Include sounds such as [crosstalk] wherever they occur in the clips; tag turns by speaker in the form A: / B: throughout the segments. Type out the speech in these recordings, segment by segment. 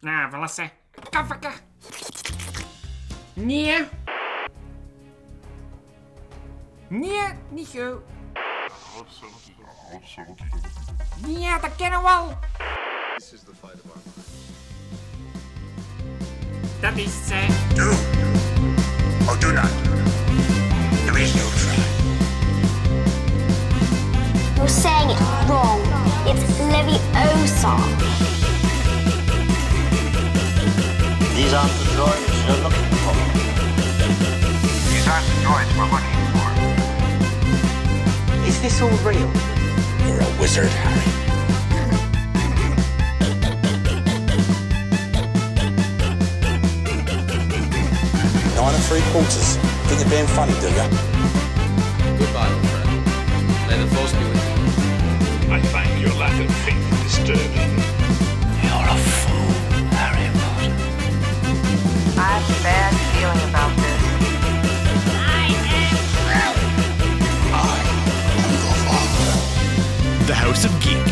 A: Nou, verlassen. Kafaka. Nee. Nee, niet zo. Nee, dat kennen we al.
B: This is the fight of our lives.
A: Dat is het, hè.
C: Do or do not. There is no try.
D: You're saying it wrong. It's Leviosa.
E: These aren't the droids you're looking for.
C: These aren't the droids we're looking for.
E: Is this all real?
C: You're a wizard, Harry.
F: Nine and three quarters. Think you're being funny, do ya?
B: Goodbye, old friend. May the force be with you.
C: I find your lack of faith disturbing.
G: The House of Geek.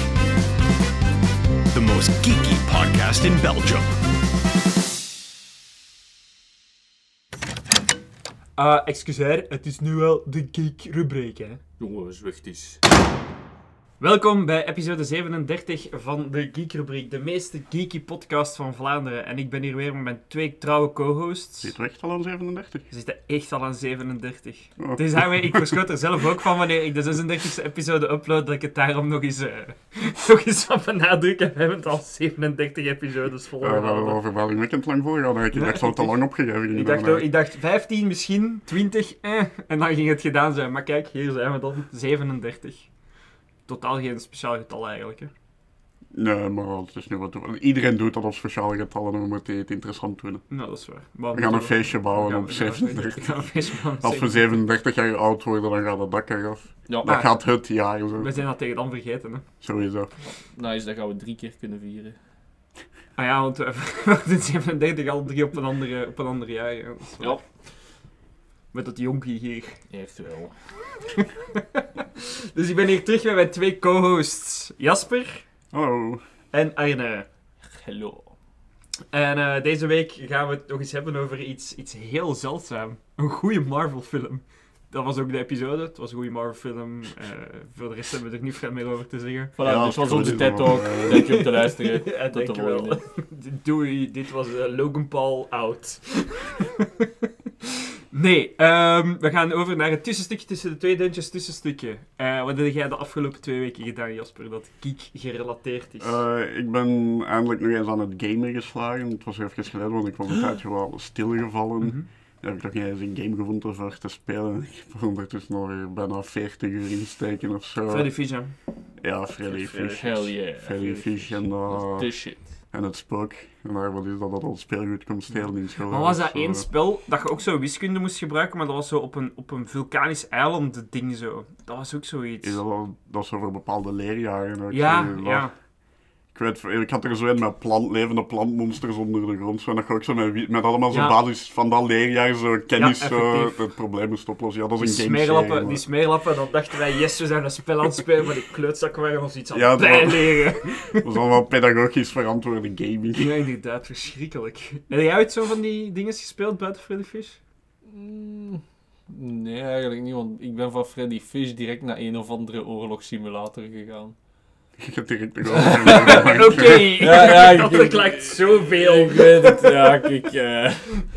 G: The most geeky podcast in Belgium.
H: Ah, excuseer, het is nu wel de geek-rubriek, hè.
I: Jongens, wacht eens.
H: Welkom bij episode 37 van de Geek-rubriek, de meest geeky podcast van Vlaanderen. En ik ben hier weer met mijn twee trouwe co-hosts.
J: Zit er echt al aan 37?
H: Ze zitten echt al aan 37.
J: Oh.
H: Dus daarmee, ik verschot er zelf ook van wanneer ik de 36e episode upload, dat ik het daarom nog eens, eh, [laughs] nog eens van benadrukken. We hebben het al 37 episodes
J: Ja,
H: volgehouden.
J: wel verbazingwekkend lang volgehouden. Ik
H: Ja,
J: dacht, zou het te lang opgegeven
H: Ik dacht, ook- ik dacht 15, misschien 20, eh, en dan ging het gedaan zijn. Maar kijk, hier zijn we dan, 37. Totaal geen speciaal getal eigenlijk. Hè.
J: Nee, maar het is nu wat... Iedereen doet dat op speciale getallen, dan moet hij het interessant doen.
H: Nou, dat is waar. Maar
J: We gaan een feestje
H: we
J: bouwen
H: gaan-
J: op
H: we gaan een feestje-
J: 37. [laughs]
H: we gaan een feestje bouwen op
J: Als we 37 jaar oud worden, dan gaat het dak eraf.
I: Ja,
J: Dat
H: Maar-
J: gaat het jaar zo.
H: We zijn dat tegen dan vergeten. Hè.
J: Sowieso.
I: nice, dat gaan we drie keer kunnen vieren.
H: Ah ja, want we [laughs] we hadden 37 al drie op een andere, op een ander jaar. Ja. Dat is waar.
I: Ja.
H: Met dat jonkie hier.
I: Echt wel. [laughs]
H: Dus ik ben hier terug met mijn twee co-hosts. Jasper
J: Oh,
H: en Arne.
I: Hello.
H: En eh, deze week gaan we het nog eens hebben over iets, iets heel zeldzaam. Een goede Marvel-film. Dat was ook de episode. Het was een goede Marvel-film. Eh, voor de rest hebben we er niet veel meer over te zeggen.
I: Voilà,
J: Ja,
I: dit was onze TED Talk.
J: eh.
I: Dank je om te luisteren. [laughs]
H: Ja,
I: Tot
H: dank
I: de
H: je wel.
I: volgende. [laughs]
H: Doei, dit was Logan Paul out. Nee, ehm, we gaan over naar het tussenstukje tussen de twee deuntjes tussenstukje. Eh, wat heb jij de afgelopen twee weken gedaan, Jasper, dat geek gerelateerd is?
J: Eh, ik ben eindelijk nog eens aan het gamen geslagen. Het was even geleden, want ik was een tijdje wel stilgevallen. Dan heb ik nog niet eens een game gevonden voor te spelen. [laughs] Ik heb ondertussen alweer bijna 40 uur in steken of zo.
H: Freddy
J: Ja, Freddy Fish.
I: Hell yeah.
J: Freddy Fish en, uh,
I: The shit.
J: en het spook. En daar wat is dat dat al speelgoed komt stelen in school.
H: Maar was dat
J: Zo.
H: één spel dat je ook zo wiskunde moest gebruiken, maar dat was zo op een, op een vulkanisch eiland ding zo. Dat was ook zoiets.
J: Is dat, wel- dat is over bepaalde leerjaren ook.
H: Ja,
J: zo, dat-
H: ja.
J: Ik weet, ik had er zo in met plant, levende plantmonsters onder de grond. Zo, en dat je ook zo met, met allemaal zo
H: Ja.
J: basis van dat leerjaar zo kennis
H: Ja,
J: zo, het probleem moest oplossen. Ja, dat
H: Die
J: is een game
H: smeerlappen, die smeerlappen, dan dachten wij, yes, we zijn een spel aan het spelen, maar die kleutzakken waren ons iets aan
J: Ja,
H: het
J: dat was-
H: bijleren. [laughs]
J: Dat is allemaal pedagogisch verantwoorde gaming.
H: Ja, inderdaad, verschrikkelijk. Heb jij ooit zo van die dingen gespeeld buiten Freddy Fish?
I: Mm, Nee, eigenlijk niet, want ik ben van Freddy Fish direct naar een of andere oorlogssimulator gegaan.
J: Je hebt direct nog wel- [laughs]
H: Oké,
I: Ja, ja, [laughs] ik-
H: dat verklaart zoveel.
I: Ik weet het, ja, kijk. eh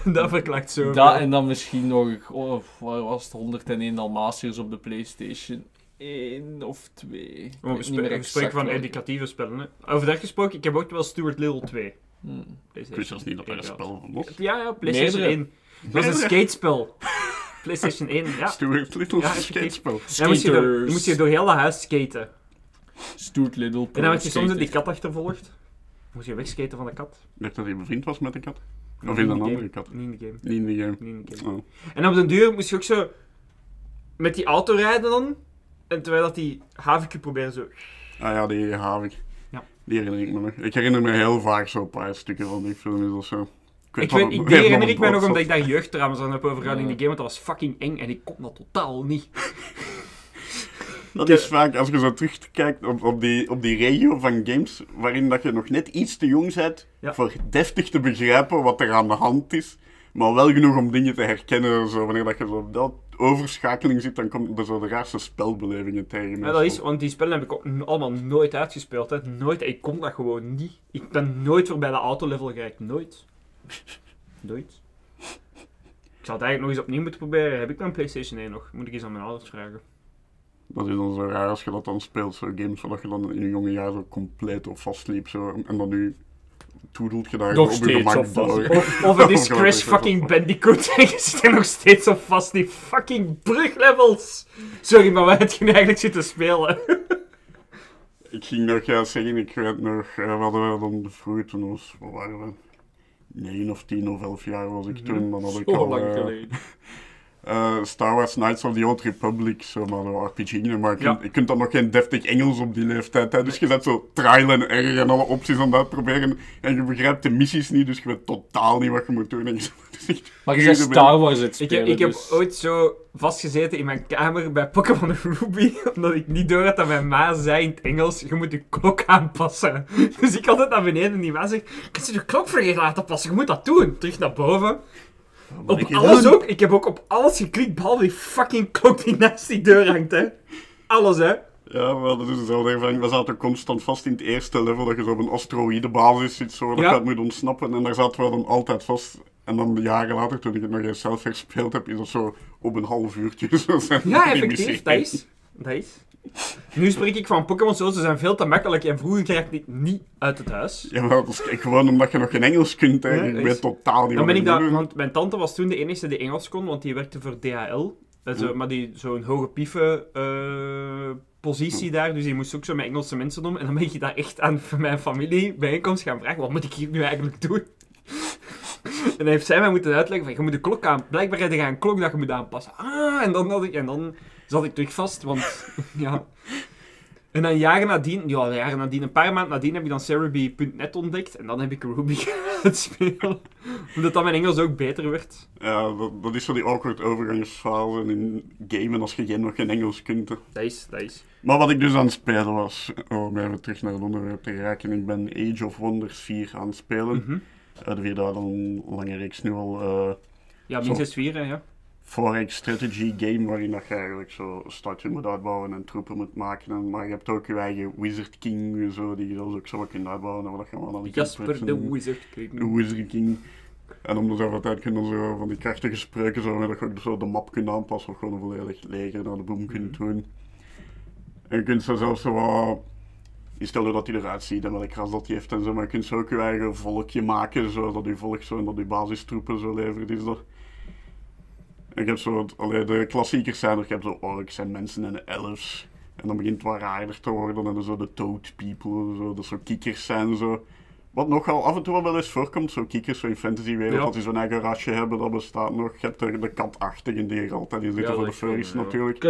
I: [laughs]
H: Dat verklaart zoveel.
I: dat en dan misschien nog, oh, wat was het, 101 Dalmatiërs op de PlayStation 1 of 2.
H: Oh, we, spe- we spreken van educatieve spellen. Hè. Over dat gesproken, ik heb ook wel Stuart Little 2.
I: Hmm.
J: Ik zelfs niet dat er een spel was.
H: Ja, ja, PlayStation
I: Meerdere.
H: 1. Dat was een skatespel. PlayStation 1, ja.
J: Stuart Little
H: Ja,
J: skatespel.
H: Dan moest je, door, moest je door heel dat huis skaten.
I: Stuart Little
H: En dan werd je soms die kat achtervolgd. Moest je wegskaten van de kat.
J: Ik dacht dat hij bevriend was met een kat. Of in
H: de
J: een
H: game.
J: andere kat.
H: Niet in de game.
J: Niet in de game.
H: Niet in de game.
J: Oh.
H: En op den duur moest je ook zo met die auto rijden dan. En terwijl dat die haventje probeerde zo...
J: Ah ja, die Havik.
H: Ja.
J: Die herinner ik me nog. Ik herinner me heel vaak zo'n paar stukken van die film is of zo.
H: Ik
J: dat
H: weet, ik, die herinner ik mij nog omdat ik daar jeugdtrauma's aan heb overgehouden in
I: Ja.
H: die game, want dat was fucking eng en ik kon dat totaal niet. [laughs]
J: Dat is vaak, als je zo terugkijkt op, op, die, op die regio van games, waarin dat je nog net iets te jong bent
H: Ja.
J: voor deftig te begrijpen wat er aan de hand is, maar wel genoeg om dingen te herkennen. Zo, wanneer dat je zo op dat overschakeling zit, dan komt er zo de raarste spelbelevingen tegen.
H: Ja, dat is, want die spellen heb ik ook allemaal nooit uitgespeeld. Hè. Nooit, ik kon dat gewoon niet. Ik ben nooit voorbij de autolevel geraakt. Nooit. Nooit. Ik zou het eigenlijk nog eens opnieuw moeten proberen. Heb ik dan een PlayStation 1 nog? Moet ik eens aan mijn ouders vragen.
J: Dat is dan zo raar als je dat dan speelt, zo games waar je dan in je jonge jaar zo compleet op vastliep. Zo, en dan nu toedelt je daar
I: Nog steeds op vast.
J: door.
H: Of, of het is [laughs] Crash fucking. Bandicoot en je zit er nog steeds op vast. Die fucking bruglevels. Sorry, maar wij het je eigenlijk zitten spelen. [laughs]
J: Ik ging nog ja, zeggen, ik weet nog, we hadden we dan vroeger toen was, wat waren we? 9 of 10 of 11 jaar was ik toen. Dan had ik
I: Zo
J: al
I: lang
J: eh,
I: geleden.
J: Eh, Star Wars Knights of the Old Republic, zo maar een RPG. Maar je,
H: Ja.
J: kunt, je kunt dan nog geen deftig Engels op die leeftijd. Hè? Dus je zet zo trial en error en alle opties aan het uitproberen. En je begrijpt de missies niet, dus je weet totaal niet wat je moet doen. En je [laughs] echt
I: Maar je
J: de
I: Star Wars het
H: Ik
I: spelen,
H: heb, ik heb
I: dus-
H: ooit zo vastgezeten in mijn kamer bij Pokémon Ruby, [laughs] omdat ik niet door had dat mijn ma zei in het Engels, je moet je klok aanpassen. [laughs] Dus ik altijd naar beneden en die ma zegt, je moet je klok vergeten laten passen, je moet dat doen. Terug naar boven. Op
J: ik
H: alles ook. Ik heb ook op alles geklikt, behalve die fucking klok die naast die deur hangt, hè. Alles, hè.
J: Ja, maar dat is dezelfde ervaring. We zaten constant vast in het eerste level dat je zo op een asteroïdebasis zit, zo, dat
H: Ja.
J: je het moet ontsnappen. En daar zaten we dan altijd vast. En dan jaren later, toen ik het nog eens zelf herspeeld heb, is dat zo op een half uurtje. [laughs] Zo zijn
H: Ja, effectief, dat is. Dat is. Nu spreek ik van Pokémon zo, ze zijn veel te makkelijk en vroeger kreeg ik niet uit het huis.
J: Ja, maar dat is gewoon omdat je nog geen Engels kunt. Hè. Ik weet totaal niet
H: Dan ben ik dat, want mijn tante was toen de enige die Engels kon, want die werkte voor DHL. Zo, Maar die zo'n hoge pieven eh, positie daar, dus die moest ook zo met Engelse mensen doen. En dan ben je daar echt aan [laughs] mijn familie bijeenkomst gaan vragen, wat moet ik hier nu eigenlijk doen? [laughs] en dan heeft zij mij moeten uitleggen van, je moet de klok aan, blijkbaar heb je een klok dat je moet aanpassen. Ah, en dan, had ik, en dan zat ik terug vast, want [laughs] ja... En dan jaren nadien, ja, jaren nadien, een paar maanden nadien heb ik dan Cerebi.net ontdekt. En dan heb ik Ruby [laughs] gaan spelen. Omdat dan mijn Engels ook beter werd.
J: Ja, dat, dat is zo die awkward overgangsfase in gamen als je geen, nog geen Engels kunt.
H: Dat is, dat is.
J: Maar wat ik dus aan het spelen was, om even terug naar het onderwerp te geraken, ik ben Age of Wonders 4 aan het spelen. De vierde had al een lange reeks nu al. eh
H: Ja, minstens vier, hè, ja.
J: 4X strategy game waarin dat je eigenlijk zo stadje moet uitbouwen en troepen moet maken. En, maar je hebt ook je eigen Wizard King, zo, die je dan ook zo kunt uitbouwen. En wat je gewoon aan die
H: Jasper de. Wizard. Kijk
J: De Wizard King. En om de zoveel tijd kun je dan zo van die krachtige spreuken, zo, dat je ook zo de map kunt aanpassen of gewoon een volledig leger naar de boom kunt doen. En je kunt zo zelfs zo wat... Je stelt je dat hij eruit ziet en welk ras dat hij heeft en zo, maar je kunt zo ook je eigen volkje maken, zo, dat je volk zo en dat je basistroepen zo levert. Is dat... En je hebt zo, allee, de klassiekers zijn er, je hebt zo orks en mensen en elves. En dan begint het wat raarder te worden en dan zo de toad people, zo, dat zo kikkers zijn, zo. Wat nogal af en toe wel eens voorkomt, zo kikkers zo in fantasywereld,
H: Ja.
J: dat die zo'n eigen rasje hebben, dat bestaat nog. Je hebt er de katachtigen die er altijd in zitten
H: Ja,
J: voor de furries natuurlijk.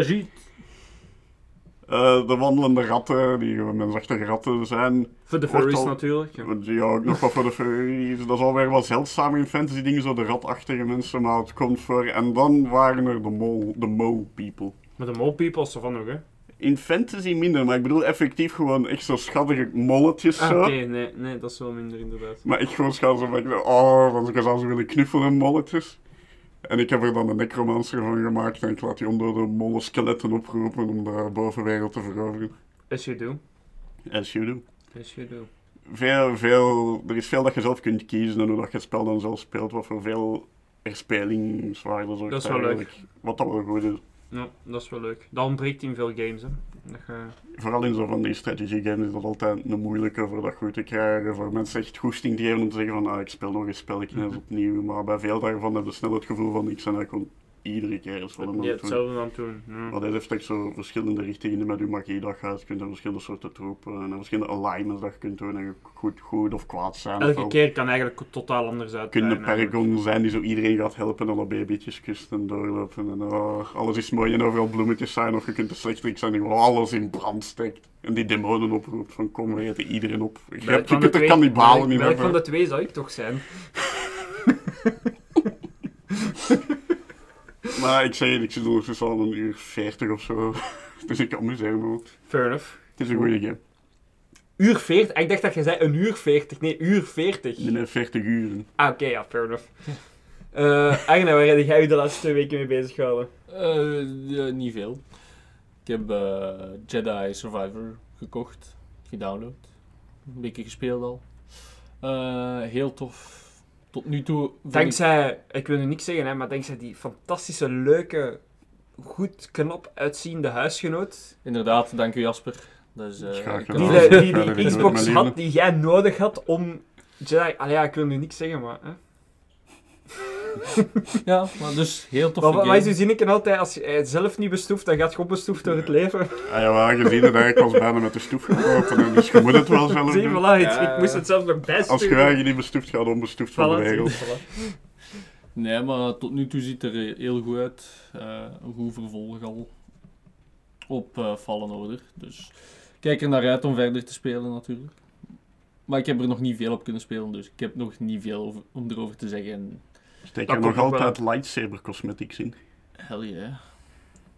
J: Eh, de wandelende ratten, die gewoon mensachtige ratten zijn.
H: Voor de furries
J: al-
H: natuurlijk. Ja.
J: Ja, ook nog wat voor de furries. Dat is alweer wat zeldzaam in fantasy dingen, zo de ratachtige mensen, maar het komt voor. En dan waren er de mole, de mole people.
H: Maar de mole people is er van nog, hè.
J: In fantasy minder, maar ik bedoel effectief gewoon echt zo schattige molletjes
H: Ah,
J: zo.
H: Oké, nee, nee, dat is wel minder inderdaad.
J: Maar ik gewoon schaal zo van, oh, want ik zou ze willen knuffelen, molletjes. En ik heb er dan een necromancer van gemaakt en ik laat die onder de molle skeletten oproepen om de bovenwereld te veroveren.
H: As you do.
J: As you do.
H: As you do.
J: Veel, veel, er is veel dat je zelf kunt kiezen en hoe dat je het spel dan zelf speelt, wat voor veel erspelingswaarde zorgt
H: Dat is wel leuk.
J: eigenlijk. Wat dat wel goed is.
H: Ja, dat is wel leuk. Dat ontbreekt in veel games, hè. Dat je...
J: Vooral in zo van die strategy games is dat altijd een moeilijke voor dat goed te krijgen. Voor mensen echt goesting te geven om te zeggen van ah, ik speel nog een spelletje eens opnieuw. Maar bij veel daarvan heb je snel het gevoel van ik ben eigenlijk gewoon iedere keer aan
H: Ja,
J: het doen.
H: hetzelfde aan het doen. Ja.
J: Maar dit heeft echt zo verschillende richtingen met je magie dat gaat. Je kunt er verschillende soorten troepen en verschillende alignments dat je kunt doen. En je goed, goed of kwaad zijn.
H: Elke keer kan eigenlijk totaal anders uit.
J: kun je een paragon zijn die zo iedereen gaat helpen en alle babytjes kust en doorlopen. En oh, alles is mooi en overal bloemetjes zijn. Of je kunt de slechterik zijn die gewoon alles in brand steekt. En die demonen oproept van kom, we eten iedereen op. Je, hebt, je kunt er kannibalen in
H: Welk van
J: hebben.
H: de twee zou ik toch zijn? [laughs]
J: Maar ik het, ik zit ondertussen al een uur 40 of zo. [laughs] Dus ik amuseer me wel.
H: Fair enough.
J: Het is een goede game.
H: Uur 40? Ik dacht dat je zei een uur 40. Nee, uur 40.
J: Binnen 40 uren.
H: Ah, oké, ja, fair enough. Eh Agne, waar heb jij je de laatste twee weken mee bezig gehouden?
I: Eh, ja, niet veel. Ik heb eh, Jedi Survivor gekocht, gedownload. Een beetje gespeeld al. Eh, heel tof. Tot nu toe.
H: Dankzij, ik wil nu niks zeggen, hè, maar dankzij die fantastische, leuke, goed, knap uitziende huisgenoot.
I: Inderdaad, dank u Jasper. Is, eh,
J: Graag
H: Die, de, die, [laughs] die Xbox had die jij nodig had om Jedi... Allee, ja, ik wil nu niks zeggen, maar... Hè? [laughs]
I: Ja, maar dus heel tof.
H: Maar wat is uw zinnetje altijd? Als je het zelf niet bestoeft, dan gaat je opbestoefd door het leven.
J: Ah ja, je ziet het eigenlijk als bijna met de stoef gekropen. Dus je moet het wel zelf
H: Zie,
J: doen.
H: voilà, ik,
I: Ja.
H: ik moest het zelf nog bijsturen.
J: Als je eigenlijk niet bestoeft gaat, onbestoeft van de
H: Voilà,
J: regels.
H: zie, voilà. [laughs]
I: Nee, maar tot nu toe ziet het er heel goed uit. Eh, een goed vervolg al op eh Fallen Order. Dus ik kijk er naar uit om verder te spelen natuurlijk. Maar ik heb er nog niet veel op kunnen spelen, dus ik heb nog niet veel over, om erover te zeggen. En
J: Steek
H: Dat
J: er nog
H: wel.
J: altijd lightsaber cosmetics in.
I: hell yeah.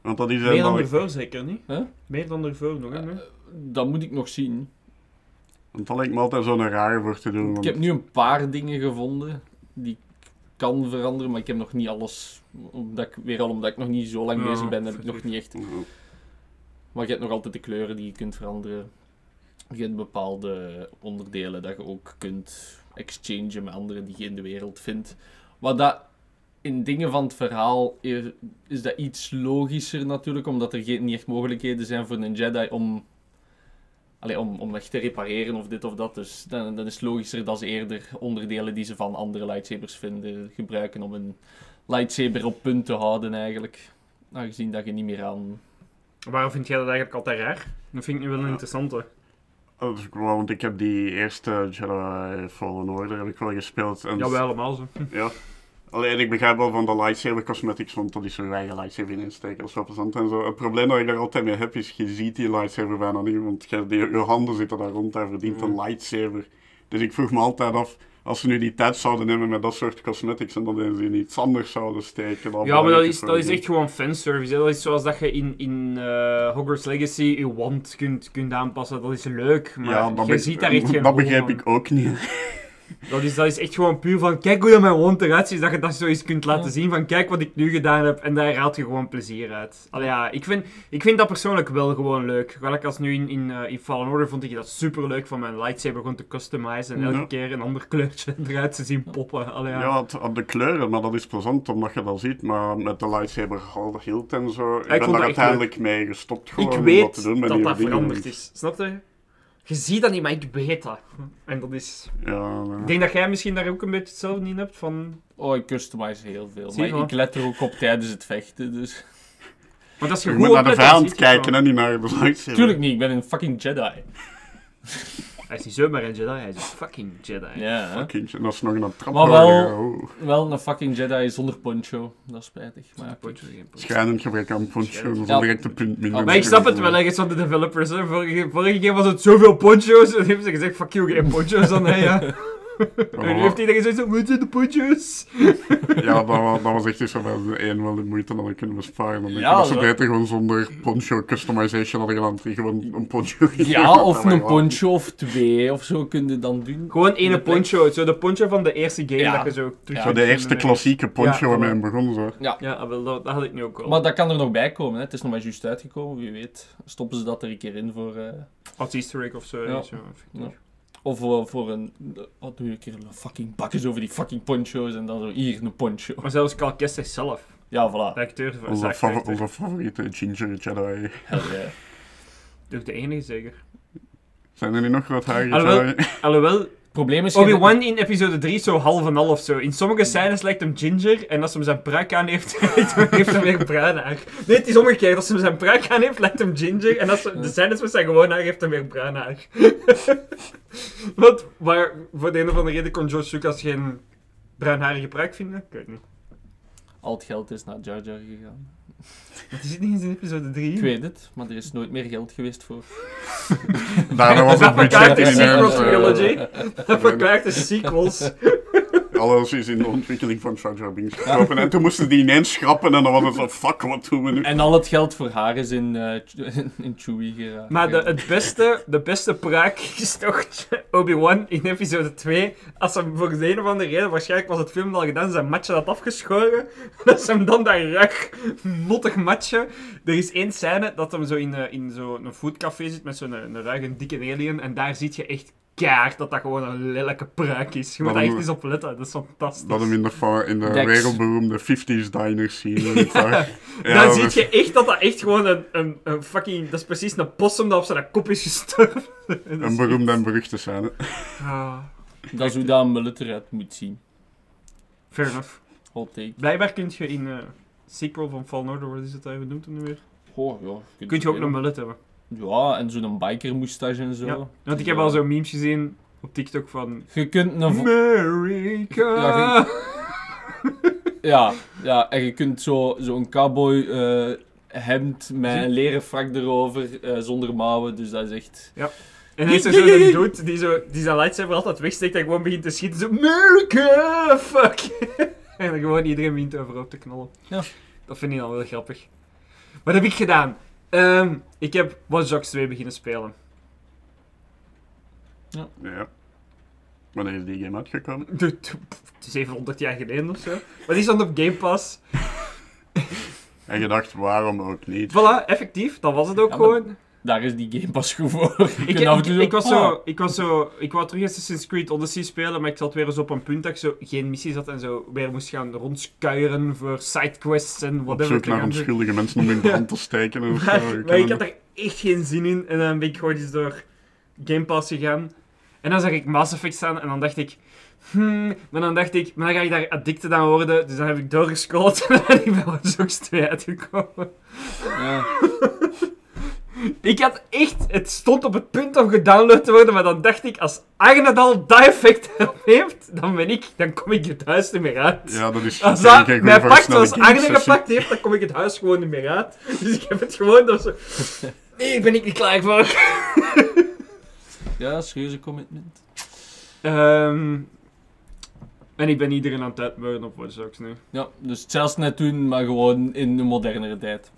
J: Want dat is
H: Meer dan ervoor zeker, niet?
I: Huh?
H: Meer dan ervoor nog, hè? nee?
I: Dat moet ik nog zien.
J: Want dat lijkt me altijd zo'n rare voor te doen.
I: Ik heb nu een paar dingen gevonden die ik kan veranderen, maar ik heb nog niet alles. Omdat ik, weer al omdat ik nog niet zo lang
H: Ja,
I: bezig ben, heb ik nog niet echt Maar je hebt nog altijd de kleuren die je kunt veranderen. Je hebt bepaalde onderdelen dat je ook kunt exchangen met anderen die je in de wereld vindt. Wat dat in dingen van het verhaal is dat iets logischer natuurlijk, omdat er geen, niet echt mogelijkheden zijn voor een Jedi om, allee, om, om echt te repareren of dit of dat. Dus dan, dan is het logischer dat ze eerder onderdelen die ze van andere lightsabers vinden gebruiken om een lightsaber op punt te houden eigenlijk. Aangezien dat je niet meer aan
H: Waarom vind jij dat eigenlijk altijd raar? Dat vind ik nu wel een interessante.
J: Dat is gewoon, want ik heb die eerste Jedi Fallen Order heb ik wel gespeeld. En
H: Ja, wij allemaal zo.
J: Ja. [laughs] Alleen ik begrijp wel van de lightsaber cosmetics, want dat is zo je eigen lightsaber in insteken, plezant en zo. Het probleem dat ik daar altijd mee heb, is je ziet die lightsaber bijna niet, want je, die, je handen zitten daar rond, daar verdient een lightsaber. Dus ik vroeg me altijd af, als ze nu die tijd zouden nemen met dat soort cosmetics en dat ze in iets anders zouden steken. dan
H: Ja, maar dat is, dat is echt gewoon fanservice. hè. Dat is zoals dat je in, in eh, Hogwarts Legacy je wand kunt, kunt aanpassen. Dat is leuk, maar
J: Ja,
H: je ziet daar echt geen
J: dat begrijp ik ook niet. [laughs]
H: Dat is, dat is echt gewoon puur van, kijk hoe dat mijn wand eruit ziet, dat je dat zo eens kunt laten zien van, kijk wat ik nu gedaan heb, en daar haalt je gewoon plezier uit. Allee, ja, ik vind, ik vind dat persoonlijk wel gewoon leuk. Gelijk als nu in, in, eh, in Fallen Order vond ik dat super leuk van mijn lightsaber gewoon te customizen en elke
J: Ja.
H: keer een ander kleurtje [laughs] eruit te zien poppen. Allee, ja.
J: Ja, het, op de kleuren, maar dat is plezant omdat je dat ziet. Maar met de lightsaber al hield en zo, ik ben daar uiteindelijk mee gestopt gewoon
H: ik weet
J: te doen met
H: dat dat
J: dingen.
H: veranderd is. Snap je? Je ziet dat niet, maar ik weet dat. En dat is...
J: Ja,
H: Ik denk dat jij misschien daar ook een beetje hetzelfde in hebt van...
I: Oh, ik customize heel veel.
H: Zie je
I: maar ik let er ook op tijdens het vechten, dus...
H: Want als je,
J: je moet naar de vijand
H: je
J: kijken en niet naar de lightsaber.
I: Tuurlijk niet, ik ben een fucking Jedi.
H: Hij is niet zomaar een Jedi, hij is een fucking Jedi.
I: Ja.
J: Kindje, en dat is nog een trap
I: Maar wel,
J: oh.
I: wel een fucking Jedi zonder poncho. Dat is spijtig. Maar ja,
H: Potje, geen potje.
J: Schrijnend gebrek aan poncho, dat is een directe punt minder.
H: Maar ik snap het wel ergens van de developers. Hè. Vorige, vorige keer was het zoveel poncho's. En dan hebben ze gezegd: fuck you, geen poncho's dan. Hè, ja. [laughs] En nu heeft iedereen gezegd: wat zijn de poncho's? [laughs]
J: Ja, dat was, dat was echt iets waarbij ze één wel de moeite hadden kunnen besparen. Dan
I: Ja,
J: dat ze beter gewoon zonder poncho customization hadden gedaan. Die gewoon een poncho
I: ja, of een [laughs] poncho of twee of zo kun je dan doen.
H: Gewoon ene
I: De plek.
H: poncho. Zo de poncho van de eerste game
I: Ja.
H: dat je zo terug
I: Ja,
J: Zo de eerste klassieke poncho
H: Ja,
J: waarmee het begon. Zo.
I: Ja,
H: Ja, ah, wel, dat, dat had ik nu ook al.
I: maar dat kan er nog bij komen. Hè. Het is nog maar juist uitgekomen, wie weet. Stoppen ze dat er een keer in voor... eh,
H: Als easter egg of zo.
I: Ja.
H: zo.
I: Of voor, voor een... Wat doe je een keer een fucking bakjes over die fucking poncho's en dan zo hier een poncho.
H: Maar zelfs Cal Kestis zelf,
I: Ja,
H: de
I: voilà.
H: acteur van
J: Onze, onze favoriete Ginger Jedi.
I: Hell yeah.
H: Toch de enige zeker.
J: Zijn er nu nog wat haar
H: Alhoewel-? Alhoewel,
I: Probleem is...
H: Obi-Wan in episode 3 is zo half en half zo. In sommige scènes lijkt hem ginger en als hij zijn pruik aan heeft, [laughs] heeft hij weer bruin haar. Nee, het is omgekeerd. Als hij zijn pruik aan heeft, lijkt hem ginger en als de scènes met zijn gewoon haar heeft hij weer bruin haar. [laughs] Wat? Maar voor de een of andere reden kon George Lucas geen bruinharige pruik vinden? Ik weet niet.
I: Al het geld is naar Jar Jar gegaan. [laughs]
H: Het is niet eens in episode 3.
I: Ik weet het, maar er is nooit meer geld geweest voor.
J: Daarna [laughs] was het budget
H: de
J: in eh,
H: trilogy. [laughs] Dat verklaart de sequels.
J: Alles is in de ontwikkeling van Jar Jar Binks gekropen. En toen moesten die ineens schrappen en dan was het zo, fuck, wat doen we nu?
I: En al het geld voor haar is in, eh, in Chewie geraakt.
H: Maar de, het beste, de beste pruik is toch Obi-Wan in episode 2. Als hem voor de een of andere reden, waarschijnlijk was het film al gedaan, zijn matje had afgeschoren. [laughs] Dat ze hem dan dat ruig, mottig matje. Er is één scène dat hem zo in, eh, in zo'n foodcafé zit met zo'n een, een ruige, dikke alien. En daar zie je echt kaart dat dat gewoon een lelijke pruik is. Je moet daar echt eens op letten, dat is fantastisch.
J: Dat hem in de, in de wereldberoemde 50s diners zien. Ja,
H: dan zie
J: is-
H: je echt dat dat echt gewoon een, een, een fucking... Dat is precies een possum dat op zijn kop is gestorven. [laughs]
J: Een beroemde en beruchte scène.
H: Ah,
I: Dat is hoe dat een mullet eruit moet zien.
H: fair enough.
I: Hot take.
H: Blijkbaar kun je in eh sequel van Fallen Order, wat is het daar benoemd nu weer?
I: Oh, ja.
H: Kun je ook een mullet hebben.
I: Ja, en zo'n biker moustache en zo.
H: Ja. Want ik heb al zo'n memes gezien op TikTok van...
I: Je kunt een...
H: America!
I: Ja, Ja, ja, en je kunt zo- zo'n cowboy eh, hemd met een leren frak erover, eh, zonder mouwen, dus dat is echt...
H: En dan is er zo'n dude die, zo, die zijn lightsaber altijd wegsteekt en gewoon begint te schieten. Zo, America! Fuck! [laughs] en dan gewoon iedereen begint overhoop te knallen.
I: Ja.
H: Dat vind ik dan wel grappig. Wat heb ik gedaan? Ehm, ik heb Watch Dogs 2 beginnen spelen.
J: Ja. Wanneer is die game uitgekomen?
H: De- [laughs] de- Het is 700 jaar geleden of zo. Maar die stond op Game Pass.
J: En je dacht, waarom ook niet?
H: Voilà, effectief. Dat was het ook
I: Ja, maar-
H: gewoon.
I: Daar is die game pas goed voor. [laughs]
H: Ik,
I: kunt af en
H: ik,
I: toe
H: ik, was zo, ik was zo... Ik wou terug Assassin's Creed Odyssey spelen, maar ik zat weer eens op een punt dat ik zo geen missies had en zo weer moest gaan rondskuieren voor sidequests en
J: Op
H: whatever
J: zoek
H: te
J: naar onschuldige mensen om in [laughs] brand te steken. En zo.
H: Maar, ik had er echt geen zin in en dan ben ik gewoon eens door Game Pass gegaan. En dan zag ik Mass Effect staan en dan dacht ik... Hmm, maar dan dacht ik, maar dan ga ik daar addicted aan worden. Dus dan heb ik doorgescrollt [laughs] en ben ik bij Watch Dogs 2 uitgekomen.
I: ja. [laughs]
H: Ik had echt, het stond op het punt om gedownload te worden, maar dan dacht ik, als Arnedal dat effect [laughs] heeft, dan ben ik, dan kom ik het huis niet meer uit.
J: Ja, dat is
H: Als dat mij pakt
J: snelle
H: Arne gepakt heeft, dan kom ik het huis gewoon niet meer uit. Dus ik heb het gewoon door zo... [laughs] Nee, ben ik niet klaar voor.
I: ja, serieuze commitment.
H: Ehm en ik ben iedereen aan het uitbouwen op Watch Dogs nu.
I: Ja, dus zelfs net doen, maar gewoon in de modernere tijd.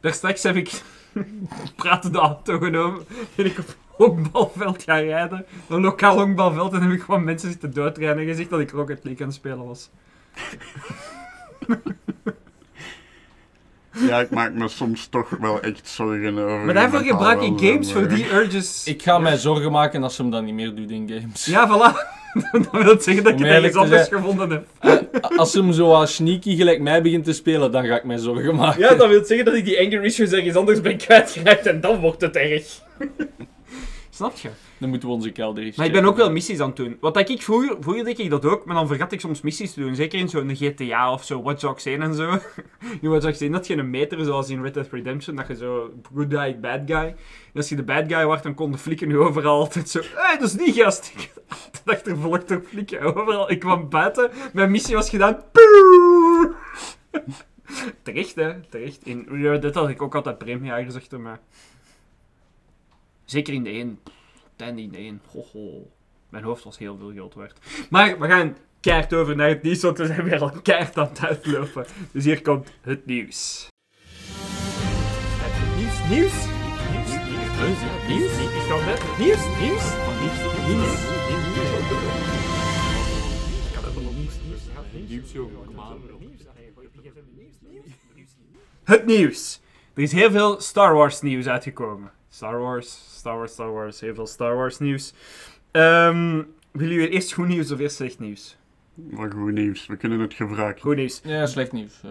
H: Daar straks heb ik [laughs] praten de auto genomen en ik op honkbalveld gaan rijden. Een lokaal honkbalveld en heb ik gewoon mensen zitten doodrijden en gezegd dat ik Rocket League aan het spelen was.
J: Ja, ik maak me soms toch wel echt zorgen over...
H: Maar daarvoor gebruik ik
J: welzijn,
H: games voor die urges.
I: Ik ga mij zorgen maken als ze hem dan niet meer doet in games.
H: Ja, voilà. [laughs] dat wil zeggen dat ik het ergens anders
I: zijn-
H: gevonden heb.
I: Als hem zo als sneaky gelijk mij begint te spelen, dan ga ik mij zorgen maken.
H: Ja, dat wil zeggen dat ik die anger issues ergens anders ben kwijtgeraakt en dan wordt het erg. [laughs] Snap je?
I: Dan moeten we onze kelder eens
H: Maar ik ben ook wel missies aan het doen. Wat dat ik vroeger, vroeger deed ik dat ook, maar dan vergat ik soms missies te doen. Zeker in zo'n GTA of zo, Watch Dogs 1 en zo. [laughs] In Watch Dogs 1 had je een meter, zoals in Red Dead Redemption, dat je zo good guy, bad guy. En als je de bad guy wordt, dan kon de flikken nu overal altijd zo... Hé, hey, dat is niet gast. [laughs] Ik had achtervolgd door flikken overal. Ik kwam buiten, mijn missie was gedaan. [laughs] Terecht, hè. Terecht. In Red Dead had ik ook altijd premiejagers achter me. Zeker in de 1. Het einde in de 1. Hoho. Mijn hoofd was heel veel geld waard. Maar we gaan keihard over naar het nieuws, want we zijn weer al keihard aan het uitlopen. Dus hier komt het nieuws. Het nieuws, nieuws. Nieuws, nieuws, nieuws, nieuws. Nieuws, nieuws. Nieuws. Het nieuws. Er is heel veel Star Wars nieuws uitgekomen. Star Wars, Star Wars, Star Wars, heel veel Star Wars nieuws. Ehm willen jullie eerst goed nieuws of eerst slecht nieuws?
J: Maar goed nieuws, we kunnen het gebruiken.
H: Goed nieuws.
I: Ja, slecht nieuws. [laughs]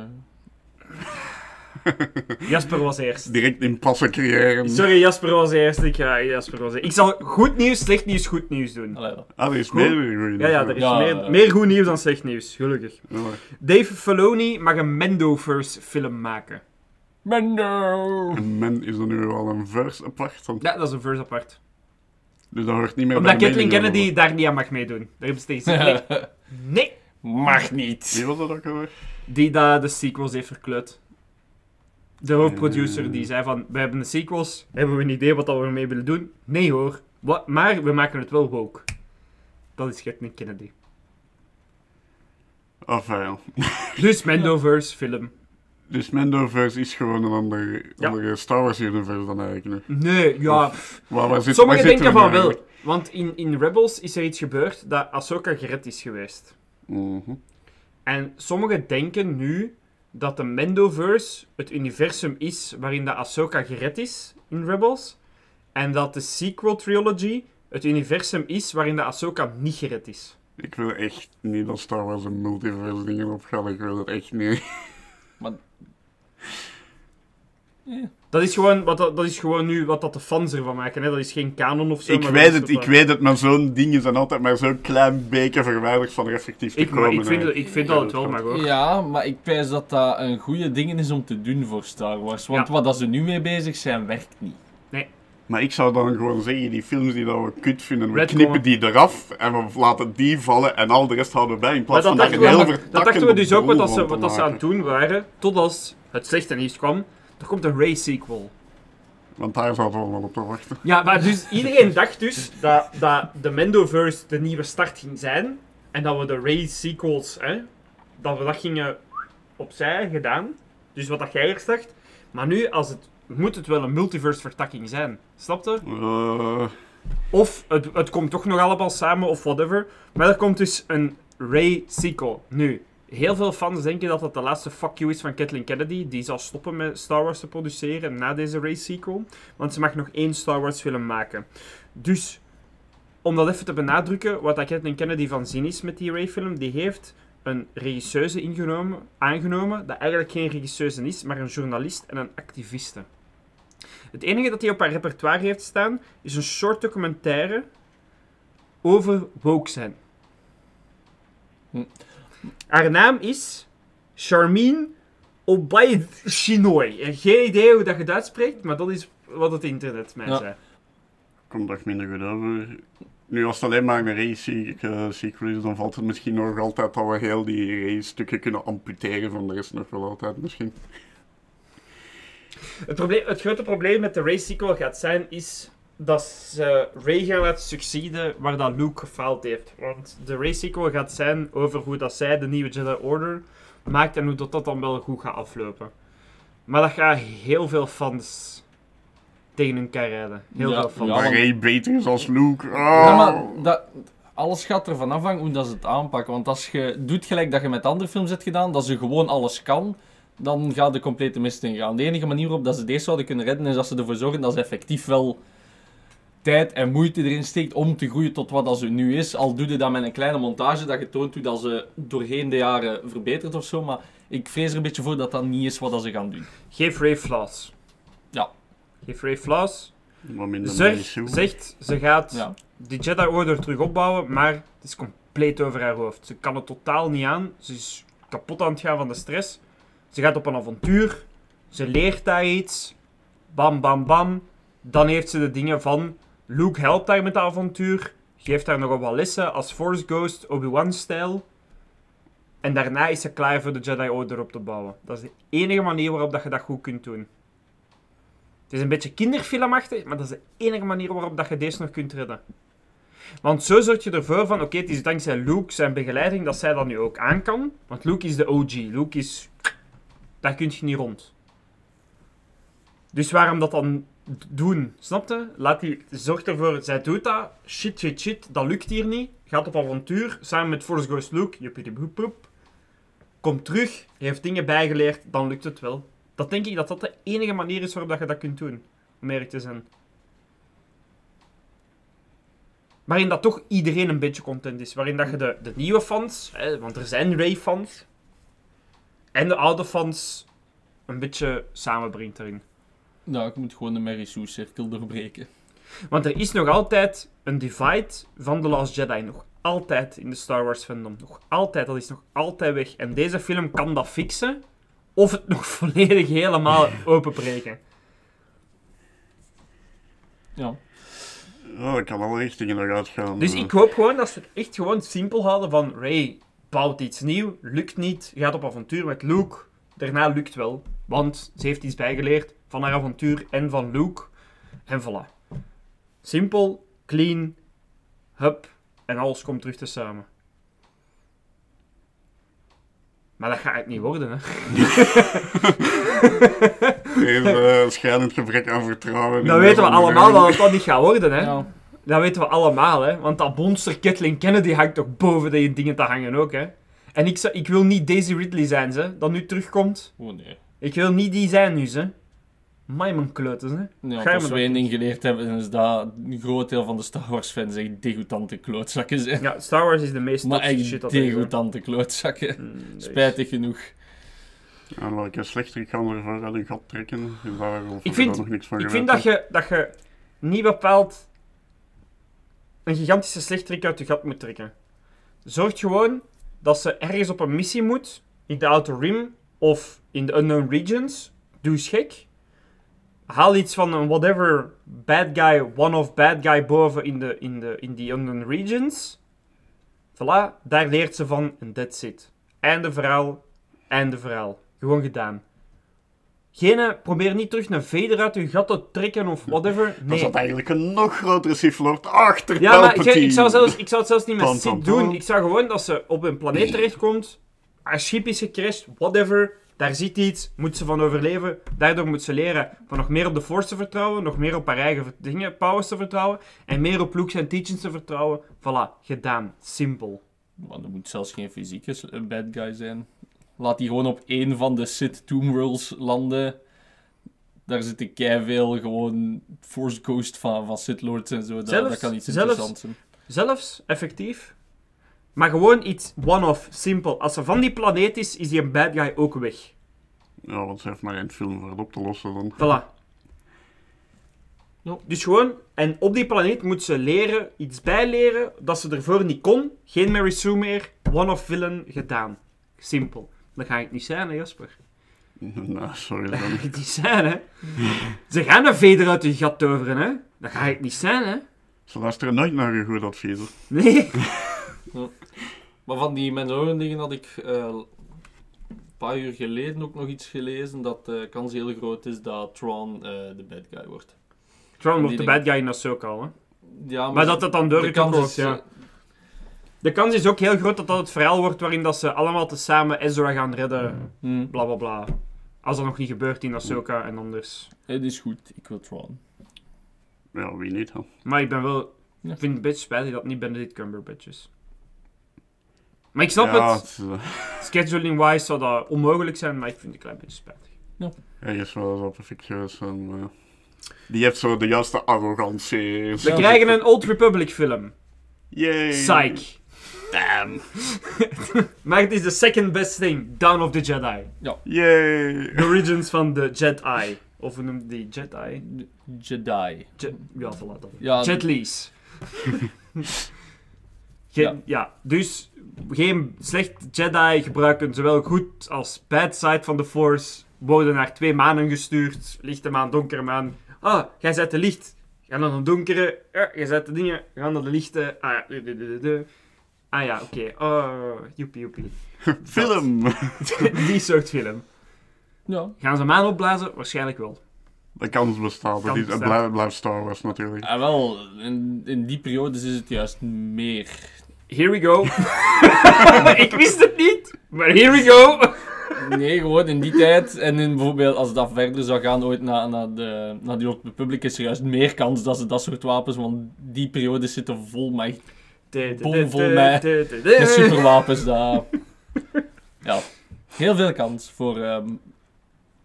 H: Jasper was eerst.
J: Direct impasse creëren.
H: Sorry, Jasper was eerst. Ik ga Jasper was eerst. Ik zal goed nieuws, slecht nieuws, goed nieuws doen.
I: Allee.
J: Ah, er is
H: Goed.
J: meer goed nieuws.
H: Ja, ja, er is
I: Ja,
H: meer, meer goed nieuws dan slecht nieuws, gelukkig.
J: Ja,
H: Dave Filoni mag een Mendoverse film maken.
I: Mendo!
J: En men is er nu al een verse apart. Want,
H: Ja, dat is een verse apart.
J: Dus dat hoort niet meer
H: Omdat
J: bij
H: Kathleen Kennedy daar niet aan mag meedoen. Daar hebben ze tegen gezegd, nee. [laughs] Nee.
I: Mag niet.
J: Wie was dat ook alweer?
H: Die dat de sequels heeft verkleut. De hoofdproducer die zei van, we hebben de sequels, hebben we een idee wat dat we ermee willen doen? Nee hoor. Wat, maar we maken het wel woke. Dat is Kathleen Kennedy.
J: Enfin, ja.
H: Dus Mandoverse film.
J: Dus Mandoverse is gewoon een ander,
H: Ja.
J: andere Star Wars universe dan eigenlijk nog.
H: Nee, ja. pff.
J: Waar, waar zit,
H: Sommigen
J: waar
H: denken van wel. Want in, in Rebels is er iets gebeurd dat Ahsoka gered is geweest.
J: Mhm.
H: En sommigen denken nu dat de Mandoverse het universum is waarin de Ahsoka gered is in Rebels. En dat de sequel trilogy het universum is waarin de Ahsoka niet gered is.
J: Ik wil echt niet dat Star Wars een multiverse dingen opgaat. Ik wil het echt niet.
H: Dat is gewoon, wat, dat dat is gewoon nu wat dat de fans ervan maken. Hè? Dat is geen kanon of zo.
J: ik
H: maar
J: weet het, ik weet het, maar zo'n dingen zijn altijd maar zo'n klein beetje verwijderd van er effectief te
H: Ik,
J: komen.
H: ik, vind, ik vind dat het wel mag hoor.
I: Ja, maar ik pijs dat dat een goede ding is om te doen voor Star Wars. Want
H: Ja.
I: wat dat ze nu mee bezig zijn, werkt niet.
J: Maar ik zou dan gewoon zeggen, die films die dat we kut vinden, we
H: Red
J: knippen die eraf en we laten die vallen en al de rest houden we bij. In plaats
H: dat
J: van dat
H: we, dat dachten we dus ook wat, dat ze, wat ze aan het doen waren. Totdat het slechte nieuws kwam. Er komt een Ray sequel.
J: Want daar zaten we allemaal op te wachten.
H: Ja, maar dus iedereen dacht dus dat, dat de Mandoverse de nieuwe start ging zijn. En dat we de Ray sequels, hè, dat we dat gingen opzij gedaan. Dus wat dat jij eerst dacht. Maar nu, als het, moet het wel een multiverse vertakking zijn. Snap je?
J: Eh,
H: Of het, het komt toch nog allemaal samen, of whatever. Maar er komt dus een Ray sequel. Nu, heel veel fans denken dat dat de laatste fuck you is van Kathleen Kennedy. Die zal stoppen met Star Wars te produceren na deze Ray sequel. Want ze mag nog één Star Wars film maken. Dus, om dat even te benadrukken, wat Kathleen Kennedy van zin is met die Ray film, die heeft een regisseuse ingenomen, aangenomen, dat eigenlijk geen regisseuse is, maar een journalist en een activiste. Het enige dat hij op haar repertoire heeft staan, is een soort documentaire over woke zijn.
I: Hm.
H: Haar naam is Charmine Obaid Chinoy. En Geen idee hoe dat je het uitspreekt, maar dat is wat het internet mij
I: Ja.
H: zei.
J: komt toch minder goed over. Nu, als het alleen maar een race eh, sequel is, dan valt het misschien nog altijd dat we heel die race-stukken kunnen amputeren van de rest nog wel altijd misschien.
H: Het, probleem, het grote probleem met de Ray sequel gaat zijn, is dat ze Ray gaan laten succeeden waar dat Luke gefaald heeft. Want de Ray sequel gaat zijn over hoe dat zij de nieuwe Jedi Order maakt en hoe dat, dat dan wel goed gaat aflopen. Maar dat gaat heel veel fans tegen hun kan rijden. Heel
I: Ja,
H: veel fans.
I: ja,
J: Ray beter is als Luke.
I: Ja,
J: Oh.
I: maar dat, alles gaat ervan afhangen hoe dat ze het aanpakken. Want als je doet gelijk dat je met andere films hebt gedaan, dat ze gewoon alles kan, dan gaat de complete mist ingaan. De enige manier waarop dat ze deze zouden kunnen redden, is dat ze ervoor zorgen dat ze effectief wel tijd en moeite erin steekt om te groeien tot wat dat ze nu is. Al doe je dat met een kleine montage dat je toont hoe dat ze doorheen de jaren verbetert of zo. Maar ik vrees er een beetje voor dat dat niet is wat dat ze gaan doen.
H: Geef Ray flaws.
I: Ja.
H: Geef Ray flaws. Zeg, zegt, ze gaat
I: Ja.
H: die Jedi Order terug opbouwen, maar het is compleet over haar hoofd. Ze kan het totaal niet aan. Ze is kapot aan het gaan van de stress. Ze gaat op een avontuur. Ze leert daar iets. Bam, bam, bam. Dan heeft ze de dingen van... Luke helpt haar met het avontuur. Geeft haar nog wat lessen als Force Ghost, Obi-Wan-stijl. En daarna is ze klaar voor de Jedi Order op te bouwen. Dat is de enige manier waarop dat je dat goed kunt doen. Het is een beetje kinderfilmachtig, maar dat is de enige manier waarop dat je deze nog kunt redden. Want zo zorg je ervoor van, oké, het is dankzij Luke zijn begeleiding dat zij dat nu ook aan kan. Want Luke is de OG. Luke is... Daar kun je niet rond. Dus waarom dat dan doen? Snap je? Laat die... Zorg ervoor, zij doet dat. Shit, shit, shit. Dat lukt hier niet. Gaat op avontuur. Samen met Force Ghost Luke. Komt terug. Heeft dingen bijgeleerd. Dan lukt het wel. Dat denk ik dat dat de enige manier is waarop dat je dat kunt doen. Om eerlijk te zijn. Waarin dat toch iedereen een beetje content is. Waarin dat je de, de nieuwe fans, hè, want er zijn Ray-fans, en de oude fans een beetje samenbrengt daarin.
I: Nou, ik moet gewoon de Mary Sue-cirkel doorbreken.
H: Want er is nog altijd een divide van The Last Jedi. Nog altijd in de Star Wars fandom. Nog altijd. Dat is nog altijd weg. En deze film kan dat fixen. Of het nog [laughs] volledig helemaal openbreken.
I: Ja.
J: Oh, dat kan alle richtingen nog uitgaan.
H: Dus
J: eh.
H: ik hoop gewoon dat ze het echt gewoon simpel houden van Ray bouwt iets nieuw, lukt niet, gaat op avontuur met Luke. Daarna lukt wel, want ze heeft iets bijgeleerd van haar avontuur en van Luke. En voilà. Simpel, clean, hup, en alles komt terug te samen. Maar dat gaat het niet worden, hè. [laughs]
J: Deze uh, schijnend gebrek aan vertrouwen.
H: Dat weten we allemaal dat het dat niet gaat worden, hè.
I: Ja.
H: Dat weten we allemaal, hè. Want dat monster Kathleen Kennedy hangt toch boven die dingen te hangen ook, hè. En ik, ik wil niet Daisy Ridley zijn, ze, dat nu terugkomt.
I: Oh nee.
H: Ik wil niet die zijn nu, ze. Amai, mijn kleuters, hè.
I: Ja, als we één ding geleerd hebben, is dat een groot deel van de Star Wars fans echt degoutante klootzakken zijn.
H: Ja, Star Wars is de meest
I: maar
H: toxische
I: echt
H: shit dat er
I: degoutante klootzakken.
H: Mm, is-
I: Spijtig genoeg.
J: En welke slechterik gaan we ervoor uit een gat trekken?
H: Ik vind,
J: nog niks van
H: ik vind dat, je, dat je niet bepaald een gigantische slechterik uit je gat moet trekken. Zorg gewoon dat ze ergens op een missie moet, in de Outer Rim of in de Unknown Regions. Doe eens gek. Haal iets van een whatever bad guy, one-off bad guy boven in, de, in, de, in die Unknown Regions. Voilà, daar leert ze van en that's it. Einde verhaal, einde verhaal. Gewoon gedaan. Geen, probeer niet terug een veder uit je gat te trekken of whatever. [laughs]
J: Dat
H: Nee.
J: zat eigenlijk een nog grotere Sith Lord achter
H: Ja, maar ik, ik, zou zelfs, ik zou het zelfs niet met
J: pam,
H: doen. Ik zou gewoon dat ze op een planeet terechtkomt, haar schip is gecrashed, whatever. Daar zit iets, moet ze van overleven. Daardoor moet ze leren van nog meer op de Force te vertrouwen, nog meer op haar eigen dingen, powers te vertrouwen, en meer op Luke's en teachings te vertrouwen. Voilà, gedaan. Simpel.
I: Maar er moet zelfs geen fysieke eh, bad guy zijn. Laat die gewoon op één van de Sith Tomb Worlds landen. Daar zitten veel gewoon Force Ghost van, van Sith Lords en zo. Dat,
H: Zelfs-
I: dat kan iets
H: zelfs-
I: interessants zijn.
H: Zelfs, effectief. Maar gewoon iets one-off, simpel. Als ze van die planeet is, is die een bad guy ook weg.
J: Ja, want ze heeft maar één film voor het op te lossen dan.
H: Voilà. Dus gewoon, en op die planeet moet ze leren, iets bijleren, dat ze ervoor niet kon. Geen Mary Sue meer, one-off villain, gedaan. Simpel. Dat ga ik niet zijn, hè, Jasper. [laughs] [laughs]
J: nou, sorry
H: Dat ga
J: dan.
H: ik niet zijn, hè. Ze gaan een veder uit je gat toveren, hè. Dat ga ik niet zijn, hè.
J: Ze luisteren nooit naar je goed advies. hoor.
I: Maar van die Mandalorian dingen had ik eh, een paar uur geleden ook nog iets gelezen dat de kans heel groot is dat Tron eh, de bad guy wordt.
H: Tron wordt de bad guy in Ahsoka, hè.
I: Ja,
H: Maar dat het dan
I: kans
H: wordt,
I: is,
H: ja.
I: eh,
H: De kans is ook heel groot dat dat het verhaal wordt waarin dat ze allemaal tezamen Ezra gaan redden.
I: hmm,
H: Bla bla bla. Als dat nog niet gebeurt in Ahsoka en anders.
I: het is goed, ik wil Tron.
J: Ja, wie niet dan.
H: Maar ik ben wel. Ik vind het een beetje spijtig dat het niet Benedict Cumberbatch is. Maar ik snap
J: ja,
H: het.
J: eh, [laughs]
H: Scheduling-wise zou dat onmogelijk zijn, maar ik vind het een klein beetje spijtig.
J: hij is wel zo perfect geweest. En, eh, die heeft zo de juiste arrogantie.
H: We krijgen een Old Republic film.
J: Yay.
H: Psych.
J: Damn. [laughs]
H: maar het is de second best thing. Dawn of the Jedi.
J: Yay.
H: The Origins van de Jedi. Of hoe noemt die Jedi?
I: Jedi.
H: Je ja, voilà dat.
I: Ja,
H: Jet Lees. [laughs] Geen-
I: Ja.
H: ja. dus geen slecht Jedi gebruiken zowel goed als bad side van de Force. Worden naar twee manen gestuurd. Lichte maan, donkere maan. Ah, jij zet de licht. Ga naar een donkere. Ja, jij zet de dingen. Ga naar de lichte. Ah ja. du- du- du- du- du. Ah ja, oké. Oh, joepie joepie. [laughs]
J: Film. [laughs]
H: Die soort film.
I: Ja.
H: Gaan ze maan opblazen? Waarschijnlijk wel.
J: De kans bestaat.
H: Kans
J: het blijft Star Wars natuurlijk.
I: Ah, wel, in, in die periodes is het juist meer.
H: Here we go. [laughs] ik wist het niet, maar here we go.
I: Nee, gewoon in die tijd. En in bijvoorbeeld als dat verder zou gaan ooit naar, naar, de, naar die Old Republic is er juist meer kans dat ze dat soort wapens, want die periodes zitten vol met, Bomvol met- met superwapens. Dat, ja, heel veel kans voor ehm,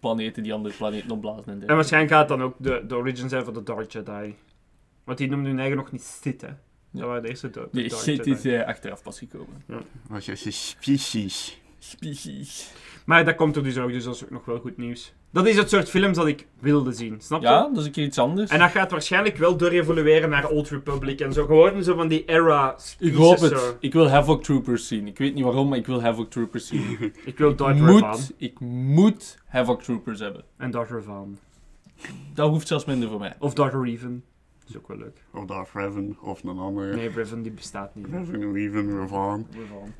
I: planeten die andere planeten opblazen. En
H: En
I: dergelijke.
H: waarschijnlijk gaat het dan ook de, de origin zijn van de Dark Jedi. Want die noemden hun eigen nog niet Sith, hè. Dat waren de eerste do-
I: Nee,
H: Dark
I: shit
H: Jedi.
I: is eh, achteraf pas gekomen.
J: Wat je species.
I: Species.
H: Maar dat komt er dus ook, dus dat is ook nog wel goed nieuws. Dat is het soort films dat ik wilde zien, snap je?
I: Ja, dat is een keer iets anders.
H: En dat gaat waarschijnlijk wel door evolueren naar Old Republic en zo. Gewoon zo van die era
I: ik hoop
H: pieces
I: het.
H: zo.
I: Ik wil Havoc Troopers zien. Ik weet niet waarom, maar ik wil Havoc Troopers zien. [laughs]
H: Ik wil Darth Revan.
I: moet, ik moet Havoc Troopers hebben.
H: En Darth Revan.
I: Dat hoeft zelfs minder voor mij.
H: Of Darth Revan. Dat is ook wel leuk.
J: Of Darth Revan. Of een andere.
H: Nee, Revan die bestaat niet.
J: Revan, Revan. Revan.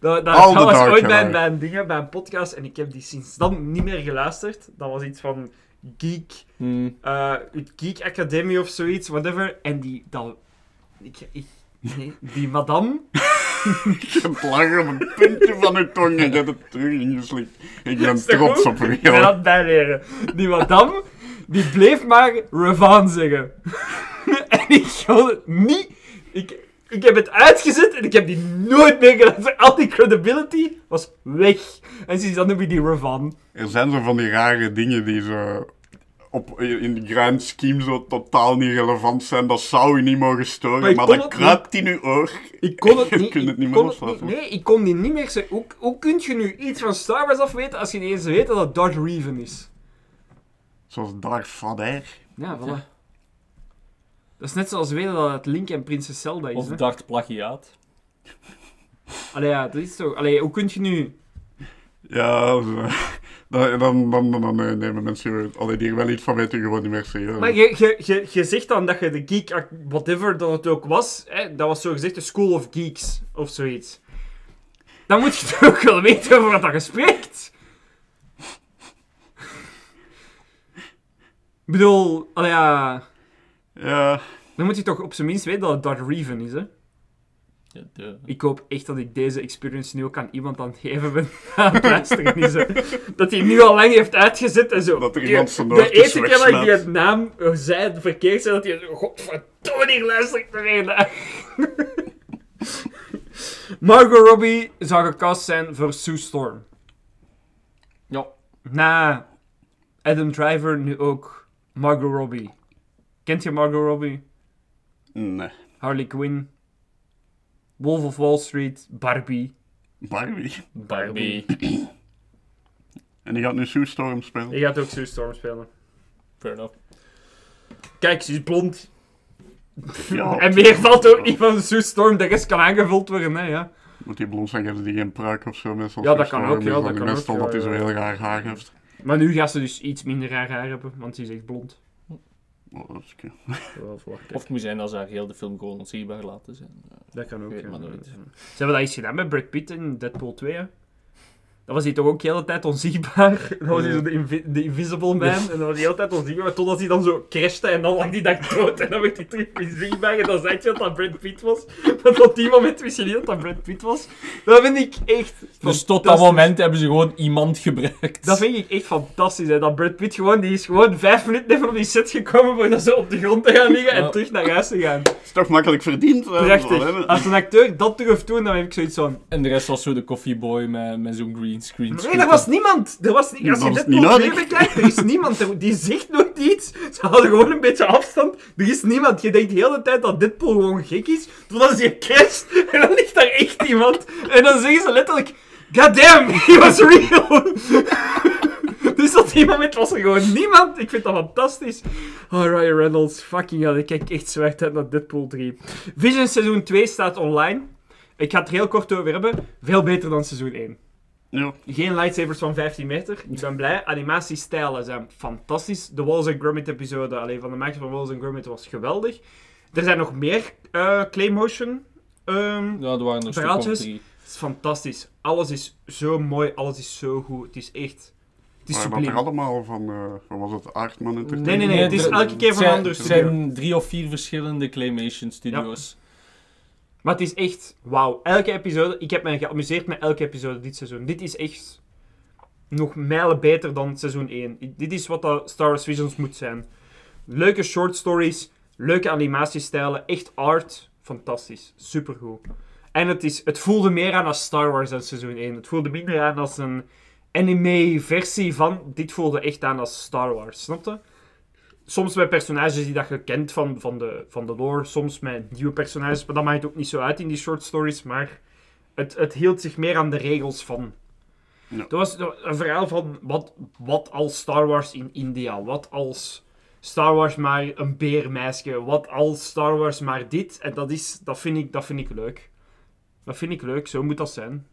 H: Dat, dat, was
J: Dark
H: ooit bij, een ding, bij een podcast, en ik heb die sinds dan niet meer geluisterd. Dat was iets van Geek,
I: Hmm.
H: eh, het Geek Academy of zoiets, whatever. En die, dat, ik, ik, nee, die madame, [laughs]
J: Je hebt lachen op een puntje van je tong en je hebt het terug ingeslikt. Ik ben
H: Is dat
J: trots op u.
H: Ik ga dat bijleren. Die madame, die bleef maar Ravan zeggen. [laughs] en ik kon het niet... Ik, ik heb het uitgezet en ik heb die nooit meer. Al die credibility was weg. En sinds dan noem je die Ravan.
J: Er zijn zo van die rare dingen die zo op, in de grand scheme zo totaal niet relevant zijn. Dat zou je niet mogen storen,
H: Maar
J: dat kruipt in je oor.
H: Ik kon het [laughs] niet.
J: kunt het niet meer loslaten.
H: nee, ik kon die niet meer zeggen. Hoe, hoe kun je nu iets van Star Wars afweten als je niet eens weet dat het Darth Revan is?
J: Zoals Darth Vader.
H: Ja, voilà. Dat is net zoals weten dat het Link en Prinses Zelda is.
I: Of
H: hè?
I: plagiaat.
H: Allee, ja, dat is toch... Allee, hoe kun je nu...
J: Ja, zo. dan, dan, dan, dan, dan eh, nemen mensen allee, die er wel iets van weten gewoon niet meer serieus.
H: Maar je, je, je, je zegt dan dat je de geek, whatever dat het ook was, hè, dat was zo gezegd de School of Geeks, of zoiets. Dan moet je toch [laughs] wel weten over wat dat je Ik bedoel, allee, ja...
J: Ja,
H: Dan moet je toch op zijn minst weten dat het Darth Revan is, hè?
I: Ja, de-
H: Ik hoop echt dat ik deze experience nu ook aan iemand aan het geven ben [laughs] aan het luisteren is. hè. Dat hij nu al lang heeft uitgezet en zo.
J: Dat er
H: Die-
J: iemand zijn
H: De eerste keer dat ik die het naam eh, zei, verkeerd zei, dat hij zo... Godverdomme, hier luister ik nog één naar. [laughs] Margot Robbie zou gecast zijn voor Sue Storm.
I: Ja.
H: Na Adam Driver nu ook Margot Robbie. Kent je Margot Robbie?
J: nee.
H: Harley Quinn. Wolf of Wall Street. Barbie.
J: Barbie.
I: Barbie.
J: En die gaat nu Sue Storm spelen.
H: Je gaat ook Sue Storm spelen.
I: Fair enough.
H: Kijk, ze is blond.
J: Ja, [laughs]
H: En meer valt ook niet van Sue Storm. De rest kan aangevuld worden, hè, ja.
J: Moet die blond zijn, geven die geen pruik of zo. Meestal
H: Ja, dat kan ook,
J: is
H: ja, dat
J: die
H: kan
J: meestal
H: ook,
J: dat hij
H: ja,
J: zo
H: ja.
J: heel raar haar heeft.
H: Maar nu gaat ze dus iets minder raar haar hebben, want ze is echt blond.
J: Oh, dat is oké. [laughs]
H: Wel verwacht,
I: Of het moet zijn als ze haar heel de film gewoon onzichtbaar laten zijn.
H: Dat kan ook, ja. Ze hebben dat eens gedaan met Brad Pitt in Deadpool 2, hè. Dan was hij toch ook de hele tijd onzichtbaar. [laughs] Dan was hij zo de, invi- de Invisible Man. En dan was hij de hele tijd onzichtbaar. Totdat hij dan zo crashte en dan lag hij dag dood. En dan werd hij terug inzichtbaar. En dan zei je dat dat Brad Pitt was. Maar tot die moment wist je niet dat dat Brad Pitt was. Dat vind ik echt
I: Dus tot dat moment hebben ze gewoon iemand gebruikt.
H: Dat vind ik echt fantastisch. Hè. Dat Brad Pitt gewoon, die is gewoon vijf minuten even op die set gekomen voordat ze op de grond te gaan liggen en
I: Ja.
H: terug naar huis te gaan.
J: is toch makkelijk verdiend?
H: Prachtig. Als een acteur dat durft doen, dan heb ik zoiets van...
I: En de rest was zo de koffieboy met, met zo'n green screen.
H: Nee, er was niemand. Er was als je dit
J: niet
H: nog
J: nodig.
H: bekijkt, er is niemand. Die zegt nooit iets. Ze houden gewoon een beetje afstand. Er is niemand. Je denkt de hele tijd dat Deadpool gewoon gek is. Totdat je crasht en dan ligt daar echt iemand. En dan zeggen ze letterlijk... God damn, he was real. [laughs] dus op die moment was er gewoon niemand. Ik vind dat fantastisch. Oh, Ryan Reynolds. Fucking hell. Ik kijk echt zwaar uit naar Deadpool 3. Vision seizoen 2 staat online. Ik ga het er heel kort over hebben. Veel beter dan seizoen 1.
J: Ja.
H: Geen lightsabers van 15 meter. Ik ben blij. Animatiestijlen zijn fantastisch. De Wallace and Gromit episode alleen van de makers van Wallace and Gromit was geweldig. Er zijn nog meer eh Claymotion ehm
I: Ja, er waren er
H: verhaaltjes. Het is fantastisch. Alles is zo mooi. Alles is zo goed. Het is echt... Het is
J: Maar
H: subliem.
J: er allemaal van, eh van was het Aardman Entertainment?
H: Nee, nee, nee. Het is
I: er-
H: elke keer van
I: Het
H: studio.
I: zijn drie of vier verschillende Claymation studios.
H: Maar het is echt... Wauw. Elke episode... Ik heb mij geamuseerd met elke episode dit seizoen. Dit is echt... Nog mijlen beter dan seizoen 1. I- Dit is wat Star Wars Visions moet zijn. Leuke short stories. Leuke animatiestijlen. Echt art. Fantastisch. Supergoed. En het, is, het voelde meer aan als Star Wars dan seizoen 1. Het voelde minder aan als een anime-versie van... Dit voelde echt aan als Star Wars. Snap je? Soms met personages die dat je kent van, van, de, van de lore. Soms met nieuwe personages. Maar dat maakt het ook niet zo uit in die short stories. Maar het, het hield zich meer aan de regels van. Er was een verhaal van wat, wat als Star Wars in India. Wat als Star Wars maar een beermeisje. Wat als Star Wars maar dit. En dat, is, dat, vind ik, dat vind ik leuk. Dat vind ik leuk. Zo moet dat zijn.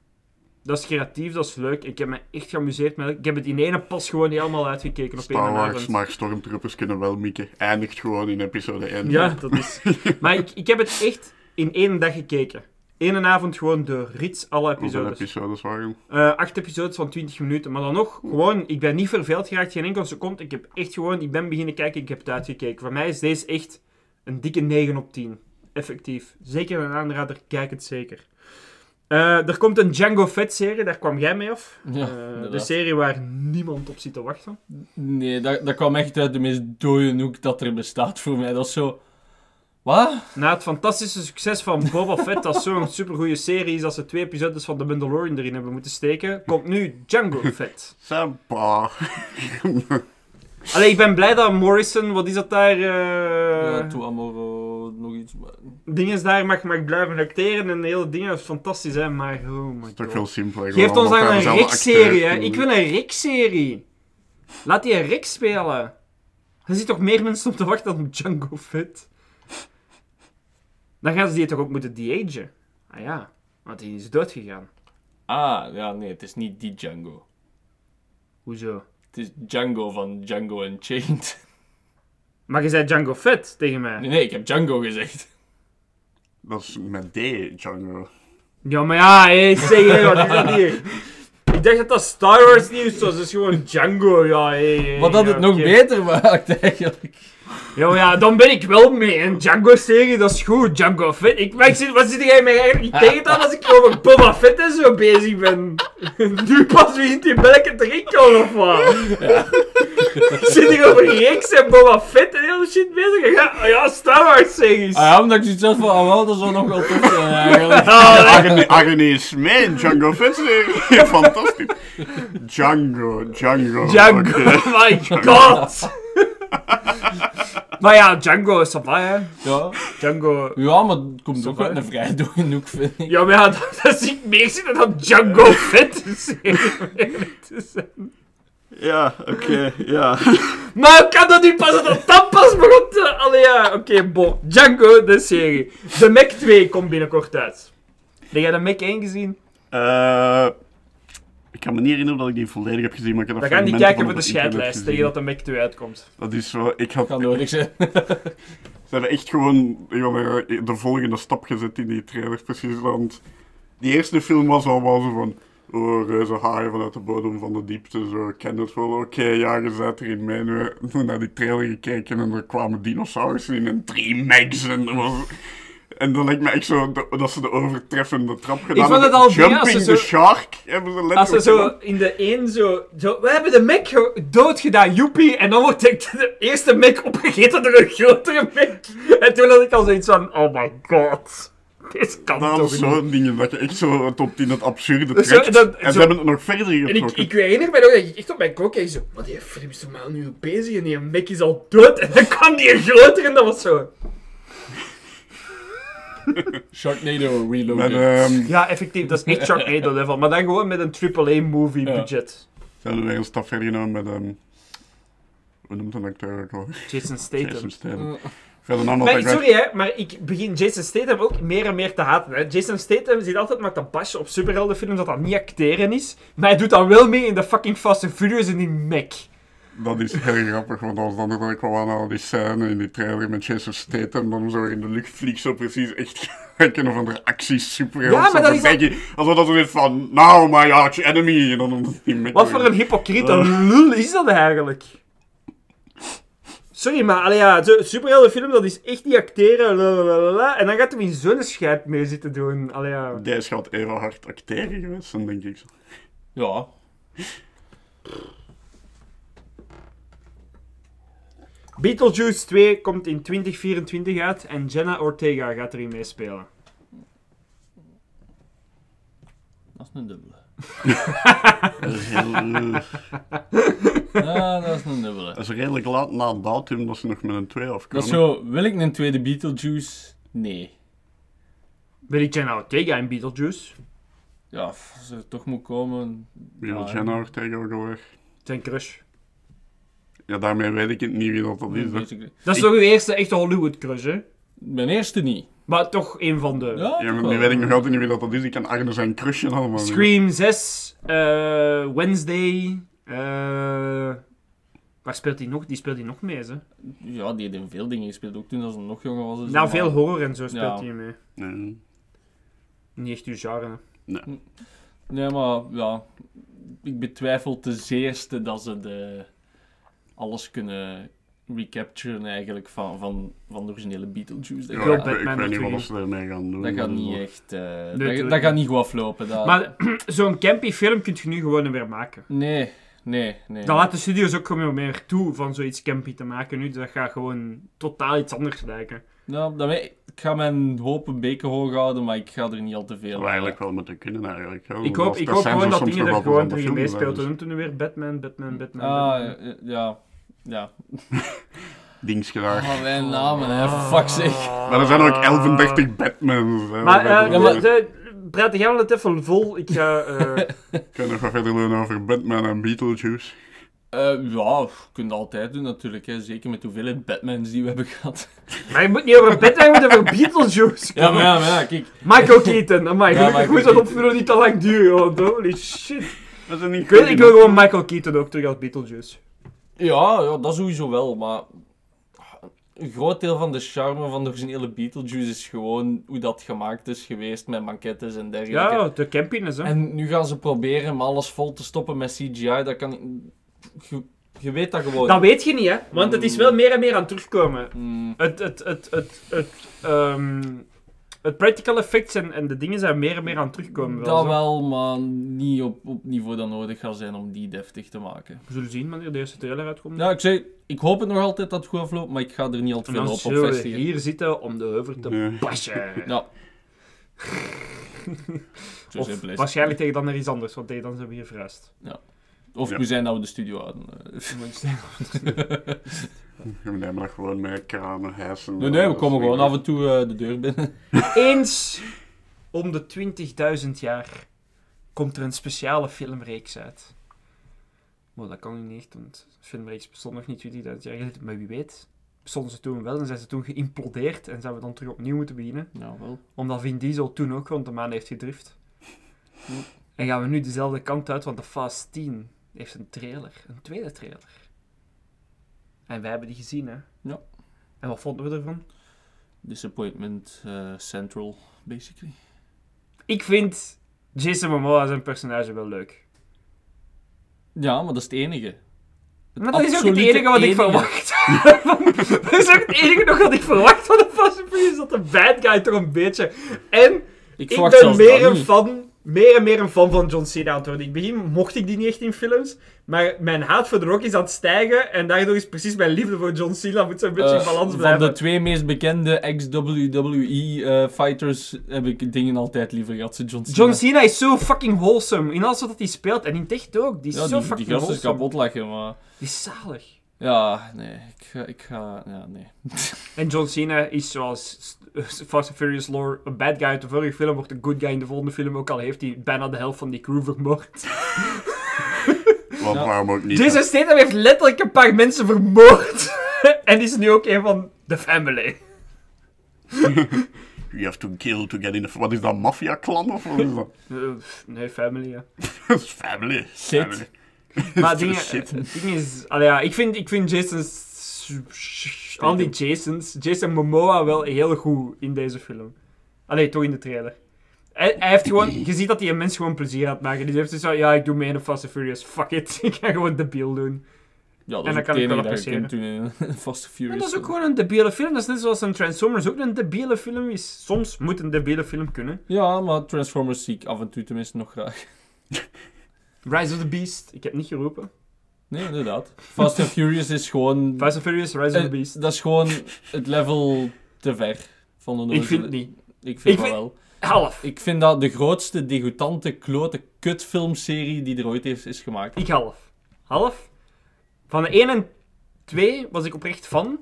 H: Dat is creatief, dat is leuk. Ik heb me echt geamuseerd met Ik heb het in ene pas gewoon niet allemaal uitgekeken op één
J: Star Wars, maar Stormtroopers kunnen wel mikken. Eindigt gewoon in episode 1.
H: Ja, dat is... [laughs] maar ik, ik heb het echt in één dag gekeken. Eén avond gewoon de rits, alle
J: Hoeveel
H: episodes.
J: episodes waren?
H: Eh, acht episodes van 20 minuten. Maar dan nog, gewoon, ik ben niet verveeld geraakt, geen enkele seconde. Ik heb echt gewoon, ik ben beginnen kijken, ik heb het uitgekeken. Voor mij is deze echt een dikke 9 op 10. Effectief. Zeker een aanrader, kijk het zeker. Eh, er komt een Django Fett-serie, daar kwam jij mee af.
I: Ja,
H: Eh, de serie waar niemand op zit te wachten.
I: Nee, dat, dat kwam echt uit de meest dode hoek dat er bestaat voor mij. Dat is zo... Wat?
H: Na het fantastische succes van Boba Fett, dat zo'n supergoeie serie is dat ze twee episodes van The Mandalorian erin hebben moeten steken, komt nu Django Fett.
J: Sampa.
H: Allee, ik ben blij dat Morrison, wat is dat daar, eh
I: Ja, Toe Amoro, nog iets. maar-
H: dinges daar mag, mag blijven acteren en de hele dingen is fantastisch, hè, maar oh my
J: is toch
H: god.
J: wel simpel. hè,
H: Geef
J: gewoon
H: ons
J: hij
H: een Rick-serie, hè.
J: is.
H: Ik wil een Rick-serie. Laat die een Rick spelen. Er zitten toch meer mensen op te wachten dan Django Fett? Dan gaan ze die toch ook moeten de-agen? Ah ja, want die is doodgegaan.
I: Ah, ja, nee, het is niet die Django.
H: Hoezo?
I: Het is Django van Django Unchained. [laughs]
H: Maar je zei Django Fett tegen mij.
I: Nee, nee, ik heb Django gezegd.
J: Dat is met D, Django.
H: Ja, maar ja, hé, zeg hé, wat is dat hier? Ik dacht dat dat Star Wars nieuws was, dus gewoon Django, ja, hé. hé,
I: Wat dat
H: ja,
I: het nog
H: oké.
I: beter maakt, [laughs] eigenlijk.
H: Ja, maar ja, dan ben ik wel mee. Een Django-serie, dat is goed. Django Fett. Ik, maar ik zit, wat zit jij mij eigenlijk niet tegen dan als ik over Boba Fett en zo bezig ben? [laughs] nu pas begint die melk te drinken, of wat? ik zit hier over Reeks en Boba Fett en heel shit bezig. Ja, ja Star Wars-series.
I: Ah ja, omdat ik zoiets had van, ah wel, dat zou nog wel tof zijn, eigenlijk. [laughs]
J: Agnes, Agnes Mijn Django Fett serie. [laughs] Fantastisch. Django, Django.
H: Django, my god. [laughs] maar ja, Django is va, hè.
I: Ja.
H: Django...
I: ja, maar het komt ook
H: Zo
I: uit een vrij hoek, vind ik.
H: Ja, maar ja, [laughs] dat, dat zie ik meer zitten dan Django te zijn. [laughs]
J: Ja, oké, ja.
H: Maar hoe kan dat nu pas dat dat dan pas begon te... Allee, ja, oké, bon. Django, de serie. De Mac 2 komt binnenkort uit. Heb jij de Mac 1 gezien?
J: Eh, ik kan me niet herinneren dat ik die volledig heb gezien, maar ik heb
H: Dan
J: dat
H: gaan die
J: fragmenten
H: kijken voor de scheidlijst tegen dat de Mac 2 uitkomt.
J: Dat is zo, ik had...
I: Kan nodig zijn. [laughs]
J: Ze hebben echt gewoon de volgende stap gezet in die trailer, precies. Want die eerste film was al wel zo van... Oh, reuze haaien vanuit de bodem van de diepte. Zo, ik ken het wel. Oké, ja, je erin mee. Nu hebben we naar die trailer gekeken en er kwamen dinosaurussen in en drie megs. En, was... en dan lijkt me echt zo de- dat ze de overtreffende trap gedaan
H: vond het
J: hebben.
H: al
J: Jumping
H: ze
J: the
H: zo-
J: Shark hebben ze
H: Als ze zo in de één zo, zo... We hebben de Mac ge- doodgedaan, joepie. En dan wordt de, de eerste Mac opgegeten door een grotere Mac. En toen had ik al zoiets van... Oh my god. Dit kan
J: Dat
H: toch
J: zo'n dingen dat je echt zo tot in het absurde
H: Zo,
J: trekt.
H: dat-
J: en
H: zo-
J: ze hebben het nog verder
H: En ik,
J: getrokken.
H: ik herinner me nog dat ik echt op mijn klok keek zo... Maar die film is normaal nu bezig en die Mac is al dood. En dan kwam die groter en dat was zo... [laughs]
I: Sharknado Reloaded.
J: Met, ehm,
H: Ja, effectief, dat is echt Sharknado [laughs] level. Maar dan gewoon met een AAA-movie
I: Ja.
H: budget.
J: Ze hebben weer een stap verder genomen met... ehm hoe noemt een acteur ook?
H: Jason Statham.
J: Jason Statham.
H: Maar sorry hè, maar ik begin Jason Statham ook meer en meer te haten. Hè. Jason Statham zit altijd maar te bashen op superheldenfilms dat dat niet acteren is. Maar hij doet dan wel mee in de fucking Fast and Furious en in Mac.
J: Dat is heel grappig, want was dan dat ik kwam aan al die scène in die trailer met Jason Statham, dan zo in de lucht vliegt zo precies echt [laughs] een of andere acties superheld.
H: Ja, maar dat is
J: al... Alsof dat zo is van, now my arch enemy, en dan die
H: Wat voor een hypocriete lul is dat eigenlijk? Sorry, maar allee, ja, superheldenfilm dat is echt niet acteren. lalalala, en dan gaat hij in zo'n scheid mee zitten doen. Allee, ja.
J: Deze gaat even hard acteren geweest zijn, denk ik.
I: Ja.
H: Beetlejuice 2 komt in 2024 uit en Jenna Ortega gaat erin meespelen.
I: Dat is een dubbele.
J: Dat [laughs]
I: Ja, dat is een dubbele.
J: dat is redelijk laat na het datum dat ze nog met een 2
I: Dat
J: afkomen.
I: is zo, wil ik een tweede Beetlejuice? Nee.
H: Wil ik Jenna Ortega in Beetlejuice?
I: Ja, als er toch moet komen...
J: Wie wil
I: ja,
J: Jenna Ortega ook alweer?
H: Zijn crush.
J: Ja, daarmee weet ik het niet wie dat, dat is. hè.
H: Dat is
I: Ik-
H: toch uw eerste echte Hollywood crush, hè?
I: Mijn eerste niet.
H: Maar toch een van de...
I: Ja,
J: maar nu weet ik nog altijd niet wie dat, dat is. Ik kan Arne zijn crushje allemaal. niet.
H: Scream 6, eh, Wednesday, eh, waar speelt hij nog? Die speelt hij nog mee, hè?
I: Ja, die heeft in veel dingen gespeeld. Ook toen als hij nog jonger was. dus
H: Nou,
I: maar-
H: veel horror en zo speelt
I: Ja.
H: hij mee.
J: Nee.
H: Niet echt uw genre.
I: Nee, maar ja, ik betwijfel ten zeerste dat ze de, alles kunnen recapturen eigenlijk van, van, van de originele Beetlejuice. Dat,
J: Ja,
H: wil
J: ik, weet niet wat ze ermee gaan doen.
I: dat gaat niet echt... eh, dat, gaat
H: niet.
I: goed aflopen. Dat,
H: Maar [clears throat] zo'n campy film kun je nu gewoon weer maken.
I: Nee, nee, nee.
H: Dan laten studios ook gewoon meer toe van zoiets campy te maken nu. Dat gaat gewoon totaal iets anders lijken.
I: Nou, weet- ik ga mijn hoop een beetje hoog houden, maar ik ga er niet al te veel
J: Zou eigenlijk wel moeten kunnen eigenlijk.
H: Ik hoop, ik hoop gewoon dat dingen er gewoon
J: de films,
H: meespeelt.
J: hè,
H: Toen weer Batman, Batman, Batman.
I: Ah,
H: Batman.
I: eh, ja. Ja. [laughs]
J: Dingsgraag.
I: Oh, mijn namen, hè. Fuck zeg.
J: Maar er zijn ook 11 Batmans. hè.
H: Maar, eh
I: maar-
H: de- praat jij wel het even vol? Ik ga... eh, [laughs]
J: Ik kan nog wat verder doen over Batman en Beetlejuice.
I: Eh, ja, je kunt dat altijd doen natuurlijk. Hè. Zeker met hoeveelheid Batmans die we hebben gehad.
H: maar je moet niet over Batman, je moet over Beetlejuice [laughs]
I: Ja, maar ja, maar ja, kijk.
H: Michael Keaton, amai,
I: Ja,
H: gelukkig
I: Michael
H: moet dat
I: Keaton.
H: opvullen niet te lang duren, want holy shit.
J: Dat is niet
H: Ik, weet, ik wil gewoon Michael Keaton ook terug als Beetlejuice.
I: Ja, ja, dat sowieso wel, maar... Een groot deel van de charme van de originele Beetlejuice is gewoon hoe dat gemaakt is geweest met manquettes en dergelijke.
H: Ja, de campiness, hè.
I: En nu gaan ze proberen om alles vol te stoppen met CGI. Dat kan... Je, je weet dat gewoon.
H: Dat weet je niet, hè. Want het is wel meer en meer aan het terugkomen.
I: Mm,
H: Het, het, het, het, het, ehm, het practical effects en, en de dingen zijn meer en meer aan het terugkomen.
I: dat
H: zo.
I: wel, maar niet op, op niveau dat nodig gaat zijn om die deftig te maken.
H: We zullen zien wanneer de eerste trailer uitkomt.
I: Ja, ik zei, ik hoop het nog altijd dat het goed afloopt, maar ik ga er niet al te veel op op
H: zullen we
I: vestigen.
H: hier zitten om de heuvel te
J: Nee.
H: bashen.
I: Ja. [laughs]
H: Of waarschijnlijk tegen dan er iets anders, want tegen dan zijn we hier verhuisd.
I: Of
J: Ja.
I: we zijn dat we de studio hadden.
J: We nemen [laughs] dat gewoon met kranen, hijsen.
I: Nee, nee, we
J: dat
I: komen gewoon af en toe eh, de deur binnen. [laughs]
H: Eens om de 20.000 jaar komt er een speciale filmreeks uit. Maar dat kan niet echt, want de filmreeks bestond nog niet 20.000 jaar geleden. Maar wie weet, bestonden ze toen wel en zijn ze toen geïmplodeerd en zouden we dan terug opnieuw moeten beginnen.
I: Ja, wel.
H: Omdat Vin Diesel toen ook rond de maan heeft gedrift. En gaan we nu dezelfde kant uit, want de Fast 10 heeft een trailer, een tweede trailer. En wij hebben die gezien, hè?
I: Ja.
H: En wat vonden we ervan?
I: Disappointment eh, Central, basically.
H: Ik vind Jason Momoa zijn personage wel leuk.
I: Ja, maar dat is het enige. Het
H: Maar dat is ook het enige wat ik verwacht. [laughs] dat is ook het enige nog wat ik verwacht van de Fast Furious, dat de bad guy toch een beetje... En
I: Ik,
H: ik ben
I: zelfs
H: meer een fan, meer en meer een fan van John Cena aan het worden. In het begin mocht ik die niet echt in films, maar mijn haat voor The Rock is aan het stijgen en daardoor is precies mijn liefde voor John Cena moet zo'n beetje
I: Eh,
H: in balans
I: van
H: blijven.
I: de twee meest bekende ex-WWE-fighters heb ik dingen altijd liever gehad. ze John Cena.
H: John Cena is zo fucking wholesome in alles wat hij speelt en in het echt ook. Die is
I: ja,
H: zo
I: die,
H: fucking
I: die gast is
H: wholesome.
I: kapot lachen, maar...
H: Die is zalig.
I: Ja, nee. Ik ga... Ik ga ja, nee. [laughs]
H: En John Cena is zoals [laughs] Fast and Furious lore een bad guy uit de vorige film, wordt een good guy in de volgende film, ook al heeft hij bijna de helft van die crew vermoord. [laughs]
J: Want waarom ook niet?
H: Jason Statham heeft letterlijk een paar mensen vermoord. [laughs] en is nu ook een van de family.
J: You have to kill to get in the... Wat is dat, maffia-clan of wat is dat?
H: Eh, nee, family, ja.
J: Family.
I: Shit.
J: Family.
H: Maar
J: Shit.
H: ding is... Allee, ja, ik vind, ik vind Jason's... Al die Jasons... Jason Momoa wel heel goed in deze film. Allee, toch in de trailer. Hij, hij heeft gewoon... Je ziet dat hij een mens gewoon plezier aan het maken. Dus hij heeft zo ja, ik doe mee in de Fast and Furious. Fuck it. [laughs] Ik ga gewoon debiel doen.
I: Ja, dat
H: En
I: ook
H: kan ik wel appreciëren.
I: in [laughs] Fast and
H: Maar
I: Furious.
H: dat is ook gewoon een debiele film. Dat is net zoals een Transformers ook een debiele film is. Soms moet een debiele film kunnen.
I: Ja, maar Transformers zie ik af en toe tenminste nog graag.
H: Rise of the Beast. Ik heb niet geroepen.
I: Nee, inderdaad. Fast and Furious is gewoon...
H: Fast and Furious, Rise of
I: eh,
H: the Beast.
I: dat is gewoon het level te ver van een
H: Ik vind het niet.
I: Ik vind
H: vind-
I: wel.
H: Half.
I: Ik vind dat de grootste, degoutante, klote kutfilmserie die er ooit heeft, is gemaakt.
H: Ik half. Half. Van de 1 en 2 was ik oprecht fan.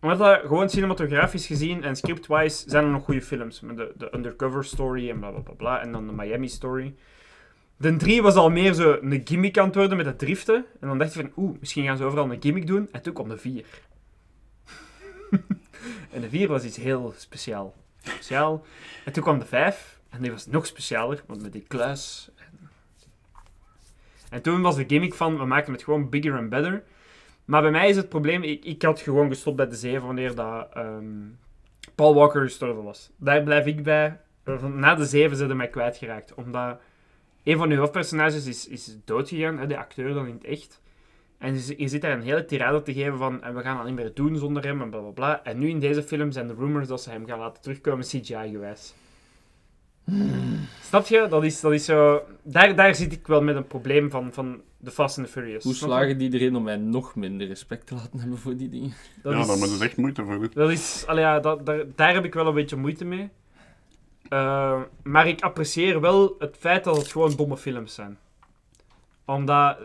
H: Omdat dat gewoon cinematografisch gezien en scriptwise zijn er nog goede films. Met de, de Undercover Story en bla bla bla bla. En dan de Miami Story. De 3 was al meer zo een gimmick aan het worden met het driften. En dan dacht je van, oeh, misschien gaan ze overal een gimmick doen. En toen kwam de 4. [laughs] en de 4 was iets heel speciaal. Speciaal. En toen kwam de 5. En die was nog specialer, want met die kluis. En, en toen was de gimmick van, we maken het gewoon bigger and better. Maar bij mij is het probleem, ik, ik had gewoon gestopt bij de 7 wanneer dat, ehm, Paul Walker gestorven was. Daar blijf ik bij. Na de 7 zijn ze mij kwijtgeraakt. Omdat een van de hoofdpersonages is, is doodgegaan, hè, de acteur dan in het echt. En je, zit daar een hele tirade te geven van en we gaan dat niet meer doen zonder hem en bla bla bla. En nu in deze film zijn de rumors dat ze hem gaan laten terugkomen CGI-gewijs. Snap je? Dat is, dat is zo... Daar, daar zit ik wel met een probleem van, van The Fast and the Furious.
I: Hoe slagen die erin om mij nog minder respect te laten hebben voor die dingen?
H: Dat
J: ja,
H: is-
J: daar moet je echt moeite voor doen.
H: Dat is, allee, ja, dat, daar, daar heb ik wel een beetje moeite mee. Eh, maar ik apprecieer wel het feit dat het gewoon domme films zijn. Omdat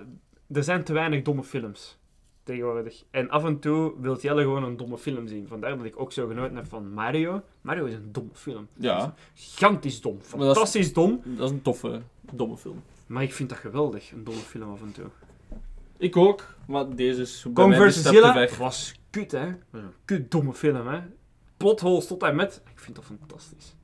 H: er zijn te weinig domme films tegenwoordig. En af en toe wil Jelle gewoon een domme film zien. Vandaar dat ik ook zo genoten heb van Mario. Mario is een domme film.
I: Ja,
H: Gigantisch dom.
I: Maar dat is-
H: Fantastisch dom.
I: dat is een toffe, domme film.
H: Maar ik vind dat geweldig, een domme film af en toe.
I: Ik ook, maar deze is bij mij
H: was kut, hè. Kut domme film, hè. Plotholes tot en met. Ik vind dat fantastisch.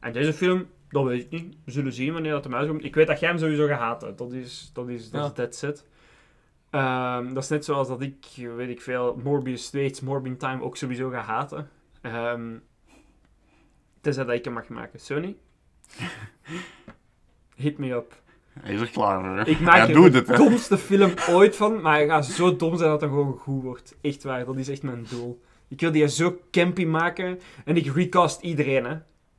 H: En deze film, dat weet ik niet. We zullen zien wanneer dat hem uitkomt. Ik weet dat jij hem sowieso gaat haten. Dat is, dat is, dat
I: Ja.
H: is dead set. Ehm, dat is net zoals dat ik, weet ik veel, Morbius 2, It's Morbin Time ook sowieso ga haten. Ehm tenzij dat ik hem mag maken. Sony? [laughs] Hit me up.
J: Hij is er klaar voor, hè.
H: Ik maak
J: Hij
H: er
J: doet
H: de
J: het,
H: domste film ooit van, maar hij gaat zo dom zijn dat het gewoon goed wordt. Echt waar, dat is echt mijn doel. Ik wil die zo campy maken en ik recast iedereen, hè.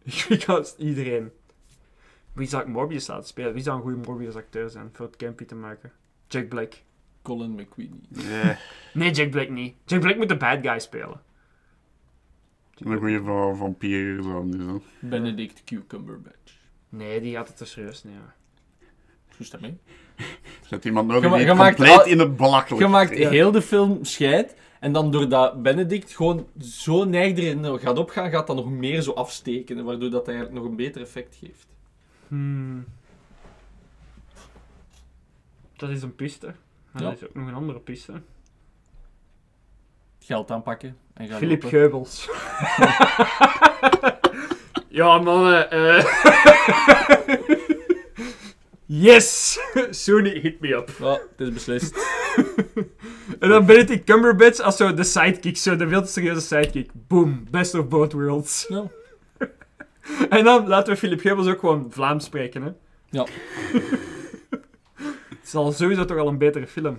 H: [laughs] Ik recast iedereen. Wie zou ik Morbius laten spelen? Wie zou een goede Morbius acteur zijn voor het campy te maken? Jack Black.
I: Colin McQueen.
J: Ja,
H: Nee, Jack Black niet. Jack Black moet de bad guy spelen.
J: een goede van vampier zo.
I: Benedict Cucumberbatch.
H: Nee, die gaat het te serieus nemen.
I: Hoe mee? [laughs]
J: Zet iemand nodig
I: Je ma-
J: die
I: je
J: het
I: maakt
J: compleet
I: al-
J: in het belachelijk
I: Je maakt heel de film scheid. En dan doordat Benedict gewoon zo neig erin gaat opgaan, gaat dat nog meer zo afsteken. Waardoor dat eigenlijk nog een beter effect geeft.
H: Hmm. Dat is een piste. Maar
I: Ja.
H: dat is ook nog een andere piste.
I: Geld aanpakken en gaan
H: Philip
I: lopen.
H: Geubels. [laughs] [laughs] ja, mannen. eh. Yes! [laughs] Sony, hit me up.
I: Ja, het is beslist. [laughs]
H: En dan Benedict Cumberbatch als zo de sidekick, zo de veel te serieuze sidekick. Boom, best of both worlds.
I: Ja. [laughs]
H: En dan laten we Philip Geubels ook gewoon Vlaams spreken, hè.
I: Ja.
H: Het is al sowieso toch al een betere film.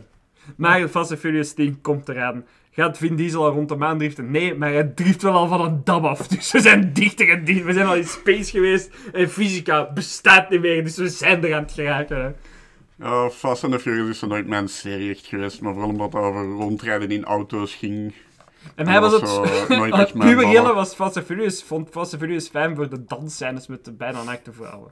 H: Maar Fast and Furious 10 komt eraan. Gaat Vin Diesel al rond de maan driften? Nee, maar hij drift wel al van een dam af. [laughs] Dus we zijn dichter en dichter. We zijn al in space geweest en fysica bestaat niet meer. Dus we zijn er aan het geraken. Hè.
J: Ja, Fast and the Furious is nooit mijn serie echt geweest, maar vooral omdat het over rondrijden in auto's ging.
H: En hij was
J: was [laughs]
H: het...
J: nooit echt mijn
H: was Fast and Furious, vond Fast and Furious fijn voor de dansscènes met de bijna naakte vrouwen.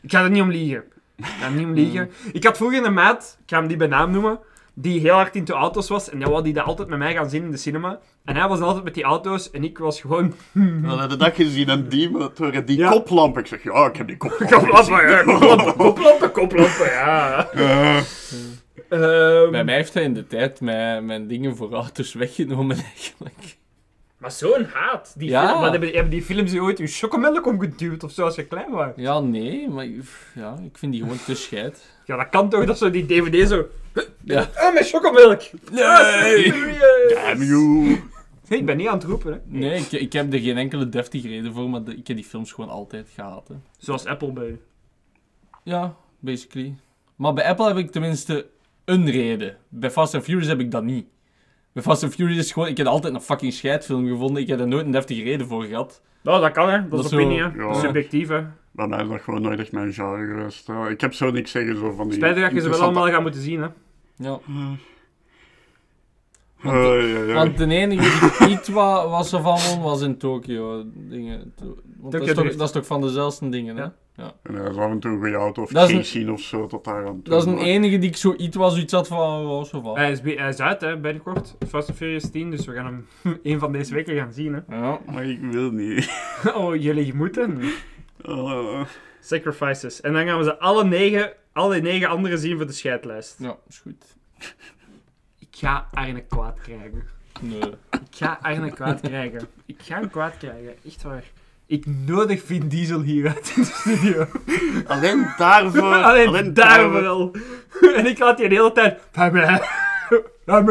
H: Ik ga er niet om liegen. Ik ga er niet om liegen. Ik had vroeger een maat, ik ga hem die bij naam noemen, die heel hard into auto's was. En dan wou die dat altijd met mij gaan zien in de cinema. En hij was altijd met die auto's en ik was gewoon...
J: We hadden dat gezien en die motor, die
H: Ja.
J: koplamp. Ik zeg, ja, ik heb die [laughs] [laughs] koplamp.
H: Koplampen, ja, koplampen, koplampen, koplampen, ja. Ehm,
I: Bij mij heeft hij in de tijd mijn, mijn dingen voor auto's weggenomen eigenlijk.
H: Maar zo'n haat. Die
I: Ja.
H: film, wat hebben, hebben die films je ooit uw chocomelk omgeduwd of zo als je klein was?
I: Ja, nee, maar ja, ik vind die gewoon te scheid. [laughs]
H: Ja, dat kan toch, dat zo die DVD zo...
I: Ja.
H: Ah, met chocomelk!
I: Nee!
J: damn you.
H: Nee, ik ben niet aan het roepen, hè.
I: Nee, ik, ik heb er geen enkele deftige reden voor, maar de- ik heb die films gewoon altijd gehaat. Hè.
H: Zoals Apple bij.
I: Ja, basically. Maar bij Apple heb ik tenminste een reden. Bij Fast and Furious heb ik dat niet. Bij Fast and Furious is gewoon, ik heb altijd een fucking scheidfilm gevonden. Ik heb er nooit een deftige reden voor gehad.
H: Nou, dat kan, hè. Dat,
I: Dat
H: is
I: zo-
H: opinie, hè.
J: Ja.
H: Subjectief, hè.
J: Bij mij is dat gewoon nooit echt mijn genre geweest. Ik heb zo niks zeggen zo van die...
H: Spijtig dat je ze wel allemaal gaan moeten zien, hè.
I: Ja.
J: Eh, ja, ja.
I: Want de enige die iets wa was won, was in Tokyo. Dingen. To- Want dat, is toch, dat is toch van dezelfde dingen, hè?
H: Ja.
J: En dat is af en toe een goede auto of Casey of zo tot daar aan toe.
I: Dat is een enige die ik zo iets was, iets had van, oh, zo van.
H: Hij is, hij is uit, hè, binnenkort. Fast and Furious 10, dus we gaan hem [laughs] een van deze weken gaan zien, hè.
I: Ja.
J: Maar ik wil niet. [laughs]
H: Oh, jullie moeten.
J: Eh,
H: Sacrifices. En dan gaan we ze alle negen, alle negen anderen zien voor de scheidlijst.
I: ja, is goed.
H: Ik ga Arne kwaad krijgen.
I: Nee.
H: Ik ga Arne kwaad [laughs] krijgen. Ik ga hem kwaad krijgen, echt waar. Ik nodig Vin Diesel hier uit in de studio.
J: alleen daarvoor. [laughs]
H: Alleen, daarvoor al. [laughs] En ik laat die de hele tijd...
J: Ik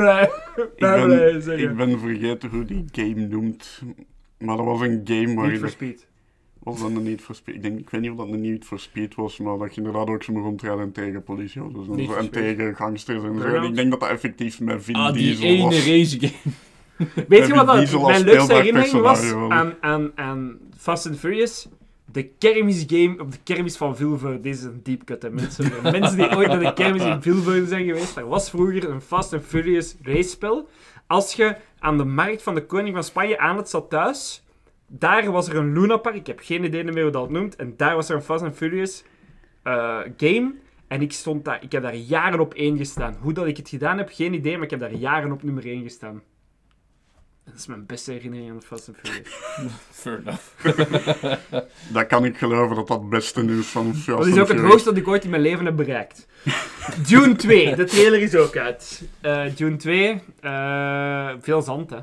J: ben, ik ben vergeten hoe die game noemt. Maar dat was een game waar
H: Need
J: je...
H: for Speed.
J: Was dat een Need for Speed? Ik, denk, ik weet niet of dat een Need for Speed was, maar dat je inderdaad ook zo moet rondrijden tegen politieauto's en,
H: Need
J: zo,
H: for
J: en tegen gangsters en zo. Ik denk dat dat effectief met Vin
I: Ah, die
J: Diesel
I: ene
J: was.
I: race game. [laughs] [laughs]
H: Weet je wat dat mijn leukste herinnering was aan, aan, aan Fast and Furious? De kermisgame op de kermis van Vilvoorde. Deze is een deep cut, hè, mensen. [laughs] Mensen die ooit naar de kermis in Vilvoorde zijn geweest, er was vroeger een Fast and Furious race-spel. Als je aan de markt van de koning van Spanje aan het zat thuis, daar was er een Luna Park. Ik heb geen idee meer hoe dat noemt. En daar was er een Fast and Furious eh, game. En ik stond daar, ik heb daar jaren op één gestaan. Hoe dat ik het gedaan heb, geen idee, maar ik heb daar jaren op nummer één gestaan. Dat is mijn beste herinnering aan de Fast and Furious. [laughs]
I: Fair enough. [laughs]
J: Dat kan ik geloven dat dat het beste nieuws van Fast
H: Dat is
J: and
H: ook het hoogste dat ik ooit in mijn leven heb bereikt. Dune 2, de trailer is ook uit. Eh Dune 2, eh, veel zand hè.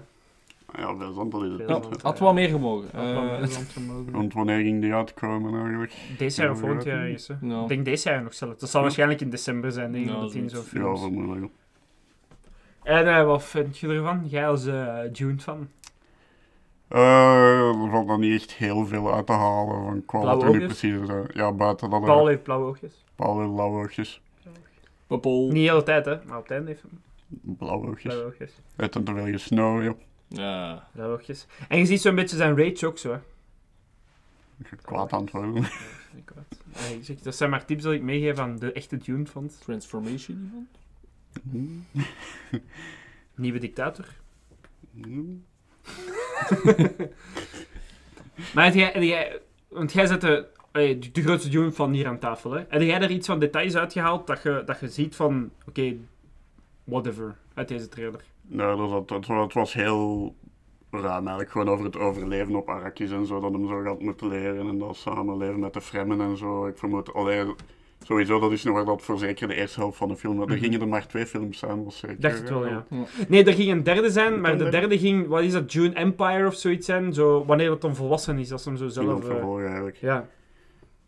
J: Ja, veel zand, dat is het.
I: Had wel meer gemogen.
H: had wel
I: Eh.
J: Want wanneer ging die uitkomen eigenlijk?
H: Deze jaar of volgend jaar ergens. hè.
I: Ja.
H: Ik denk deze jaar nog zelf. Dat zal waarschijnlijk in december zijn, denk ik,
I: Ja,
H: dat die in
I: zoiets.
H: zo'n
J: Ja, vermoedelijk.
H: En eh, wat vind je ervan? Jij als eh Dune fan?
J: Eh, er valt nog niet echt heel veel uit te halen van qua wat er nu
H: oogjes?
J: precies is. hè. Ja, buiten dat er
H: Paul heeft blauwe oogjes.
J: Paul heeft blauwe oogjes.
H: Niet de hele tijd, hè, maar op het einde heeft hij
J: Blauwe oogjes.
H: blauwe oogjes.
J: Het is te veel gesnow, joh.
I: Ja.
H: En je ziet zo'n beetje zijn rage ook zo, hè.
J: Ik ga kwaad aan het worden.
H: Ja, zeg, dat zijn maar tips dat ik meegeef aan de echte Dune-fans.
I: Transformation iemand?
H: Nieuwe dictator. [laughs] Maar heb jij, jij, want jij zet de, de grootste Dune van hier aan tafel, hè. Heb jij er iets van details uitgehaald dat je, dat je ziet van, oké, whatever, uit deze trailer?
J: Dus dat, het, het was heel ruim eigenlijk. Gewoon over het overleven op Arrakis en zo. Dat hem zo gaat moeten leren en dat samenleven met de Fremmen en zo. Ik vermoed alleen... Sowieso, dat is nog wel dat voor zeker de eerste helft van de film. Er gingen er maar twee films zijn, was zeker.
H: Dacht het wel, ja.
I: Ja.
H: Nee, er ging een derde zijn, maar de
J: derde?
H: ging, wat is dat, Dune Empire of zoiets zijn? Zo, wanneer het dan volwassen is, als hem zo
J: Zelf,
H: eh,
J: vervolgen eigenlijk.
H: ja.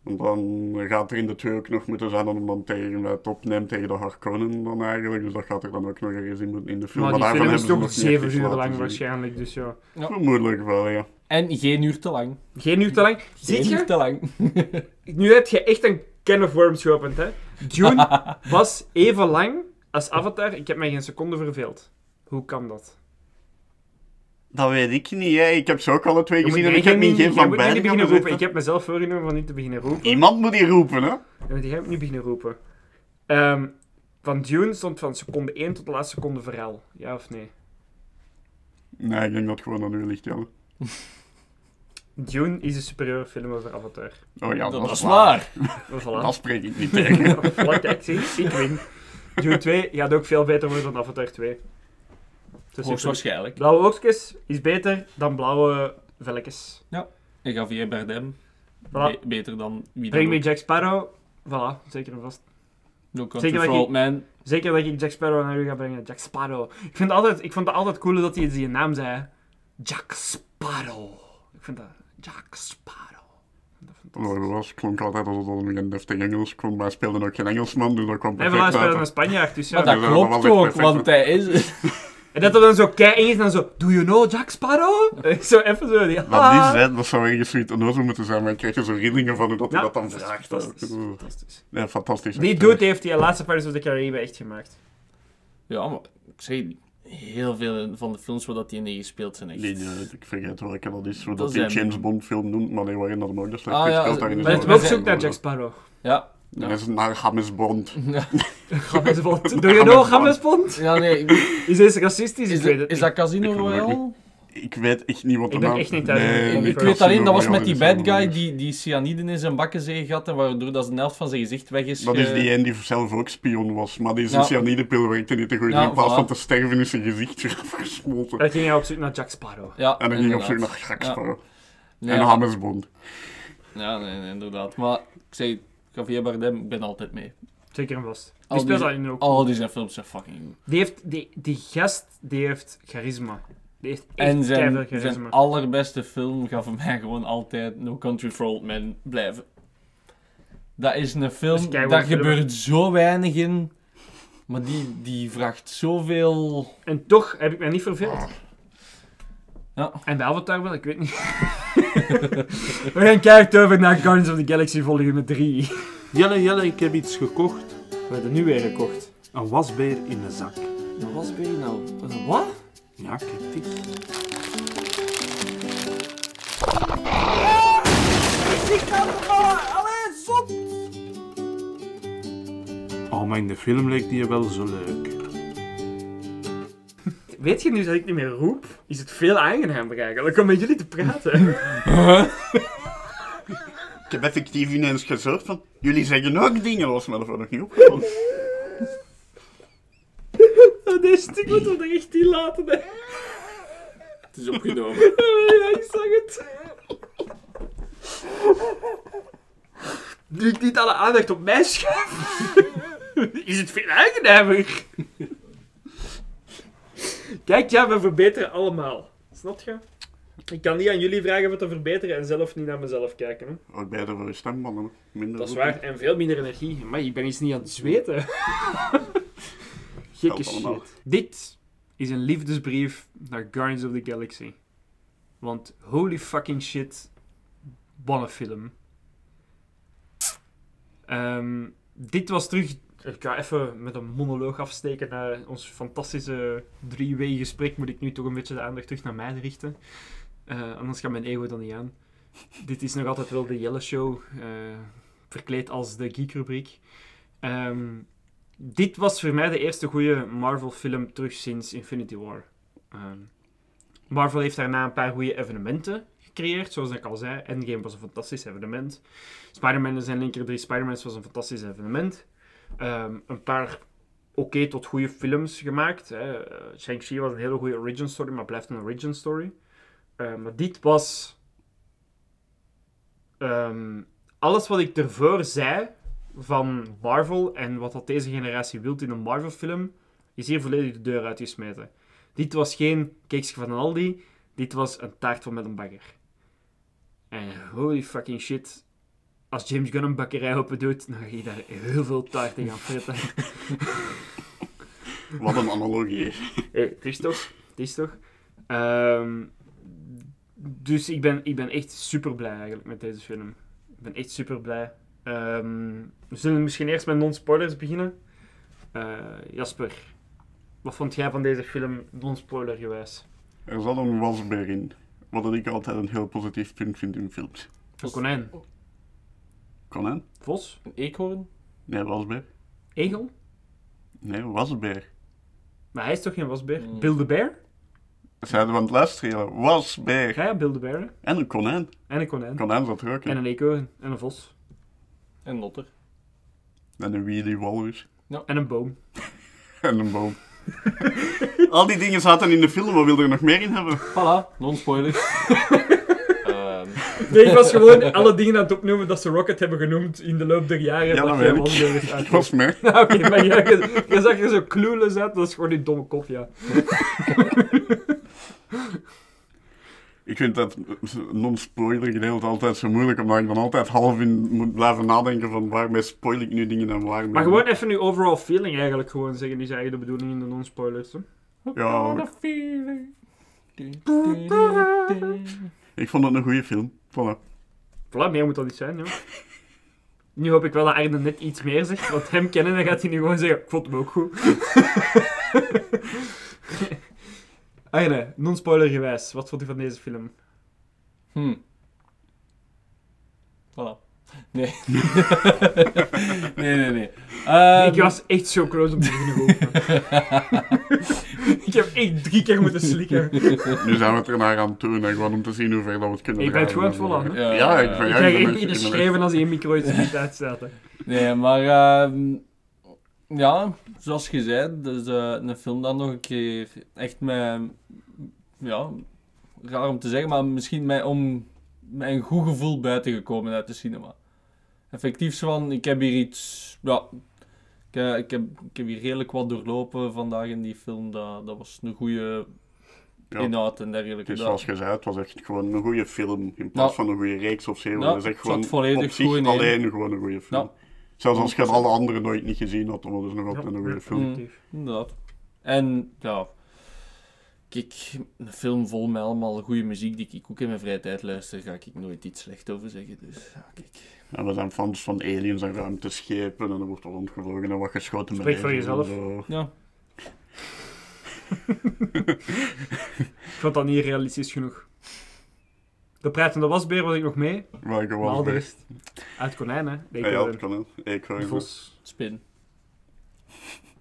J: Want dan gaat er in de twee ook nog moeten zijn dat hem dan tegen het opneemt tegen de Harkonnen dan eigenlijk. Dus dat gaat er dan ook nog ergens in, in de film.
H: Maar die
J: daarvan
H: film is
J: hebben ze
H: toch zeven uur lang waarschijnlijk, dus ja.
J: Vermoedelijk wel, ja.
I: En geen uur te lang.
H: Geen uur te lang. Ziet
I: Geen uur
H: je?
I: te lang. [laughs]
H: Nu heb je echt een can of worms geopend, hè. Dune [laughs] was even lang als Avatar. Ik heb mij geen seconde verveeld. Hoe kan dat?
J: Dat weet ik niet, hè. Ik heb ze ook alle twee
H: Je moet-
J: gezien en ik heb niet geen van
H: moet niet
J: beiden
H: beginnen
J: gaan
H: roepen. Ik heb mezelf voorgenomen van niet te beginnen roepen.
J: Iemand moet hier roepen, hè.
H: Ja, maar jij moet niet beginnen roepen. Ehm, van Dune stond van seconde 1 tot de laatste seconde verhaal. Ja of nee?
J: Nee, ik denk dat gewoon aan u ligt, ja. [laughs]
H: Dune is een superieure film over Avatar.
J: Oh ja,
I: dat is waar. [laughs]
H: Voilà.
J: Dat spreek ik niet tegen. [laughs]
H: Kijk, zie, ik win. Dune 2 gaat ook veel beter worden dan Avatar 2. Dus
I: Hoogstwaarschijnlijk.
H: Blauwe oogstjes is beter dan blauwe velletjes.
I: En Javier Bardem.
H: Voilà.
I: Be- beter dan wie dan
H: Breng me. Jack Sparrow. Voilà, zeker en vast.
I: No
H: Zeker dat
I: Man.
H: Zeker dat ik Jack Sparrow naar u ga brengen. Jack Sparrow. Ik vind, altijd, ik vond het altijd cool dat hij die naam zei. Jack Sparrow. Ik vind dat... Jack Sparrow. Ik vind dat
J: was, klonk altijd alsof dat een deftig Engels kon, maar hij speelde ook geen Engelsman, dus dat kwam
H: Nee,
J: perfect
H: voilà, hij speelde een Spanjaard, dus ja.
I: Maar dat
J: Ja, dat
I: klopt ook, want hij is... [laughs]
H: En dat er dan zo kei Engels en dan zo... Do you know Jack Sparrow? zo even zo... Die,
J: Dat
H: ah.
J: is, hè, dat zou ergens zoiets onnozel moeten zijn, maar ik krijg er zo rillingen van hoe dat hij
H: Ja,
J: dat dan
H: dat is
J: vraagt.
H: fantastisch.
J: Oeh.
H: Fantastisch.
J: Nee, fantastisch.
H: Die dude heeft die laatste Pirates of the Caribbean echt gemaakt.
I: Ja, maar ik zeg, heel veel van de films waar dat hij in gespeeld zijn echt...
J: Die, eh, ik vergeet welke dat is, hoe
I: Dat
J: dat die
I: zijn-
J: James Bond film noemt, maar die waarin dat hem ook de slecht
I: Ah, ja,
J: gespeeld daarin is.
H: Maar het
I: we
H: is ook
I: zijn-
H: zoek naar Jack Sparrow.
I: Ja.
J: Dan is het naar James Bond. [laughs]
H: James Bond. Do you know James Bond?
I: Ja, nee. ik-
H: Is deze racistisch?
I: Is,
H: ik weet het
I: is dat Casino Royale?
J: Ik weet echt niet wat Nee, niet
H: film.
I: Ik weet alleen, dat was met die bad guy die, die cyanide in zijn bakkenzee had en waardoor dat zijn helft van zijn gezicht weg is.
J: Dat
I: ge-
J: is die een die zelf ook spion was, maar die
I: Ja.
J: zijn cyanidepil werkte niet te goed.
I: Ja,
J: in plaats
I: voilà.
J: van te sterven is zijn gezicht weer afgesmolten.
H: Dan ging hij op zoek naar Jack Sparrow.
I: Ja,
J: En dan ging hij op zoek naar Jack
I: Ja.
J: Sparrow.
I: Nee,
J: En
I: ja.
J: James Bond.
I: Ja, nee, nee, inderdaad. Maar ik zei, Javier Bardem, ik ben altijd mee.
H: Zeker en vast. Die
I: Al
H: speelt
I: die-
H: dat in ook.
I: Al die zijn films zijn fucking goed.
H: Die, heeft, die, die gast, die heeft charisma. Die heeft echt
I: En zijn,
H: charisma.
I: zijn allerbeste film gaat voor mij gewoon altijd No Country for Old Men blijven. Dat is een film,
H: Dat
I: daar
H: film.
I: gebeurt zo weinig in. Maar die, die vraagt zoveel...
H: En toch heb ik mij niet verveeld.
I: Ja.
H: En bij Avatar wel, ik weet niet. [laughs] We gaan kijken over naar Guardians of the Galaxy volume 3.
J: Jelle, Jelle, ik heb iets gekocht.
H: We hebben nu weer gekocht.
J: Een wasbeer in een zak.
I: Wat ben je nou? Wat?
J: Ja, kijk dit. Oh, maar in de film leek die wel zo leuk.
H: Weet je nu dat ik niet meer roep? Is het veel aangenamer eigenlijk om met jullie te praten? [laughs]
J: Ik heb effectief ineens gezorgd van, jullie zeggen ook dingen, dat was me ervoor nog niet opgevallen. [laughs]
H: Deze stuk moeten we er echt in laten. Hè.
I: Het is opgenomen. [laughs]
H: Ja, ik zag het. Nu ik niet alle aandacht op mij schuif, is het veel aangenamer. Kijk, ja, we verbeteren allemaal. Snap je? Ik kan niet aan jullie vragen wat te verbeteren en zelf niet naar mezelf kijken. Hè?
J: Ook beter voor je stembanden. Minder
H: Dat is waar. En veel minder energie. Maar ik ben eens niet aan het zweten. [laughs] Gekke shit. Dit is een liefdesbrief naar Guardians of the Galaxy. Want holy fucking shit. Wat een film. Ehm, dit was terug... Ik ga even met een monoloog afsteken naar ons fantastische drie-way gesprek. Moet ik nu toch een beetje de aandacht terug naar mij richten. Eh, anders gaat mijn ego dan niet aan. Dit is nog altijd wel de Jelle Show. eh, verkleed als de geek-rubriek. Ehm, dit was voor mij de eerste goede Marvel-film terug sinds Infinity War. Ehm, Marvel heeft daarna een paar goede evenementen gecreëerd, zoals ik al zei. Endgame was een fantastisch evenement. Spider-Man en zijn linker drie Spider-Mans was een fantastisch evenement. Ehm, een paar oké tot goede films gemaakt. hè. Shang-Chi was een hele goede origin story, maar blijft een origin story. Eh, maar dit was... ehm, alles wat ik ervoor zei van Marvel en wat dat deze generatie wil in een Marvel-film, is hier volledig de deur uitgesmeten. Dit was geen keksje van Aldi, dit was een taart van met een bagger. En holy fucking shit, als James Gunn een bakkerij open doet, dan ga je daar heel veel taarten gaan fritten. [laughs]
J: Wat een analogie.
H: Hey, het is toch? Het is toch? Ehm, dus ik ben, ik ben echt super blij eigenlijk met deze film. Ik ben echt super blij. Ehm, we zullen misschien eerst met non-spoilers beginnen. Eh, Jasper, wat vond jij van deze film non-spoiler gewijs?
J: Er zat een wasbeer in. Wat ik altijd een heel positief punt vind in films.
H: Een konijn.
J: Konijn?
H: Vos?
I: Een eekhoorn?
J: Nee, wasbeer.
H: Egel?
J: Nee, wasbeer.
H: Maar hij is toch geen wasbeer?
I: Mm.
H: Bill the Bear?
J: Zeiden we aan het luisteren. Wasbeer.
H: Ja, ja, Bill the Bear. hè.
J: En een konijn.
H: En een konijn.
J: Konijn zat er ook in.
H: En een eekhoorn. En een vos.
I: En Notter.
J: En een wheelie walrus.
H: En een boom. [laughs]
J: En een boom. [laughs] Al die dingen zaten in de film, wat wil je er nog meer in hebben?
I: Voilà, non-spoilers. [laughs]
H: Nee, ik was gewoon alle dingen aan het opnoemen dat ze Rocket hebben genoemd in de loop der jaren.
J: Ja, dat weet ik. Was mee.
H: Ja, Oké, maar jij, je, je zag er zo clueless uit, dat is gewoon die domme kop, ja.
J: Ik vind dat non-spoiler gedeelte altijd zo moeilijk, omdat ik dan altijd half in moet blijven nadenken van waarmee spoil ik nu dingen en waarmee
H: Maar gewoon even uw overall feeling eigenlijk gewoon zeggen, die is eigenlijk de bedoeling in de non-spoilers.
J: Ja,
I: feeling.
J: ik vond het een goede film. Voilà.
H: Voilà, meer moet dat niet zijn, joh. Nu hoop ik wel dat Arne net iets meer zegt, want hem kennen, dan gaat hij nu gewoon zeggen, ik vond hem ook goed. [laughs] Arne, non-spoiler gewijs, wat vond je van deze film?
I: Hm. Voilà. [laughs] Nee. nee, nee, nee. Ehm,
H: ik was echt zo close om te beginnen. [laughs] [laughs] ik heb echt drie keer moeten slikken. [laughs]
J: Nu zijn we het ernaar aan het doen, en gewoon om te zien hoe ver dat we het kunnen
H: Ik ben het gewoon vol aan, hè?
I: Ja,
J: Ja, ik ben ja,
H: krijg
J: ik
H: echt
J: ben
H: schreven als hij een micro iets niet uitstaat.
I: Nee, maar ehm, ja, zoals je zei, dus, eh, een film dan nog een keer echt met, ja, raar om te zeggen, maar misschien met, om, met een goed gevoel buiten gekomen uit de cinema. Effectief van, ik heb hier iets, ja, ik, eh, ik, heb, ik heb hier redelijk wat doorlopen vandaag in die film, dat, dat was een goede
J: Ja.
I: inhoud en
J: Het
I: dergelijke.
J: is
I: Dat-
J: zoals je zei, het was echt gewoon een goede film, in plaats
I: Ja.
J: van een goede reeks of serie.
I: Ja,
J: het is echt gewoon
I: volledig
J: op zich
I: goed in één.
J: alleen gewoon een goede film.
I: Ja.
J: Zelfs als je alle andere nooit niet gezien had, dan was het nog altijd een goede film.
I: Mm, inderdaad. En ja, Kijk, een film vol met allemaal goede muziek die ik ook in mijn vrije tijd luister, ga ik nooit iets slecht over zeggen. Dus ja, kijk.
J: Ja, we zijn fans van aliens en ruimteschepen en er wordt rondgevlogen en wat geschoten met
H: Spreek voor
J: lasers en
H: jezelf.
J: zo.
I: Ja. [laughs]
H: Ik vond dat niet realistisch genoeg. De pratende wasbeer was ik nog mee.
J: Welke
H: Maar
J: was
H: al de
J: bij?
H: rest. Uit konijn, hè. De
J: Ja,
H: eekhoorn.
J: hè. Ik
H: De vos.
I: Spin.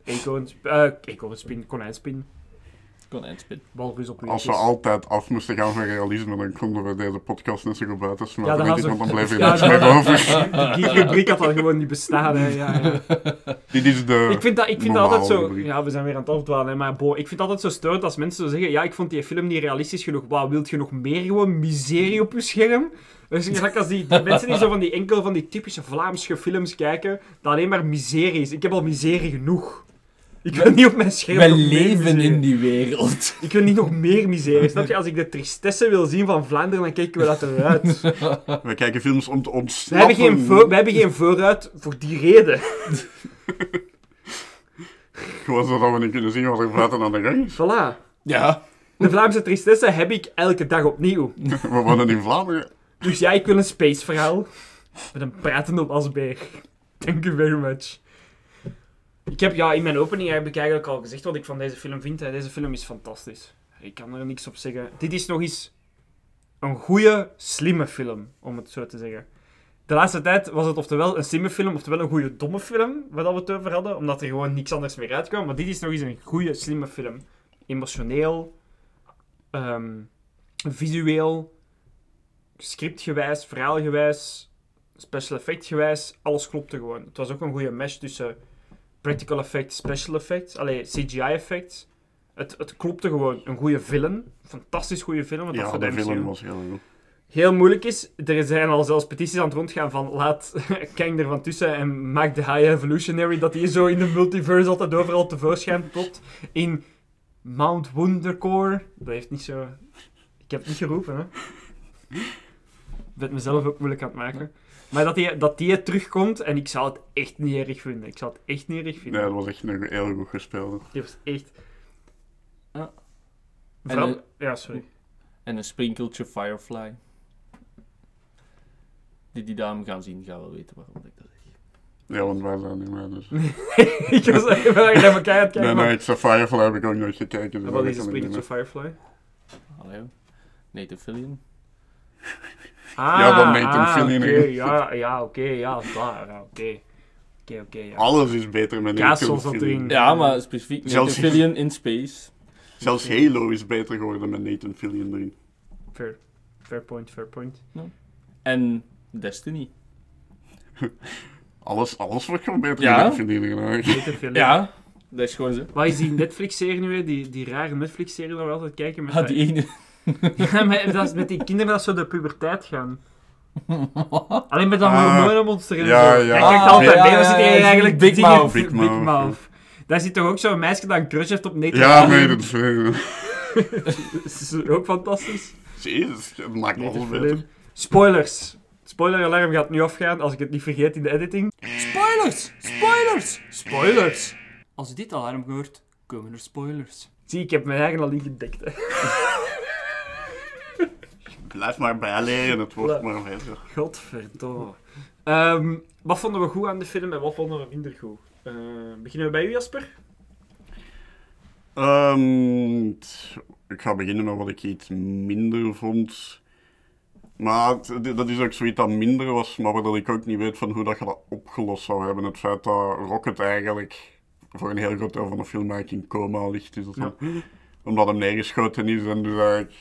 H: Eekhoorn. sp- eh, eekhoornspin. Konijnspin. Op
J: Als we altijd af moesten gaan van realisme, dan konden we deze podcast net zo goed buiten
H: Ja,
J: smijten,
H: dan
J: ik, want dan bleef er
H: Ja,
J: niks meer over. [laughs]
H: Die geek-rubriek had dan gewoon niet bestaan, hè. Ja, ja. [laughs]
J: Dit is de
H: Ik vind dat, ik vind dat altijd zo...
J: rubriek.
H: Ja, we zijn weer aan het afdwalen, hè, maar bo, ik vind het altijd zo stoort als mensen zo zeggen ja, ik vond die film niet realistisch genoeg. Wauw, wilt je nog meer gewoon miserie op je scherm? Dus gelijk als die, die mensen die zo van die enkel van die typische Vlaamse films kijken, dat alleen maar miserie is. Ik heb al miserie genoeg. Ik wil niet op mijn scherm meer
I: leven in die wereld.
H: Ik wil niet nog meer miserie. [laughs] Snap je? Als ik de tristesse wil zien van Vlaanderen, dan kijken we dat eruit. [laughs]
J: We kijken films om te
H: We
J: ontsnappen.
H: hebben geen, voor, we hebben geen vooruit voor die reden.
J: Gewoon zodat we niet kunnen zien wat er buiten aan de gang is.
H: Voilà.
I: Ja.
H: De Vlaamse tristesse heb ik elke dag opnieuw. [laughs]
J: We wonen in Vlaanderen.
H: Dus ja, ik wil een space verhaal. Met een pratende wasbeer. Thank you very much. Ik heb, ja, in mijn opening heb ik eigenlijk al gezegd wat ik van deze film vind. Deze film is fantastisch. Ik kan er niks op zeggen. Dit is nog eens een goede, slimme film, om het zo te zeggen. De laatste tijd was het oftewel een slimme film, oftewel een goede, domme film, waar we het over hadden, omdat er gewoon niks anders meer uitkwam. Maar dit is nog eens een goede, slimme film. Emotioneel, ehm, visueel, scriptgewijs, verhaalgewijs, special effect gewijs, alles klopte gewoon. Het was ook een goede mesh tussen practical effects, special effects, allee, CGI effects. Het, het klopte gewoon. Een goede film. Fantastisch goede film. want
J: Ja, de film was heel goed.
H: Heel moeilijk is. Er zijn al zelfs petities aan het rondgaan van laat [laughs] Kang er van tussen en maak de High Evolutionary dat hij zo in de multiverse altijd overal tevoorschijn tot in Mount Wondercore. Dat heeft niet zo... Ik heb het niet geroepen, hè. Ik ben mezelf ook moeilijk aan het maken. Maar dat die, dat die terugkomt, en ik zou het echt niet erg vinden. Ik zou het echt niet erg vinden.
J: Nee, dat was echt een heel goed gespeeld.
H: Die was echt...
I: Ja.
H: Vooral...
I: een-
H: Ja, sorry.
I: En een sprinkeltje Firefly. Die die dame gaan zien, gaan wel weten waarom ik dat zeg.
J: Ja, want wij zijn niet meer, dus... [laughs]
H: ik was even naar elkaar aan het kijken.
J: Nee,
H: maar-
J: nee, ik zei Firefly heb ik ook nooit gekeken. dus
H: En wat is een
J: meer.
H: Firefly?
I: Hallo. Nathan Fillion.
H: Ah,
J: Ja, Nathan
H: ah,
J: hè.
H: ja, ja, oké, ja, daar, ja, oké. Oké, oké, ja.
J: Alles is beter met Nathan.
I: Ja, maar specifiek Nathan
J: Zelfs-
I: Fillion in space.
J: Zelfs Halo is beter geworden met Nathan Fillion erin.
H: Fair, fair point, fair point.
I: En Destiny. [laughs]
J: Alles, alles wordt gewoon beter
I: Ja.
J: met Nathan Fillion gedaan.
H: Nathan Fillion. [laughs]
I: Ja, dat is gewoon zo.
H: Wat is die Netflix-serie nu weer? Die, die rare Netflix-serie dat we altijd kijken met...
I: Ah, die ene. [laughs]
H: Ja, maar dat is met die kinderen dat zo de puberteit gaan. [laughs] Alleen met dat
J: Ah.
H: hormonenmonster en
J: Ja,
H: zo.
J: ja.
H: Hij kijkt
I: Ah,
H: altijd
I: ja,
H: mee, we
I: ja,
H: zitten
I: ja,
H: hier
I: ja,
H: eigenlijk
I: Big
H: dingen-
I: Mouth.
J: Big
H: Big
J: Mouth.
H: Mouth. Daar zit toch ook zo'n meisje dat een crush heeft op Nathan
J: Ja,
H: Fillion?
J: nee, dat is... eh, [laughs]
H: Dat is ook fantastisch.
J: Jezus, het maakt
H: Nathan
J: alles
H: Fillion.
J: beter.
H: Spoilers. Spoiler-alarm gaat nu afgaan als ik het niet vergeet in de editing.
K: Spoilers! Spoilers! Spoilers! Als je dit alarm hoort, komen er spoilers.
H: Zie, ik heb mijn eigen al ingedekt. Hè.
J: Blijf maar bijleren, het wordt maar beter.
H: Godverdomme. Ehm, wat vonden we goed aan de film en wat vonden we minder goed? Eh, beginnen we bij u, Jasper?
J: Ehm, ik ga beginnen met wat ik iets minder vond. Maar dat is ook zoiets dat minder was, maar dat ik ook niet weet van hoe dat je dat opgelost zou hebben. Het feit dat Rocket eigenlijk voor een heel groot deel van de film eigenlijk in coma ligt. Is dat
H: Ja.
J: Omdat hem neergeschoten is en dus eigenlijk...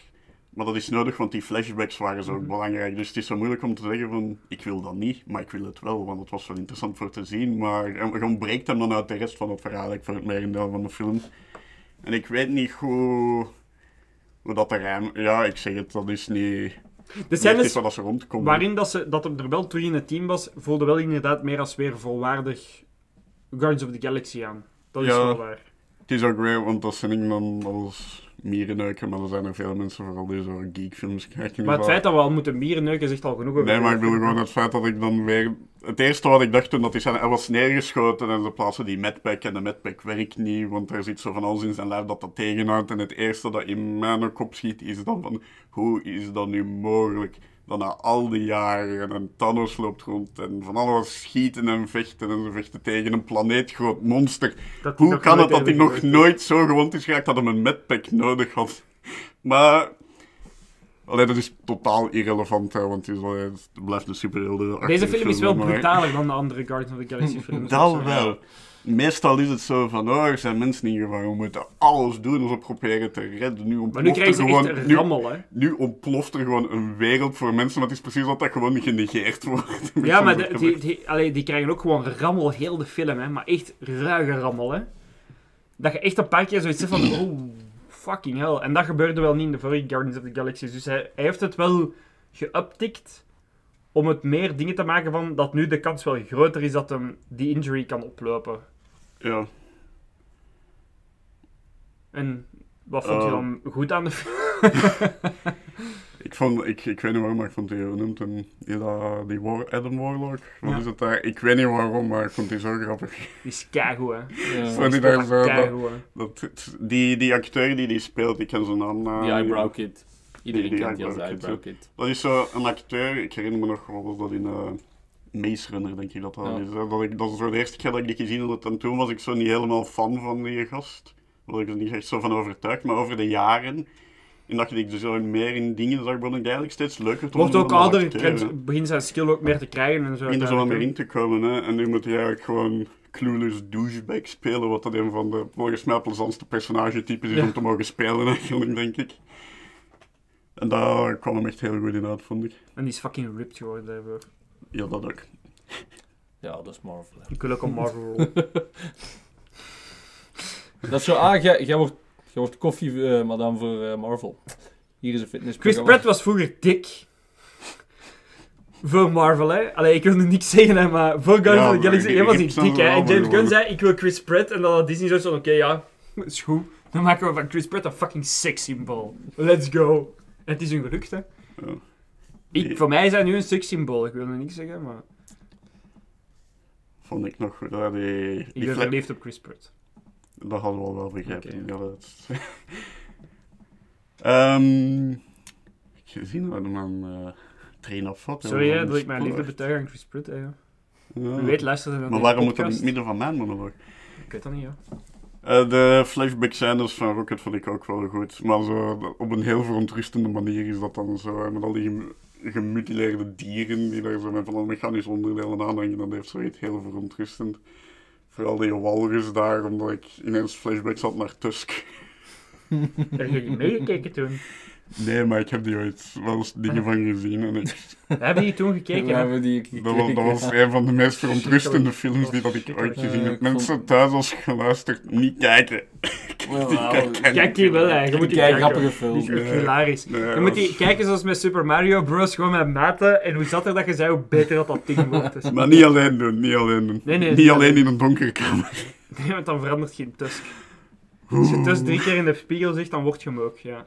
J: Maar dat is nodig, want die flashbacks waren zo ook belangrijk. Dus het is zo moeilijk om te zeggen van, ik wil dat niet, maar ik wil het wel, want het was wel interessant voor te zien. Maar je ontbreekt hem dan uit de rest van het verhaal, eigenlijk, voor het merendeel van de film. En ik weet niet hoe, hoe dat er. Ja, ik zeg het, dat is niet...
H: De scènes
J: als ze rondkomen.
H: waarin dat, ze, dat er wel terug in het team was, voelde wel inderdaad meer als weer volwaardig Guardians of the Galaxy aan. Dat is
J: Ja.
H: wel waar.
J: Het is ook weer, want dat zijn ik dan als mierenneuker, maar er zijn er veel mensen vooral die zo geekfilms kijken.
H: Maar het feit dat we al moeten mieren neuken zegt al genoeg over
J: Nee, maar ik bedoel
H: film.
J: gewoon het feit dat ik dan weer het eerste wat ik dacht toen dat hij, zijn, hij was neergeschoten en ze plaatsen die medpack en de medpack werkt niet, want er zit zo van alles in zijn lijf dat dat tegenhoudt. En het eerste dat in mijn kop schiet is dan van, hoe is dat nu mogelijk? Dat na al die jaren en Thanos loopt rond en van alles schieten en vechten en ze vechten tegen een planeetgroot monster. Hoe kan het dat hij nog nooit zo gewond is geraakt dat hij een medpack nodig had? Maar... Alleen dat is totaal irrelevant, hè, want het, blijft een superhelden.
H: Deze film is wel brutaler dan de andere Guardians of the Galaxy [laughs] films.
J: Dat wel. Meestal is het zo van, oh, er zijn mensen in gevaar, we moeten alles doen om ze proberen te redden. Nu
H: Maar
J: ontploft
H: nu krijgen ze echt
J: gewoon, nu,
H: rammel, hè.
J: nu ontploft er gewoon een wereld voor mensen, maar het is precies dat dat gewoon genegeerd wordt. [laughs]
H: Ja, maar de- die, die, allee, die krijgen ook gewoon rammel heel de film, hè. Maar echt ruige rammel, hè. Dat je echt een paar keer zoiets zegt van, oh, fucking hell. En dat gebeurde wel niet in de vorige Guardians of the Galaxy. Dus hij, hij heeft het wel geuptikt om het meer dingen te maken van dat nu de kans wel groter is dat hem die injury kan oplopen.
J: Ja.
H: En wat vond je
J: Eh.
H: dan goed aan de film? [laughs]
J: Ik, vond, ik, ik weet niet waarom, maar ik vond die, noemt hem, die, die War, Adam Warlock, wat
H: Ja.
J: is het daar? Ik weet niet waarom, maar ik vond die zo grappig.
H: Die is keigoed, hè.
I: Ja.
J: Die daar zo, dat, dat- die, die acteur die die speelt, ik ken zijn naam na.
I: Die eyebrow kid. Iedereen
J: Die- die
I: kent die als
J: eyebrow kid. Dat is zo een acteur, ik herinner me nog, was dat in eh Maze Runner, denk ik dat dat
I: Ja.
J: is. hè. Dat, ik, dat is zo de eerste keer dat ik die gezien had en toen was ik zo niet helemaal fan van die gast. Daar was ik er niet echt zo van overtuigd, maar over de jaren, en dat ik dus zo meer in dingen zag, begon ik eigenlijk steeds leuker te
H: Wordt ook ouder, begint zijn skill ook meer te krijgen en zo.
J: begint er zo meer in te komen. Hè? En nu moet hij eigenlijk gewoon clueless douchebag spelen, wat dat een van de volgens mij plezantste personagetypes is
H: Ja.
J: om te mogen spelen, [laughs] eigenlijk, denk ik. En daar kwam hem echt heel goed in uit, vond ik.
H: En die is fucking ripped geworden daarvoor.
J: Ja, dat ook.
I: Ja, dat is Marvel. hè.
H: Ik wil ook een Marvel rol. [laughs]
I: Dat is zo, ah, jij, jij wordt, jij wordt koffie, eh, madame, voor eh, Marvel. Hier is een
H: Chris
I: fitnessprogramma.
H: Pratt was vroeger dik. Voor Marvel, hè. Allee, ik wil nu niks zeggen, hè, maar voor Guardians
J: Ja,
H: of the Galaxy hij was
J: heb
H: dik, hè. En James Gunn zei, ik wil Chris Pratt. En dan had Disney zoiets van, oké, ja, is goed. Dan maken we van Chris Pratt een fucking symbool. Let's go. Het is hun gelukt, hè.
J: Ja.
H: Ik, voor mij is nu een symbool. Ik wil nu niks zeggen, maar...
J: Vond ik nog. Ja, die,
H: Ik
J: die
H: ben
J: fla-
H: verliefd op Chris Pratt.
J: Dat hadden we al wel begrepen.
H: Oké.
J: Ja, dat... [laughs] Ehm gezien dat man eh train of wat.
H: Sorry, hè, dat ik mijn liefde betuig aan Chris Pratt, hè. ja. Wie weet, luistert hij naar
J: Maar waarom moet dat in het midden van mijn monoloog?
H: Ik weet dat niet, ja.
J: Eh, de flashback scènes van Rocket vond ik ook wel goed. Maar zo, op een heel verontrustende manier is dat dan zo. Met al die gem- gemutileerde dieren die daar zo met van mechanische onderdelen aanhangen. Dat heeft zoiets heel verontrustend. Vooral die walrus daar, omdat ik ineens flashbacks had naar Tusk. [laughs]
H: Heb je meegekeken toen?
J: Nee, maar ik heb die ooit wel eens dingen van gezien. En ik,
H: hebben die toen gekeken,
I: We
H: hè.
I: hebben die
J: dat, was, dat was een van de meest verontrustende films die dat ik ooit gezien heb.
I: vond-
J: Mensen thuis als geluisterd, niet kijken. [laughs]
H: Kijk hier wel, hè. Je moet die
I: grappige film.
H: Die is hilarisch. Je moet die kijken zoals met Super Mario Bros. Gewoon met maten. En hoe zat er dat je zei, hoe beter dat dat ding wordt. Dus-
J: Maar niet alleen doen, niet alleen doen.
H: Nee, nee,
J: niet alleen. in een donkere kamer.
H: Nee, want dan verandert geen Tusk. Als je Tusk drie keer in de spiegel zegt, dan word je hem ook, ja.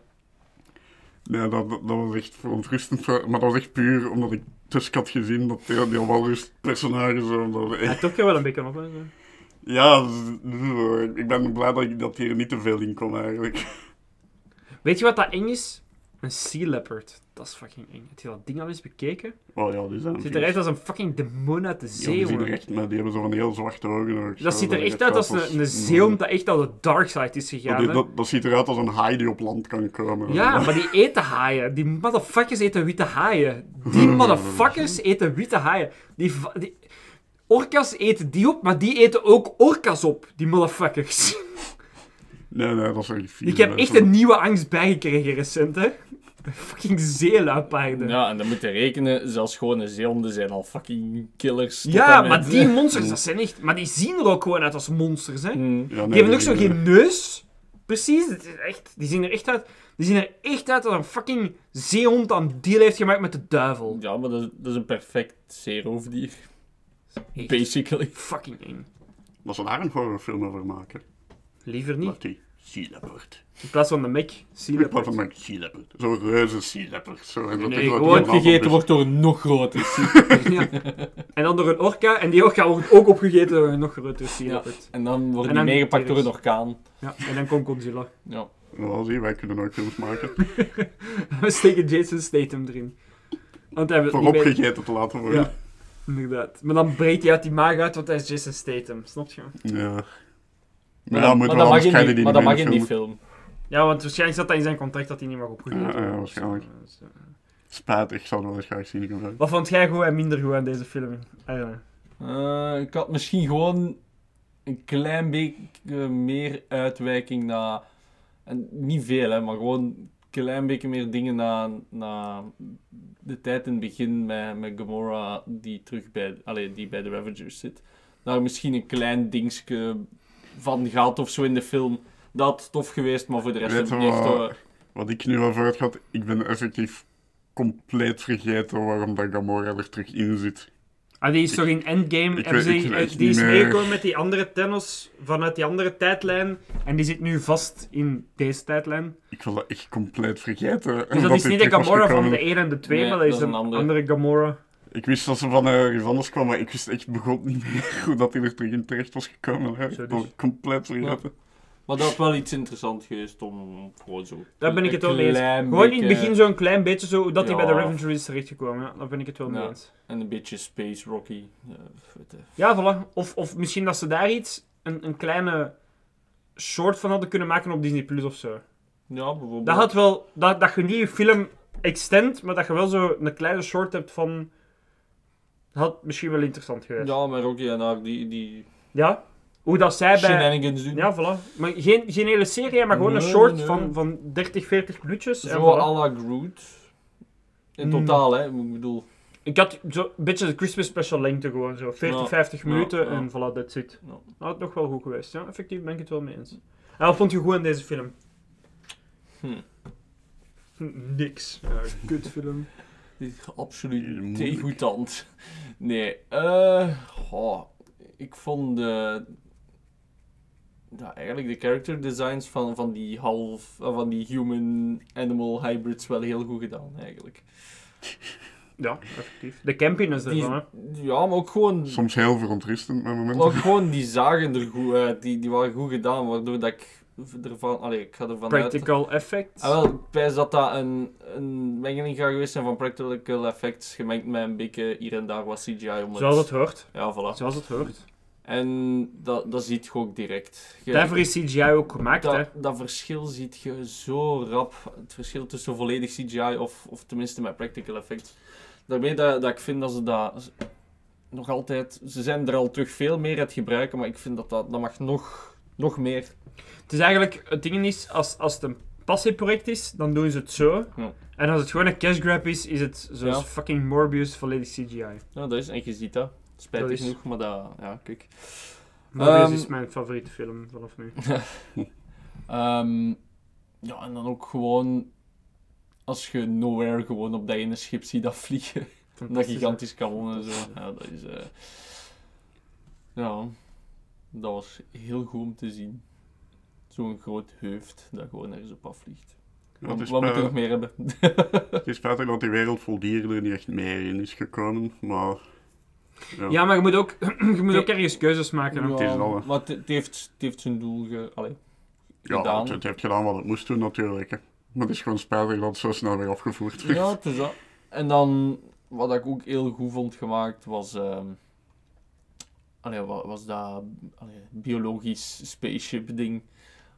J: Nee, dat, dat, was echt verontrustend. Maar dat was echt puur omdat ik Tusk had gezien, dat die, die walrus personage zo... Dat,
H: Hij toch wel een beetje op, hè.
J: ja, ik ben blij dat, ik, dat hier niet te veel in kon eigenlijk.
H: Weet je wat dat eng is? Een sea leopard. Dat is fucking eng. Heb je dat ding al eens bekeken?
J: Oh ja, die zijn
H: Het ziet eruit als een fucking demon uit de
J: Ja,
H: zee,
J: die zien er echt, maar die hebben zo van heel zwarte ogen. ook,
H: Dat
J: zo,
H: ziet er echt uit als een, een zeehond dat echt aan de dark side is
J: Dat,
H: gegaan,
J: die- dat, dat ziet eruit als een haai die op land kan komen.
H: Ja, maar die [laughs] eten haaien. Die motherfuckers eten witte haaien. Die [laughs] motherfuckers eten witte haaien. Die, die... Orka's eten die op, maar die eten ook orka's op. Die motherfuckers.
J: Nee, nee, dat is echt vies.
H: Ik heb echt een nieuwe angst bijgekregen recent, hè. [laughs] Fucking zeeluipaarden.
I: Ja, en dan moet je rekenen, zelfs gewone zeehonden zijn al fucking killers.
H: Ja, maar die [laughs] monsters, dat zijn echt... Maar die zien er ook gewoon uit als monsters, hè.
I: Mm.
J: Ja, nee,
H: Die hebben ook zo geen neus. Precies, het is echt, die zien er echt uit... Die zien er echt uit als een fucking zeehond aan deal heeft gemaakt met de duivel.
I: Ja, maar dat is, dat is een perfect zeeroofdier. Basically.
H: fucking eng.
J: Dat ze daar een horrorfilm over maken.
H: Liever niet.
J: Sea Leopard.
H: In plaats van de Mac, Sea
J: In plaats
H: Leopard.
J: van een Sea Leopard. Zo'n reuze Sea Leopard. Zo, en dat
H: Nee,
J: is wat
H: gewoon
J: die een
I: Opgegeten
J: aantal
I: wordt door een nog groter [laughs]
H: Ja. En dan door een orka, en die orka wordt ook opgegeten door een nog grotere Sea
I: Ja.
H: Leopard.
I: En dan wordt
H: En
I: die
H: dan
I: meegepakt door een orkaan.
H: Ja, en dan komt Godzilla.
I: Ja.
J: Wel, zie, wij kunnen ook films maken. [laughs]
H: We steken Jason Statham erin. Want hij wil
J: Voor
H: niet
J: opgegeten te laten worden.
H: Ja, inderdaad. Maar dan breekt hij uit die maag uit, want hij is Jason Statham. Snap je?
J: Ja. Maar,
I: dat-
J: moet
I: maar mag
J: je
I: die,
J: die
I: maar
J: niet
I: dat mag in die film.
H: Ja, want waarschijnlijk zat dat in zijn contract dat hij niet mag opgegeten
J: Ja, ja,
H: worden.
J: waarschijnlijk.
H: Dus, eh,
J: Spijtig, ik zou wel eens graag zien. gebeuren.
H: Wat vond jij goed en minder goed aan deze film?
I: Eh, ik had misschien gewoon een klein beetje meer uitwijking naar... En niet veel, hè, maar gewoon een klein beetje meer dingen na, na de tijd in het begin met, met Gamora die terug bij, allee, die bij de Ravagers zit. Daar misschien een klein dingetje van gehad of zo in de film. Dat tof geweest, maar voor de rest
J: Weet
I: heb
J: je
I: ik niet echt...
J: wat, wat ik nu al voor had? Ik ben effectief compleet vergeten waarom dat Gamora er terug in zit.
H: Ah, die is toch in Endgame...
J: ik
H: hebben
J: weet-
H: ze,
J: ik weet
H: eh, die is
J: meer.
H: meegekomen met die andere Thanos vanuit die andere tijdlijn. En die zit nu vast in deze tijdlijn.
J: Ik wil dat echt compleet vergeten.
H: Dus dat is niet de Gamora van de 1 en de 2,
I: Nee,
H: maar dat is
I: dat is
H: een
I: een andere.
H: andere Gamora.
J: Ik wist dat ze van ergens anders kwam, maar ik wist echt begon niet meer [laughs] hoe dat hij er terug in terecht was gekomen. Hè.
H: Zo dus.
J: was compleet vergeten.
I: Maar dat is wel iets interessants geweest om gewoon zo...
H: Daar ben ik het wel mee eens. Gewoon in het begin zo'n klein beetje zo, hoe dat hij bij de. Revenge is terechtgekomen. Ja, daar ben ik het wel mee
I: Ja.
H: eens.
I: En een beetje Space Rocky. eh.
H: Ja, voilà. Of, of misschien dat ze daar iets, een, een kleine short van hadden kunnen maken op Disney Plus of zo.
I: Ja, bijvoorbeeld.
H: Dat had wel, dat, dat je niet je film extend, maar dat je wel zo een kleine short hebt van. Dat had misschien wel interessant geweest.
I: Ja, maar Rocky en haar die, die
H: Ja? Hoe dat zij bij.
I: shenanigans doen.
H: Ja, voilà. Maar geen, geen hele serie, maar gewoon een short
I: nee.
H: Van, van 30, 40 minuutjes. en
I: Zo
H: voilà.
I: à la Groot. In
H: Mm.
I: totaal, hè. Ik bedoel...
H: Ik had zo een beetje de Christmas special lengte gewoon zo. 40,
I: Ja.
H: 50
I: Ja,
H: minuten
I: ja.
H: en voilà, that's it.
I: Ja.
H: Dat had nog wel goed geweest. Ja, effectief ben ik het wel mee eens. En wat vond je goed aan deze film?
I: Hm.
H: Hm, Niks. Ja, kutfilm.
I: Absoluut tegengoedant. Nee, eh... goh, ik vond de... Ja, eigenlijk de character designs van, van die half... eh, van die human-animal hybrids wel heel goed gedaan, eigenlijk.
H: Ja, effectief. De campiness ervan, hè.
I: ja, maar ook gewoon...
J: Soms heel verontrustend met momenten.
I: Ook gewoon die zagen er goed uit. Die, die waren goed gedaan, waardoor dat ik ervan... Allee, ik ga ervan uit...
H: Practical effects.
I: Ah, wel, ik pijs dat dat een, een mengeling gaat geweest zijn van practical effects gemengd met een beetje hier en daar wat CGI. Om
H: Zoals het hoort.
I: Ja, voilà.
H: Zoals het hoort.
I: En dat, dat ziet je ook direct. Je-
H: Daarvoor is CGI ook gemaakt, hè.
I: dat, dat verschil ziet je zo rap. Het verschil tussen volledig CGI of, of tenminste met practical effects. Daarmee dat, dat ik vind dat ze dat nog altijd... Ze zijn er al terug veel meer aan het gebruiken, maar ik vind dat dat, dat mag nog, nog meer.
H: Het is eigenlijk, het ding is, als, als het een passieproject is, dan doen ze het zo.
I: Ja.
H: En als het gewoon een cash grab is, is het zoals
I: Ja.
H: fucking Morbius volledig CGI.
I: Ja, dat is, en je ziet dat. Spijtig
H: Dat is-
I: genoeg, maar dat... Ja, kijk.
H: Morbius
I: Ehm,
H: is mijn favoriete film vanaf nu. [laughs]
I: Ehm, ja, en dan ook gewoon... Als je Nowhere gewoon op dat ene schip ziet dat vliegen. [laughs] Dat gigantisch kanon en zo. Ja, dat is... eh, Ja, dat was heel goed om te zien. Zo'n groot hoofd dat gewoon ergens op afvliegt.
J: Ja,
I: Wat, wat moet je nog meer hebben? [laughs]
J: Het is spijtig dat die wereld vol dieren er niet echt meer in is gekomen, maar... Ja.
H: Ja, maar je moet ook, [clears throat] je moet ook ergens keuzes maken. hè.
J: Het al,
I: maar het, het heeft, het heeft zijn doel ge, allee,
J: Ja,
I: gedaan.
J: het, het heeft gedaan wat het moest doen natuurlijk. Hè. Maar het is gewoon spijtig dat het zo snel weer afgevoerd werd.
I: Ja, het is dat. En dan, wat ik ook heel goed vond gemaakt, was... ehm allee, wat was dat allee, biologisch spaceship ding.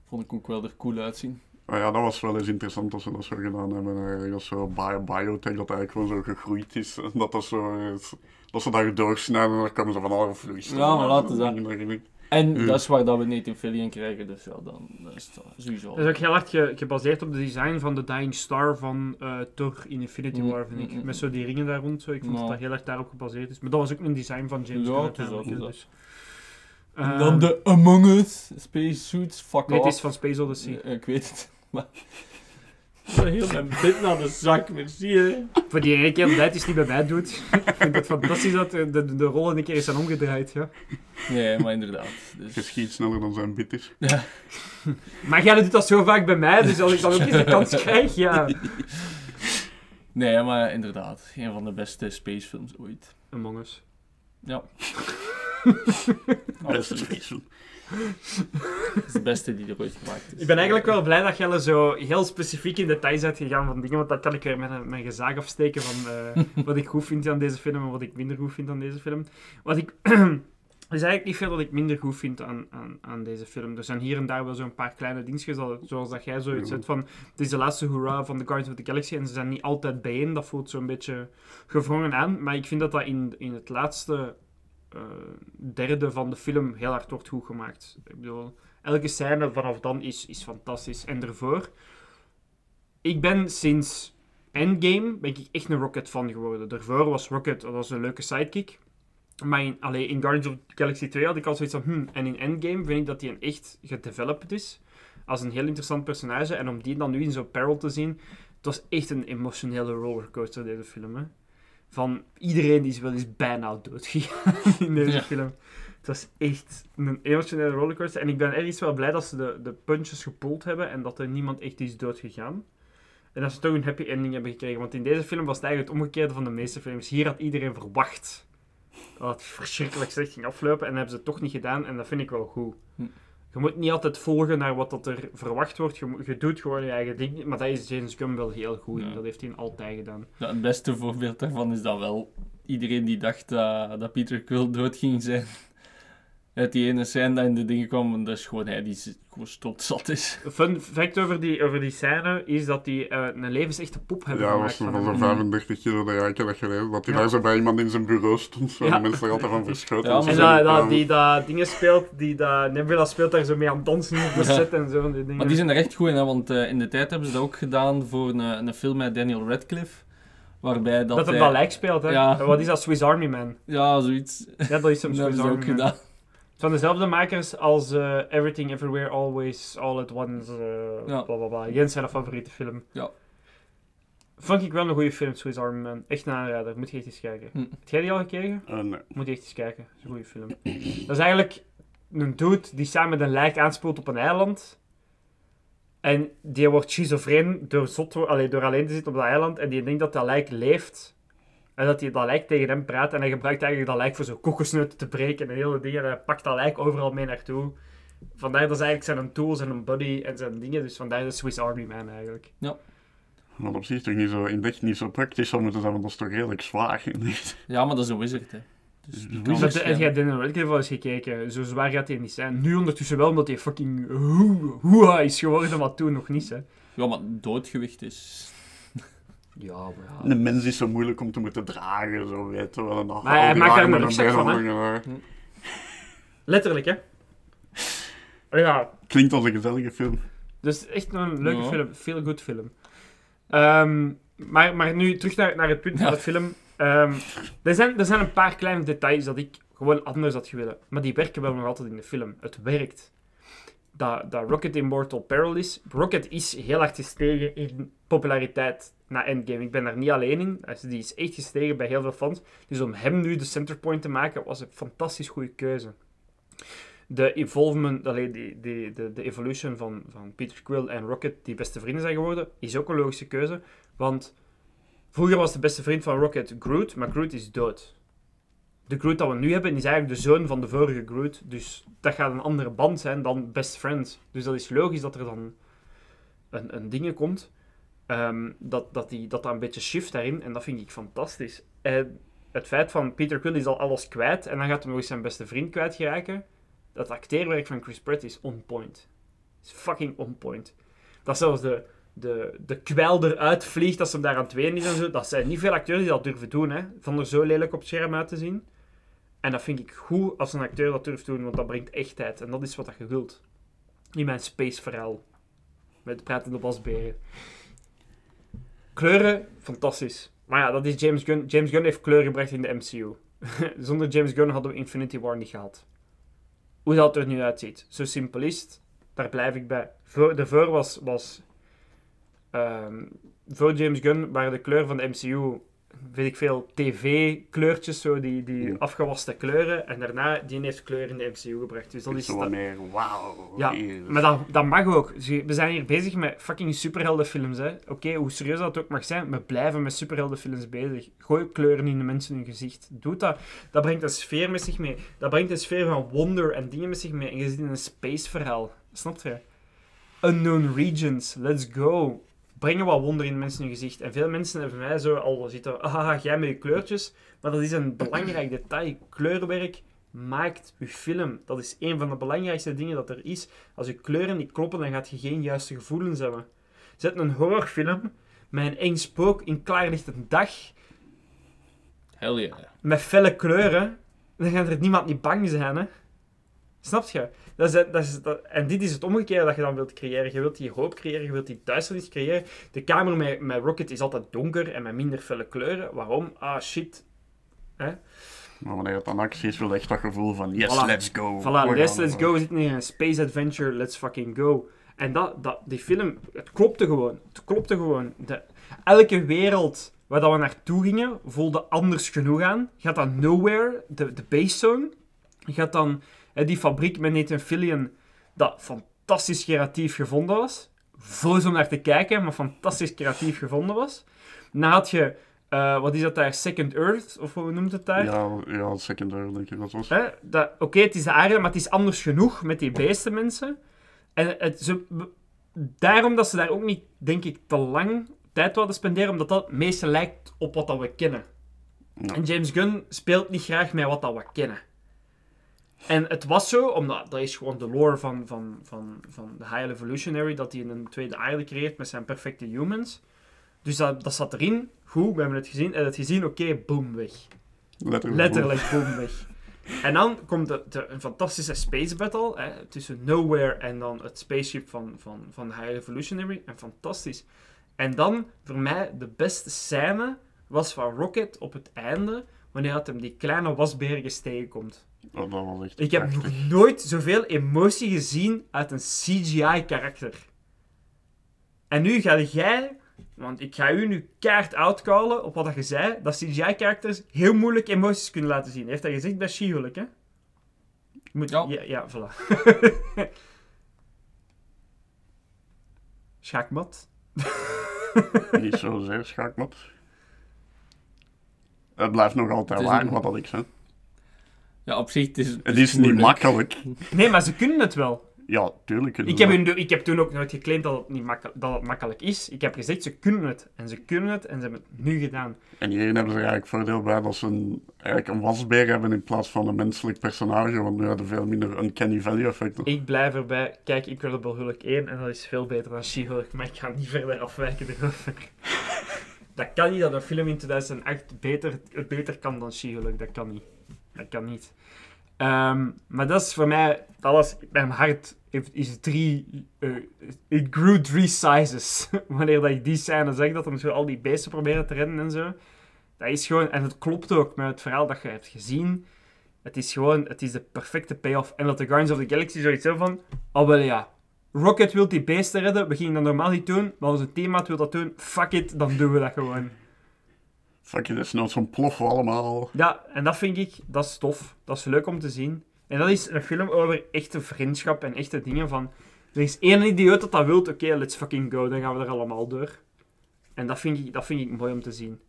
I: Vond ik ook wel er cool uitzien.
J: Ah ja, dat was wel eens interessant dat ze dat zo gedaan hebben. Eigenlijk als zo bio biotech, dat eigenlijk gewoon zo gegroeid is. En dat dat zo is, dat ze daar doorsnijden en dan komen ze van alle vloeistoffen.
I: Ja, maar laten ze dat. En
J: Ja.
I: dat is waar dat we Nathan Fillion krijgen, dus ja, dan is het sowieso...
H: Dat is ook heel hard ge- gebaseerd op de design van de Dying Star van eh Thor in Infinity
I: Mm,
H: War, vind ik.
I: mm, mm.
H: Met zo die ringen daar rond. Zo. Ik vond
I: Ja.
H: dat dat heel erg daarop gebaseerd is. Maar dat was ook een design van James
I: Ja,
H: Gunn
I: het het is
H: hè,
I: En
H: dus.
I: dan
H: Ehm,
I: de Among Us spacesuits, fuck
H: Nee, het
I: off.
H: is van Space Odyssey.
I: Ik weet het, [laughs] maar... [laughs] Heel mijn bit naar de zak, merci hè.
H: Voor die ene keer dat hij het niet bij mij doet. ik vind het fantastisch dat de, de, de rollen een keer zijn omgedraaid. Ja.
I: Nee, maar inderdaad.
J: Je
I: Dus...
J: schiet sneller dan zijn bit is. [laughs]
H: Maar jij doet dat zo vaak bij mij, dus als ik dan ook eens de kans [laughs] krijg, ja.
I: Nee, maar inderdaad. Een van de beste spacefilms ooit.
H: Among Us.
I: Ja.
J: Beste spacefilm.
I: Dat is de beste die er ooit gemaakt is.
H: Ik ben eigenlijk wel blij dat jij zo heel specifiek in details bent gegaan van dingen, want dan kan ik weer met een gezaag afsteken van eh, wat ik goed vind aan deze film en wat ik minder goed vind aan deze film. Wat ik... [clears throat] Is eigenlijk niet veel dat ik minder goed vind aan, aan, aan deze film. Er zijn hier en daar wel zo'n paar kleine dingetjes, al- zoals dat jij zoiets zegt van... Het is de laatste hoera van The Guardians of the Galaxy en ze zijn niet altijd bijeen. Dat voelt zo'n beetje gewrongen aan. Maar ik vind dat dat in, in het laatste derde van de film heel hard wordt goed gemaakt. Ik bedoel, elke scène vanaf dan is, is fantastisch. En daarvoor... Ik ben sinds Endgame ben ik echt een Rocket fan geworden. Daarvoor was Rocket dat was een leuke sidekick. Maar in, in Guardians of the Galaxy 2 had ik al zoiets van... Hmm, en in Endgame vind ik dat hij een echt gedeveloped is. Als een heel interessant personage. En om die dan nu in zo'n peril te zien... Het was echt een emotionele rollercoaster, deze film. Van iedereen die is wel eens bijna dood gegaan in deze
I: Ja.
H: film. Het was echt een emotionele rollercoaster. En ik ben ergens wel blij dat ze de, de punches gepoeld hebben en dat er niemand echt is dood gegaan. En dat ze toch een happy ending hebben gekregen. Want in deze film was het eigenlijk het omgekeerde van de meeste films. Hier had iedereen verwacht dat het verschrikkelijk slecht ging aflopen. En dat hebben ze toch niet gedaan. En dat vind ik wel goed.
I: Hm.
H: Je moet niet altijd volgen naar wat dat er verwacht wordt. Je, doet gewoon je eigen ding. Maar dat is James Gunn wel heel goed.
I: Ja.
H: Dat heeft hij altijd gedaan.
I: Ja, het beste voorbeeld daarvan is dan wel iedereen die dacht dat, dat Peter Quill dood ging zijn. Uit die ene scène dat in de dingen kwam, en dat is gewoon hij die gewoon stootzat is.
H: Een [laughs] fun fact over die, over die scène is dat die eh, een levensechte pop hebben
J: Ja, dat
H: gemaakt
J: was
H: van
J: zo'n 35 kilo dat ja, ik heb dat hij
H: Ja.
J: daar zo bij iemand in zijn bureau stond. Waar
H: Ja.
J: de mensen er altijd van verschoten.
I: Ja.
H: En dat,
J: Ja,
H: dat, die dat dingen speelt, die dat Nebula speelt daar zo mee aan het dansen op de
I: Ja.
H: set en zo. van Die dingen.
I: Maar die zijn er echt goed in, hè, want eh, in de tijd hebben ze dat ook gedaan voor een, een film met Daniel Radcliffe. Waarbij dat,
H: dat het
I: hij-
H: dat lijk speelt, hè?
I: Ja.
H: Wat is dat? Swiss Army Man.
I: Ja, zoiets.
H: Ja, dat is hem [laughs]
I: Dat
H: Swiss
I: hebben ze
H: Army
I: ook
H: Man.
I: gedaan.
H: Zijn dezelfde makers als eh, Everything Everywhere Always All at Once. eh
I: Ja.
H: bla bla bla. Jens zijn favoriete film.
I: Ja.
H: Vond ik wel een goede film, Swiss Army Man. Echt een aanrader. Moet je echt eens kijken.
I: Hm.
H: Heb jij die al gekeken?
J: Eh, nee.
H: Moet je echt eens kijken. Dat is een goede film. [clears throat] Dat is eigenlijk een dude die samen met een lijk aanspoelt op een eiland. En die wordt schizofreen door, zot, wo- allee, door alleen te zitten op dat eiland. En die denkt dat dat lijk leeft. En dat hij dat lijk tegen hem praat. En hij gebruikt eigenlijk dat lijk voor zo'n kokosnoten te breken en hele dingen. En hij pakt dat lijk overal mee naartoe. Vandaar dat is eigenlijk zijn tools en een buddy en zijn dingen. Dus vandaar de Swiss Army Man eigenlijk.
J: Wat op zich toch niet zo, in echt niet zo praktisch zou moeten zijn, want dat is toch redelijk zwaar. [laughs]
I: Ja, maar dat is een wizard, hè. Dus
J: Wizard,
H: de- heb jij Daniel Radcliffe eens gekeken? Zo zwaar gaat hij niet zijn. Nu ondertussen wel, omdat hij fucking hoe- hoeha is geworden, maar toen nog niet, hè.
I: Ja, maar doodgewicht is...
H: Ja, maar
J: Een mens is zo moeilijk om te moeten dragen, zo weet je wel.
H: Maar hij maakt daar een
J: en
H: rugzak van, hè?
J: daar.
H: Letterlijk, hè. Ja,
J: Klinkt als een gezellige film.
H: dus echt een leuke
I: Ja.
H: film. Feel good film. Ehm, maar, maar nu terug naar, naar het punt van de film. Ehm, er, zijn, er zijn een paar kleine details dat ik gewoon anders had gewillen. Maar die werken wel nog altijd in de film. Het werkt. Dat, dat Rocket in Mortal Peril is. Rocket is heel hard gestegen in populariteit na Endgame. Ik ben daar niet alleen in. Die is echt gestegen bij heel veel fans. Dus om hem nu de centerpoint te maken, was een fantastisch goede keuze. De evolvement, allee, die, die, de, de evolution van, van Peter Quill en Rocket, die beste vrienden zijn geworden, is ook een logische keuze. Want vroeger was de beste vriend van Rocket Groot, maar Groot is dood. De Groot dat we nu hebben, is eigenlijk de zoon van de vorige Groot. Dus dat gaat een andere band zijn dan best friends. Dus dat is logisch dat er dan een, een ding komt. Ehm, dat, dat, die, dat dat een beetje shift daarin. En dat vind ik fantastisch. En het feit van Peter Quill is al alles kwijt. En dan gaat hij nog eens zijn beste vriend kwijtgeraken. Dat acteerwerk van Chris Pratt is on point. Is fucking on point. Dat zelfs de, de, de kwel eruit vliegt als ze hem daar aan het is en zo. Dat zijn niet veel acteurs die dat durven doen, hè. Van er zo lelijk op het scherm uit te zien. En dat vind ik goed als een acteur dat durft doen, want dat brengt echtheid. En dat is wat dat je wilt. Niet mijn space verhaal. Met pratende basberen. Kleuren, fantastisch. Maar ja, dat is James Gunn. James Gunn heeft kleur gebracht in de MCU. [laughs] Zonder James Gunn hadden we Infinity War niet gehad. Hoe dat er nu uitziet. Zo simpel is het. Daar blijf ik bij. Voor, was, was ehm, voor James Gunn waren de kleuren van de MCU, weet ik veel, tv-kleurtjes, zo, die, die
J: Ja.
H: afgewaste kleuren. En daarna, die heeft kleur in de MCU gebracht. Dus dat is...
J: Zo
H: dat-
J: meer, wauw.
H: ja, maar dat, dat mag ook. Dus We zijn hier bezig met fucking superheldenfilms. hè. Oké, hoe serieus dat ook mag zijn, we blijven met superheldenfilms bezig. Gooi kleuren in de mensen hun gezicht. Doe dat. Dat brengt een sfeer met zich mee. Dat brengt een sfeer van wonder en dingen met zich mee. En je zit in een space verhaal. Snap je? Unknown regions, let's go. Brengen wat wonder in mensen hun gezicht. En veel mensen hebben mij zo al zitten, ah, jij met je kleurtjes. Maar dat is een belangrijk detail. Kleurwerk maakt je film. Dat is een van de belangrijkste dingen dat er is. Als je kleuren niet kloppen, dan gaat je geen juiste gevoelens hebben. Zet een horrorfilm met een eng spook in klaarlichte dag,
I: Hell yeah.
H: met felle kleuren, dan gaat er niemand niet bang zijn, hè. Snap je? Dat is, dat is, dat, en dit is het omgekeerde dat je dan wilt creëren. Je wilt die hoop creëren, je wilt die duisternis creëren. De kamer met, met Rocket is altijd donker en met minder felle kleuren. Waarom? Ah, shit. Hè?
J: Maar wanneer het dan actie is, wil je echt dat gevoel van yes,
H: Voilà.
J: let's go.
H: Voilà,
J: We
H: let's, let's go. We zitten in een space adventure, let's fucking go. En dat, dat, die film, het klopte gewoon. Het klopte gewoon. De, elke wereld waar dat we naartoe gingen, voelde anders genoeg aan. Gaat dan Nowhere, de, de base zone. Gaat dan die fabriek met Nathan Fillion, dat fantastisch creatief gevonden was. Voos om naar te kijken, maar fantastisch creatief gevonden was. Dan had je, eh, wat is dat daar, Second Earth, of hoe noemt het daar?
J: Ja, ja, secundair denk ik dat was.
H: Oké, het is de aarde, maar het is anders genoeg met die beesten mensen. En het, ze, daarom dat ze daar ook niet, denk ik, te lang tijd wilden spenderen, omdat dat het meeste lijkt op wat dat we kennen. En James Gunn speelt niet graag met wat dat we kennen. En het was zo, omdat dat is gewoon de lore van, van, van, van de High Evolutionary, dat hij een tweede aarde creëert met zijn perfecte humans. Dus dat, dat zat erin. Goed, we hebben het gezien. En het gezien, oké, boom, weg.
J: Letterlijk.
H: Letterlijk, boom, weg. En dan komt de, de- een fantastische space battle hè, tussen Nowhere en dan het spaceship van, van, van High Evolutionary. En fantastisch. En dan, voor mij, de beste scène was van Rocket op het einde, wanneer hij hem die kleine wasbergjes tegenkomt.
J: Oh, dat was echt
H: Ik heb
J: prachtig.
H: nog nooit zoveel emotie gezien uit een CGI-karakter. En nu ga jij, want ik ga u nu kaart outcallen op wat dat je zei, dat CGI-karakters heel moeilijk emoties kunnen laten zien. Heeft hij gezegd bij She-Hulk, hè? Je Moet, ja.
I: Ja.
H: ja, voilà. [laughs] Schaakmat. [laughs]
J: Niet zozeer schaakmat. Het blijft nog altijd waar, wat dat ik zei.
I: Ja, op zich, het is,
J: Het is niet makkelijk.
H: Nee, maar ze kunnen het wel.
J: Ja, tuurlijk. kunnen
H: Ik
J: ze
H: heb, hun- ik heb toen ook nooit geclaimd dat het, niet makkel- dat het makkelijk is. Ik heb gezegd, ze kunnen het. En ze kunnen het en ze hebben het nu gedaan.
J: En hierin hebben ze er eigenlijk voordeel bij dat ze een, eigenlijk een wasbeer hebben in plaats van een menselijk personage, want nu hadden veel minder uncanny valley effecten.
H: Ik blijf erbij. Kijk, Incredible Hulk 1 en dat is veel beter dan She-Hulk, maar ik ga niet verder afwijken erover. Dat kan niet dat een film in 2008 beter, beter kan dan She-Hulk. Dat kan niet. Dat kan niet. Ehm, maar dat is voor mij, was, mijn hart is drie, eh, it grew three sizes. [laughs] Wanneer dat ik die scène zeg, dat hem zo al die beesten proberen te redden en zo. Dat is gewoon, en het klopt ook met het verhaal dat je hebt gezien. Het is gewoon, het is de perfecte payoff. En dat de Guardians of the Galaxy zoiets hebben van, oh wel ja, Rocket wil die beesten redden, we gingen dat normaal niet doen, maar onze teammaat wil dat doen, fuck it, dan doen we dat gewoon.
J: Fuck je, dat is nou zo'n plof allemaal.
H: Ja, en dat vind ik, dat is tof. Dat is leuk om te zien. En dat is een film over echte vriendschap en echte dingen van... Er is één idioot dat dat wilt, oké, let's fucking go, dan gaan we er allemaal door. En dat vind ik, dat vind ik mooi om te zien.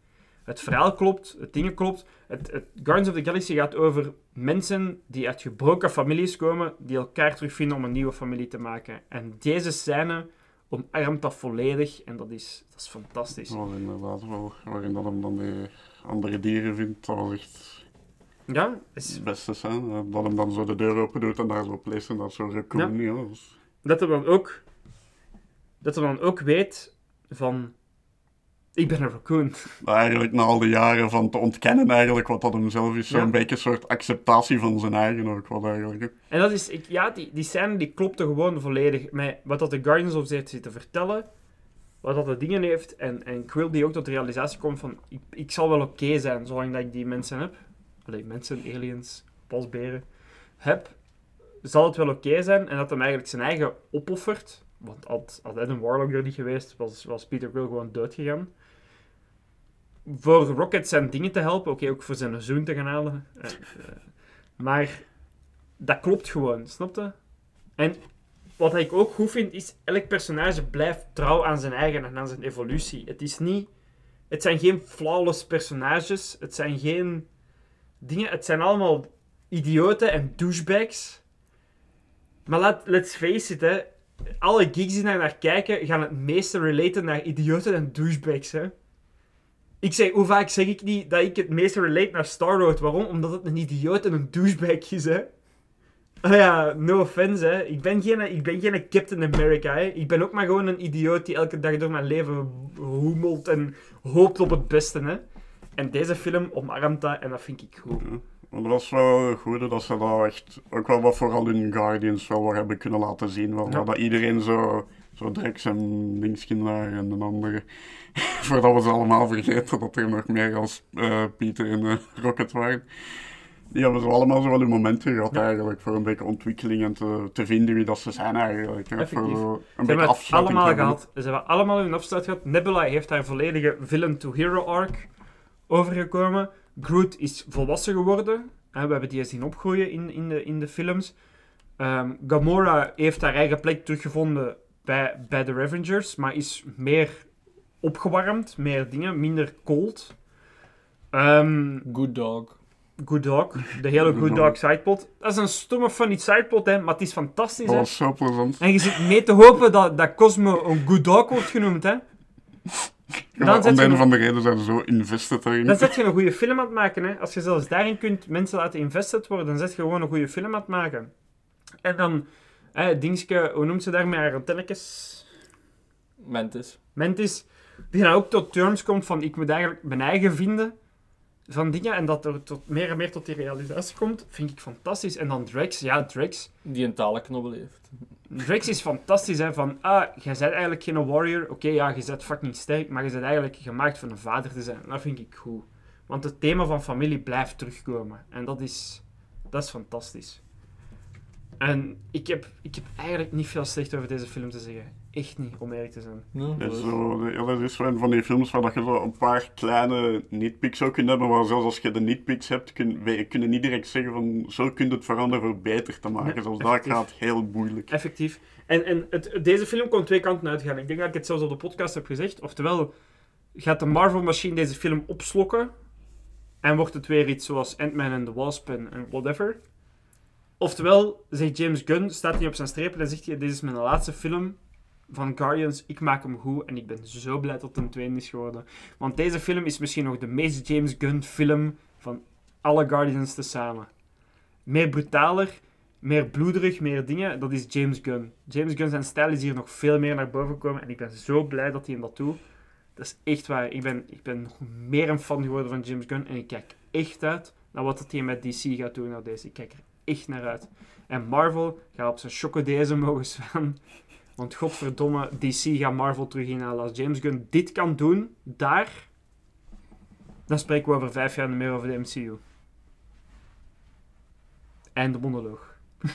H: Het verhaal klopt, het dingen klopt. Het, het Guardians of the Galaxy gaat over mensen die uit gebroken families komen, die elkaar terugvinden om een nieuwe familie te maken. En deze scène omarmt dat volledig en dat is, dat is fantastisch.
J: Was inderdaad wel, waarin dat hem dan die andere dieren vindt, dat was echt
H: Ja, is,
J: het beste scène. Dat hem dan zo de deur open doet en daar zo pleest en dat zo raccoon, ja. dat
H: hij dan ook dat hij dan ook weet van ik ben een raccoon.
J: Maar eigenlijk na al die jaren van te ontkennen eigenlijk wat dat hem zelf is, zo'n
H: Ja.
J: beetje een soort acceptatie van zijn eigen ook wat eigenlijk.
H: En dat is, ik, ja, die, die scène die klopte gewoon volledig met wat dat de Guardians of heeft zitten vertellen, wat dat de dingen heeft, en, en Quill die ook tot de realisatie komt van, ik, ik zal wel oké zijn, zolang dat ik die mensen heb, alleen mensen, aliens, pasberen, heb, zal het wel oké zijn, en dat hem eigenlijk zijn eigen opoffert, Want had, had Adam Warlock er niet geweest, was, was Peter Quill gewoon dood gegaan. Voor Rocket zijn dingen te helpen, oké, ook voor zijn zoon te gaan halen. Eh, eh, maar dat klopt gewoon, snap je? En wat ik ook goed vind, is elk personage blijft trouw aan zijn eigen en aan zijn evolutie. Het is niet... Het zijn geen flawless personages. Het zijn geen dingen... Het zijn allemaal idioten en douchebags. Maar let, let's face it, hè. Alle geeks die daar naar kijken, gaan het meeste relaten naar idioten en douchebags, hè. Ik zeg, hoe vaak zeg ik niet dat ik het meeste relate naar Star-Lord? Waarom? Omdat het een idioot en een douchebag is, hè. Ah ja, no offense, hè. Ik ben geen, ik ben geen Captain America, hè. Ik ben ook maar gewoon een idioot die elke dag door mijn leven hoemelt en hoopt op het beste, hè. En deze film omarmt dat en dat vind ik goed.
J: Maar dat was wel goed dat ze dat echt, ook wel wat vooral in Guardians wel wat hebben kunnen laten zien.
H: Ja.
J: Dat iedereen zo, zo Drex en Dingskin daar en een andere. [laughs] Voordat we ze allemaal vergeten dat er nog meer als eh, Peter en [laughs] Rocket waren. Die hebben zo allemaal zo wel hun momenten gehad eigenlijk, voor een beetje ontwikkeling en te, te vinden wie dat ze zijn eigenlijk. Hè, voor een
H: Ze
J: beetje
H: hebben allemaal
J: hebben.
H: gehad. Ze hebben allemaal hun afsluit gehad. Nebula heeft haar volledige villain-to-hero arc overgekomen. Groot is volwassen geworden. We hebben die zien opgroeien in, in, de, in de films. Ehm, Gamora heeft haar eigen plek teruggevonden bij, bij de Revengers, maar is meer opgewarmd, meer dingen, minder cold. Ehm,
I: Good dog.
H: Good Dog, de hele
J: Good
H: Good
J: Dog.
H: Dog sideplot. Dat is een stomme funny sideplot, hè, maar het is fantastisch.
J: Dat was zo plezant.
H: En je zit mee te hopen dat, dat Cosmo een good dog wordt genoemd, hè.
J: Ja,
H: Dan
J: om de een van de redenen zijn ze zo invested erin.
H: Dan zet je een goede film aan het maken, hè. Als je zelfs daarin kunt mensen laten invested worden, dan zet je gewoon een goede film aan het maken. En dan, hè, dingske, hoe noemt ze daar met haar?
I: Mantis.
H: Mantis, die dan ook tot terms komt van, ik moet eigenlijk mijn eigen vinden van dingen, en dat er tot, meer en meer tot die realisatie komt, vind ik fantastisch. En dan Drax, ja, Drax.
I: Die een talenknobbel heeft.
H: Drax is fantastisch, hè, van, ah, jij bent eigenlijk geen warrior. Oké, ja, je bent fucking sterk, maar je bent eigenlijk gemaakt van een vader te zijn. Dat vind ik goed. Want het thema van familie blijft terugkomen. En dat is, dat is fantastisch. En ik heb, ik heb eigenlijk niet veel slecht over deze film te zeggen. Echt niet, om eerlijk te zijn.
J: Dat is, zo, ja, dat is een van die films waar dat je zo een paar kleine nitpicks ook kunt hebben, maar zelfs als je de nitpicks hebt, kun we kunnen niet direct zeggen van zo kun je het veranderen voor beter te maken.
H: Nee,
J: Zelfs dat
H: effectief.
J: gaat heel moeilijk.
H: Effectief. En, en het, deze film kon twee kanten uitgaan. Ik denk dat ik het zelfs op de podcast heb gezegd. Oftewel, gaat de Marvel-machine deze film opslokken en wordt het weer iets zoals Ant-Man en the Wasp en whatever. Oftewel, zegt James Gunn, staat hij op zijn strepen en zegt hij, dit is mijn laatste film van Guardians, ik maak hem goed en ik ben zo blij dat een tweede is geworden. Want deze film is misschien nog de meest James Gunn film van alle Guardians tezamen. Meer brutaler, meer bloederig, meer dingen, dat is James Gunn. James Gunn zijn stijl is hier nog veel meer naar boven gekomen en ik ben zo blij dat hij hem dat doet. Dat is echt waar. Ik ben, ik ben nog meer een fan geworden van James Gunn en ik kijk echt uit naar wat hij met DC gaat doen naar deze. Ik echt naar uit. En Marvel gaat op zijn chocodezen mogen staan. Want godverdomme, DC gaat Marvel terug inhalen. Als James Gunn dit kan doen, daar, dan spreken we over vijf jaar meer over de MCU. En de monoloog. [laughs]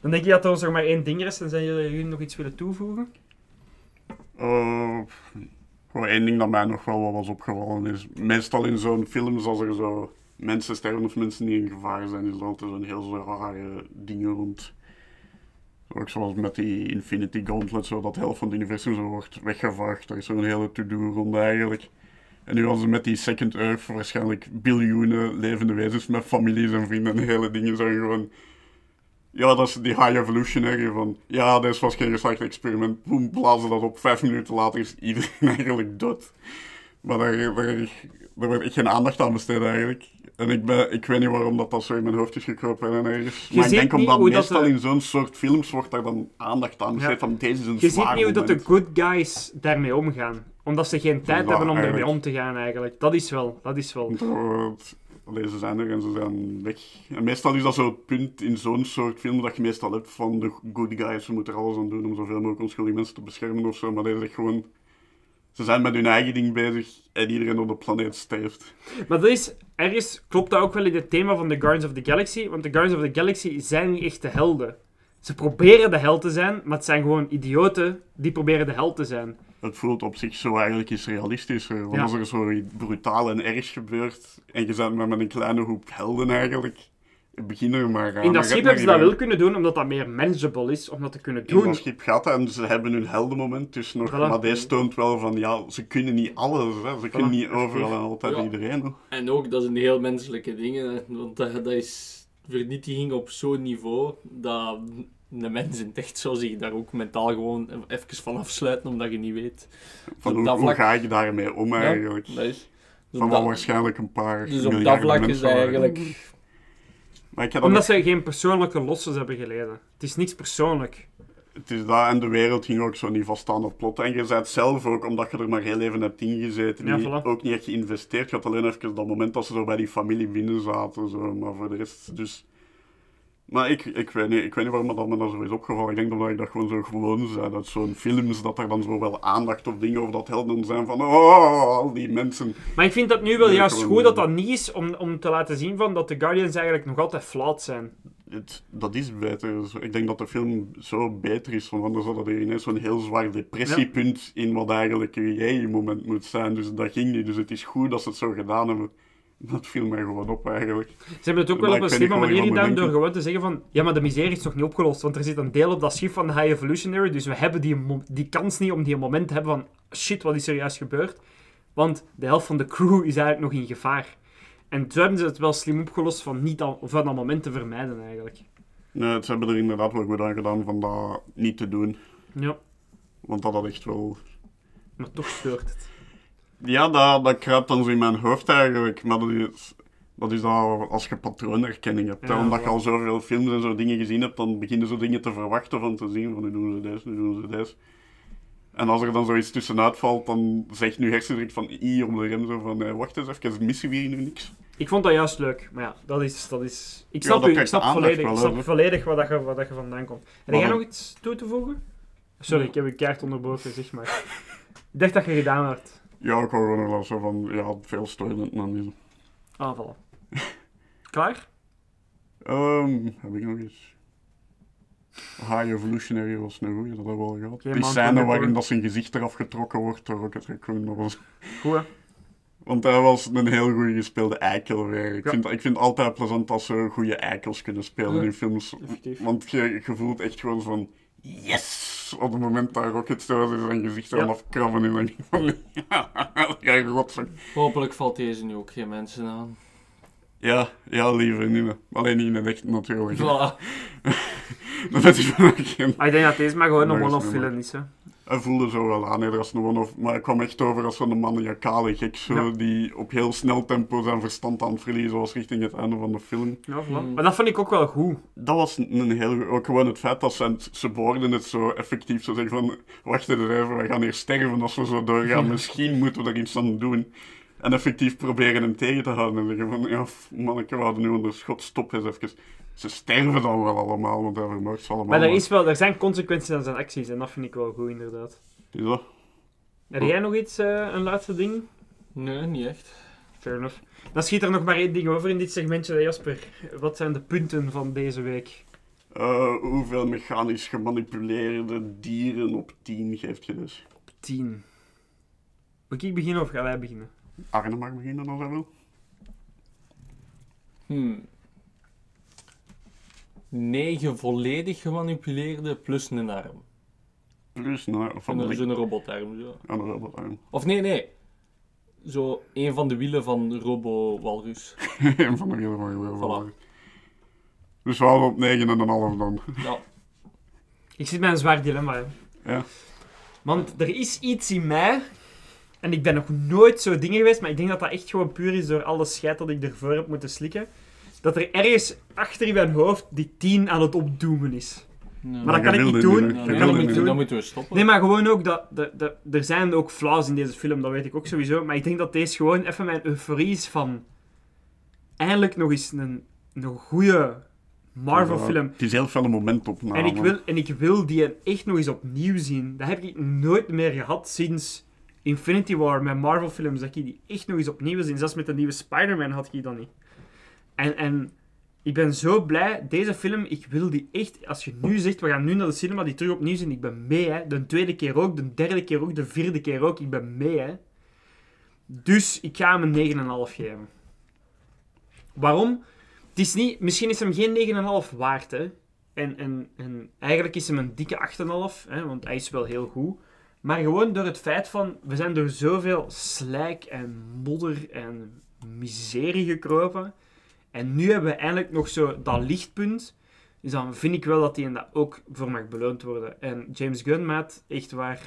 H: dan denk je dat er ons nog maar één ding is en zijn jullie, nog iets willen toevoegen?
J: Eh, gewoon één ding dat mij nog wel wat was opgevallen is, meestal in zo'n films als er zo mensen sterven of mensen die in gevaar zijn, is er altijd zo'n heel rare dingen rond. Ook zoals met die Infinity Gauntlet, zo dat helft van het universum zo wordt weggevaagd. Daar is zo'n hele to-do rond eigenlijk. En nu hadden ze met die Second Earth waarschijnlijk biljoenen levende wezens met families en vrienden en hele dingen zijn gewoon... Ja, dat is die high evolutionary van... Ja, dit was geen geslaagd experiment. Boem, blazen dat op. Vijf minuten later is iedereen [laughs] eigenlijk dood. Maar daar, daar, daar werd echt geen aandacht aan besteed eigenlijk. En ik, ben, ik weet niet waarom dat, dat zo in mijn hoofd is gekropen en ergens.
H: Je
J: Maar ik denk omdat
H: dat
J: meestal
H: de-
J: in zo'n soort films wordt daar dan aandacht aan besteed
H: Ja.
J: van deze is een
H: Je ziet niet hoe dat de good guys daarmee omgaan. Omdat ze geen tijd
J: Ja,
H: hebben om ermee
J: eigenlijk.
H: om te gaan eigenlijk. Dat is wel, dat is wel.
J: Want, Deze zijn er en ze zijn weg. En meestal is dat zo het punt in zo'n soort film dat je meestal hebt van de good guys, ze moeten er alles aan doen om zoveel mogelijk onschuldige mensen te beschermen of zo. Maar deze zegt gewoon, ze zijn met hun eigen ding bezig en iedereen op de planeet sterft.
H: Maar dat is, ergens klopt dat ook wel in het thema van the Guardians of the Galaxy. Want de Guardians of the Galaxy zijn niet echt de helden. Ze proberen de held te zijn, maar het zijn gewoon idioten die proberen de held te zijn.
J: Het voelt op zich zo eigenlijk iets realistischer. Want
H: Ja.
J: als er zo iets brutaal en erg gebeurt en je bent maar met een kleine groep helden eigenlijk, begin er maar aan.
H: In dat schip hebben ze dat wel kunnen doen, omdat dat meer manageable is om dat te kunnen
J: In
H: doen.
J: dat schip gaat dat en ze hebben hun heldenmoment dus nog.
H: Voilà.
J: Maar deze toont wel van, ja, ze kunnen niet alles. Hè. Ze kunnen niet overal en altijd
I: Ja.
J: iedereen. Hè.
I: En ook, dat is een heel menselijke ding. hè. Want dat, dat is vernietiging op zo'n niveau dat een mens in het echt zou zich daar ook mentaal gewoon even van afsluiten, omdat je niet weet.
J: Van hoe, ga je daarmee om
I: Ja,
J: eigenlijk?
I: dat is-
J: van
I: dat-
J: waarschijnlijk een paar
I: Dus op dat vlak is eigenlijk...
J: Maar ik
H: Omdat
J: nog-
H: ze geen persoonlijke losses hebben geleden. Het is niks persoonlijk.
J: Het is dat en de wereld ging ook zo niet vast aan het plot. En je zei het zelf ook, omdat je er maar heel even hebt ingezeten.
H: Ja,
J: niet-
H: voilà.
J: Ook niet echt geïnvesteerd. Je had alleen even dat moment dat ze zo bij die familie binnen zaten. Zo. Maar voor de rest, dus... Maar ik, ik, weet niet, ik weet niet waarom dat me dat zo is opgevallen. Ik denk dat ik dat gewoon zo gewoon zei. Dat zo'n films, dat er dan zo wel aandacht of dingen over dat helden zijn van... Oh, al die mensen.
H: Maar ik vind dat nu wel
J: Nee,
H: juist
J: gewoon-
H: goed dat dat niet is om, om te laten zien van dat de Guardians eigenlijk nog altijd flawed zijn.
J: Het, dat is beter. Ik denk dat de film zo beter is, want anders had er ineens zo'n heel zwaar depressiepunt in wat eigenlijk je moment moet zijn. Dus dat ging niet. Dus het is goed dat ze het zo gedaan hebben. [laughs] Dat viel mij gewoon op eigenlijk.
H: Ze hebben het ook wel
J: Maar
H: op een slimme manier gedaan door gewoon te zeggen van ja, maar de miserie is nog niet opgelost, want er zit een deel op dat schip van de High Evolutionary, dus we hebben die, die kans niet om die moment te hebben van shit, wat is er juist gebeurd? Want de helft van de crew is eigenlijk nog in gevaar. En toen hebben ze het wel slim opgelost van niet al, van dat moment te vermijden eigenlijk.
J: Nee, ze hebben er inderdaad wel goed aan gedaan van dat niet te doen.
H: Ja,
J: Want dat had echt wel...
H: maar toch speurt het.
J: Ja, dat, dat kruipt dan zo in mijn hoofd eigenlijk. Maar dat is, dat is dan als je patroonherkenning hebt.
H: Ja,
J: Omdat je al zoveel films en zo dingen gezien hebt, dan beginnen zo dingen te verwachten van te zien van nu doen ze deze, nu doen ze deze. En als er dan zoiets tussenuit valt, dan zegt nu hersenen direct van i op de rem zo van eh, wacht eens even, missen we hier nu niks?
H: Ik vond dat juist leuk, maar ja, dat is... Dat is ik
J: Ja,
H: snap,
J: dat
H: u, ik snap volledig,
J: wel,
H: snap waar, dat je, waar dat je vandaan komt. Heb jij nog iets toe te voegen? Sorry, ik heb je kaart onderbroken, zeg maar. ik dacht dat je gedaan had.
J: Ja, ik wou gewoon wel zo van, ja, veel dan niet.
H: Ah, voilà. [laughs] Klaar?
J: Ehm, heb ik nog iets? High Evolutionary was een goeie, dat hebben we wel gehad.
H: Geen
J: Die
H: man
J: scène waarin dat zijn gezicht eraf getrokken wordt door Rocket Raccoon, dat was...
H: Goed, hè?
J: Want hij was een heel goede gespeelde eikel weer. Ik,
H: Ja.
J: vind, ik vind het altijd plezant als ze goede eikels kunnen spelen
H: Ja,
J: in films.
H: effectief.
J: Want je, je voelt echt gewoon van... Yes! Op het moment dat Rocket zo is zijn gezicht
H: Ja.
J: eraf afkrabben en dan van... Ja.
I: Hopelijk valt deze nu ook geen mensen aan.
J: Ja, ja, lieve vriendinnen. Alleen niet in het echt natuurlijk.
I: Voilà. [laughs]
J: dat is wel geen...
H: Maar ik denk dat deze maar gewoon een
J: Maar is
H: one-off
J: niet
H: film is, hè.
J: Hij voelde zo wel aan, een one-off. Maar hij kwam echt over als zo'n maniacale gek, zo,
H: Ja.
J: die op heel snel tempo zijn verstand aan het verliezen was richting het einde van de film.
H: Ja, voilà. Maar dat vond ik ook wel goed.
J: Dat was een heel... Ook gewoon het feit dat ze, behoorden het zo effectief. Zo zeggen van, wacht even, we gaan hier sterven als we zo doorgaan. [laughs] Misschien moeten we er iets aan doen. En effectief proberen hem tegen te houden. En zeggen van, ja, manneke, we hadden nu onder schot, stop eens even. Ze sterven dan wel allemaal, want hij vermoordt ze allemaal.
H: Maar er, is wel, er zijn consequenties aan zijn acties en dat vind ik wel goed, inderdaad.
J: Is dat?
H: Heb jij nog iets, eh, een laatste ding?
I: Nee, niet echt.
H: Fair enough. Dan schiet er nog maar één ding over in dit segmentje, Jasper. Wat zijn de punten van deze week?
J: Eh, hoeveel mechanisch gemanipuleerde dieren op 10 geeft je dus?
H: 10. Moet ik beginnen of gaan wij beginnen?
J: Arne mag beginnen als hij wil.
I: Hmm. 9 volledig gemanipuleerde plus een arm.
J: Plus, nou, van
I: Zo'n
J: de
I: zo'n robotarm. Zo.
J: de robotarm.
I: Of nee, nee. Zo een van de wielen van Robo Walrus. [laughs]
J: Een van de hele van je
I: Voilà.
J: Dus we op 9 en een half dan.
I: Ja.
H: Ik zit met een zwaar dilemma, hè.
J: Ja.
H: Want er is iets in mij, en ik ben nog nooit zo dingen geweest, maar ik denk dat dat echt gewoon puur is door alle scheid dat ik ervoor heb moeten slikken. Dat er ergens achter in mijn hoofd die 10 aan het opdoemen is. Maar dat kan ik niet doen. Dat
J: Je
H: kan
J: wilde
H: ik
J: niet.
H: niet doen.
I: Dan moeten we stoppen.
H: Nee, maar gewoon ook dat, dat, dat er zijn ook flaws in deze film, dat weet ik ook sowieso. Maar ik denk dat deze gewoon even mijn euforie is van eindelijk nog eens een, een goede Marvel-film.
J: Het is heel veel een momentopname.
H: En ik, wil, en ik wil die echt nog eens opnieuw zien. Dat heb ik nooit meer gehad sinds Infinity War met Marvel-films. Dat ik die echt nog eens opnieuw wil zien. Zelfs met de nieuwe Spider-Man had ik dat niet. En, en Ik ben zo blij. Deze film, ik wil die echt... Als je nu zegt, we gaan nu naar de cinema, die terug opnieuw zien. Ik ben mee, hè. De tweede keer ook, de derde keer ook, de vierde keer ook. Ik ben mee, hè. Dus ik ga hem een 9,5 geven. Waarom? Het is niet... Misschien is hem geen 9,5 waard, hè. En, en, en eigenlijk is hem een dikke 8,5, hè, want hij is wel heel goed. Maar gewoon door het feit van, we zijn door zoveel slijk en modder en miserie gekropen. En nu hebben we eindelijk nog zo dat lichtpunt. Dus dan vind ik wel dat die en dat ook voor mag beloond worden. En James Gunn, maat, echt waar,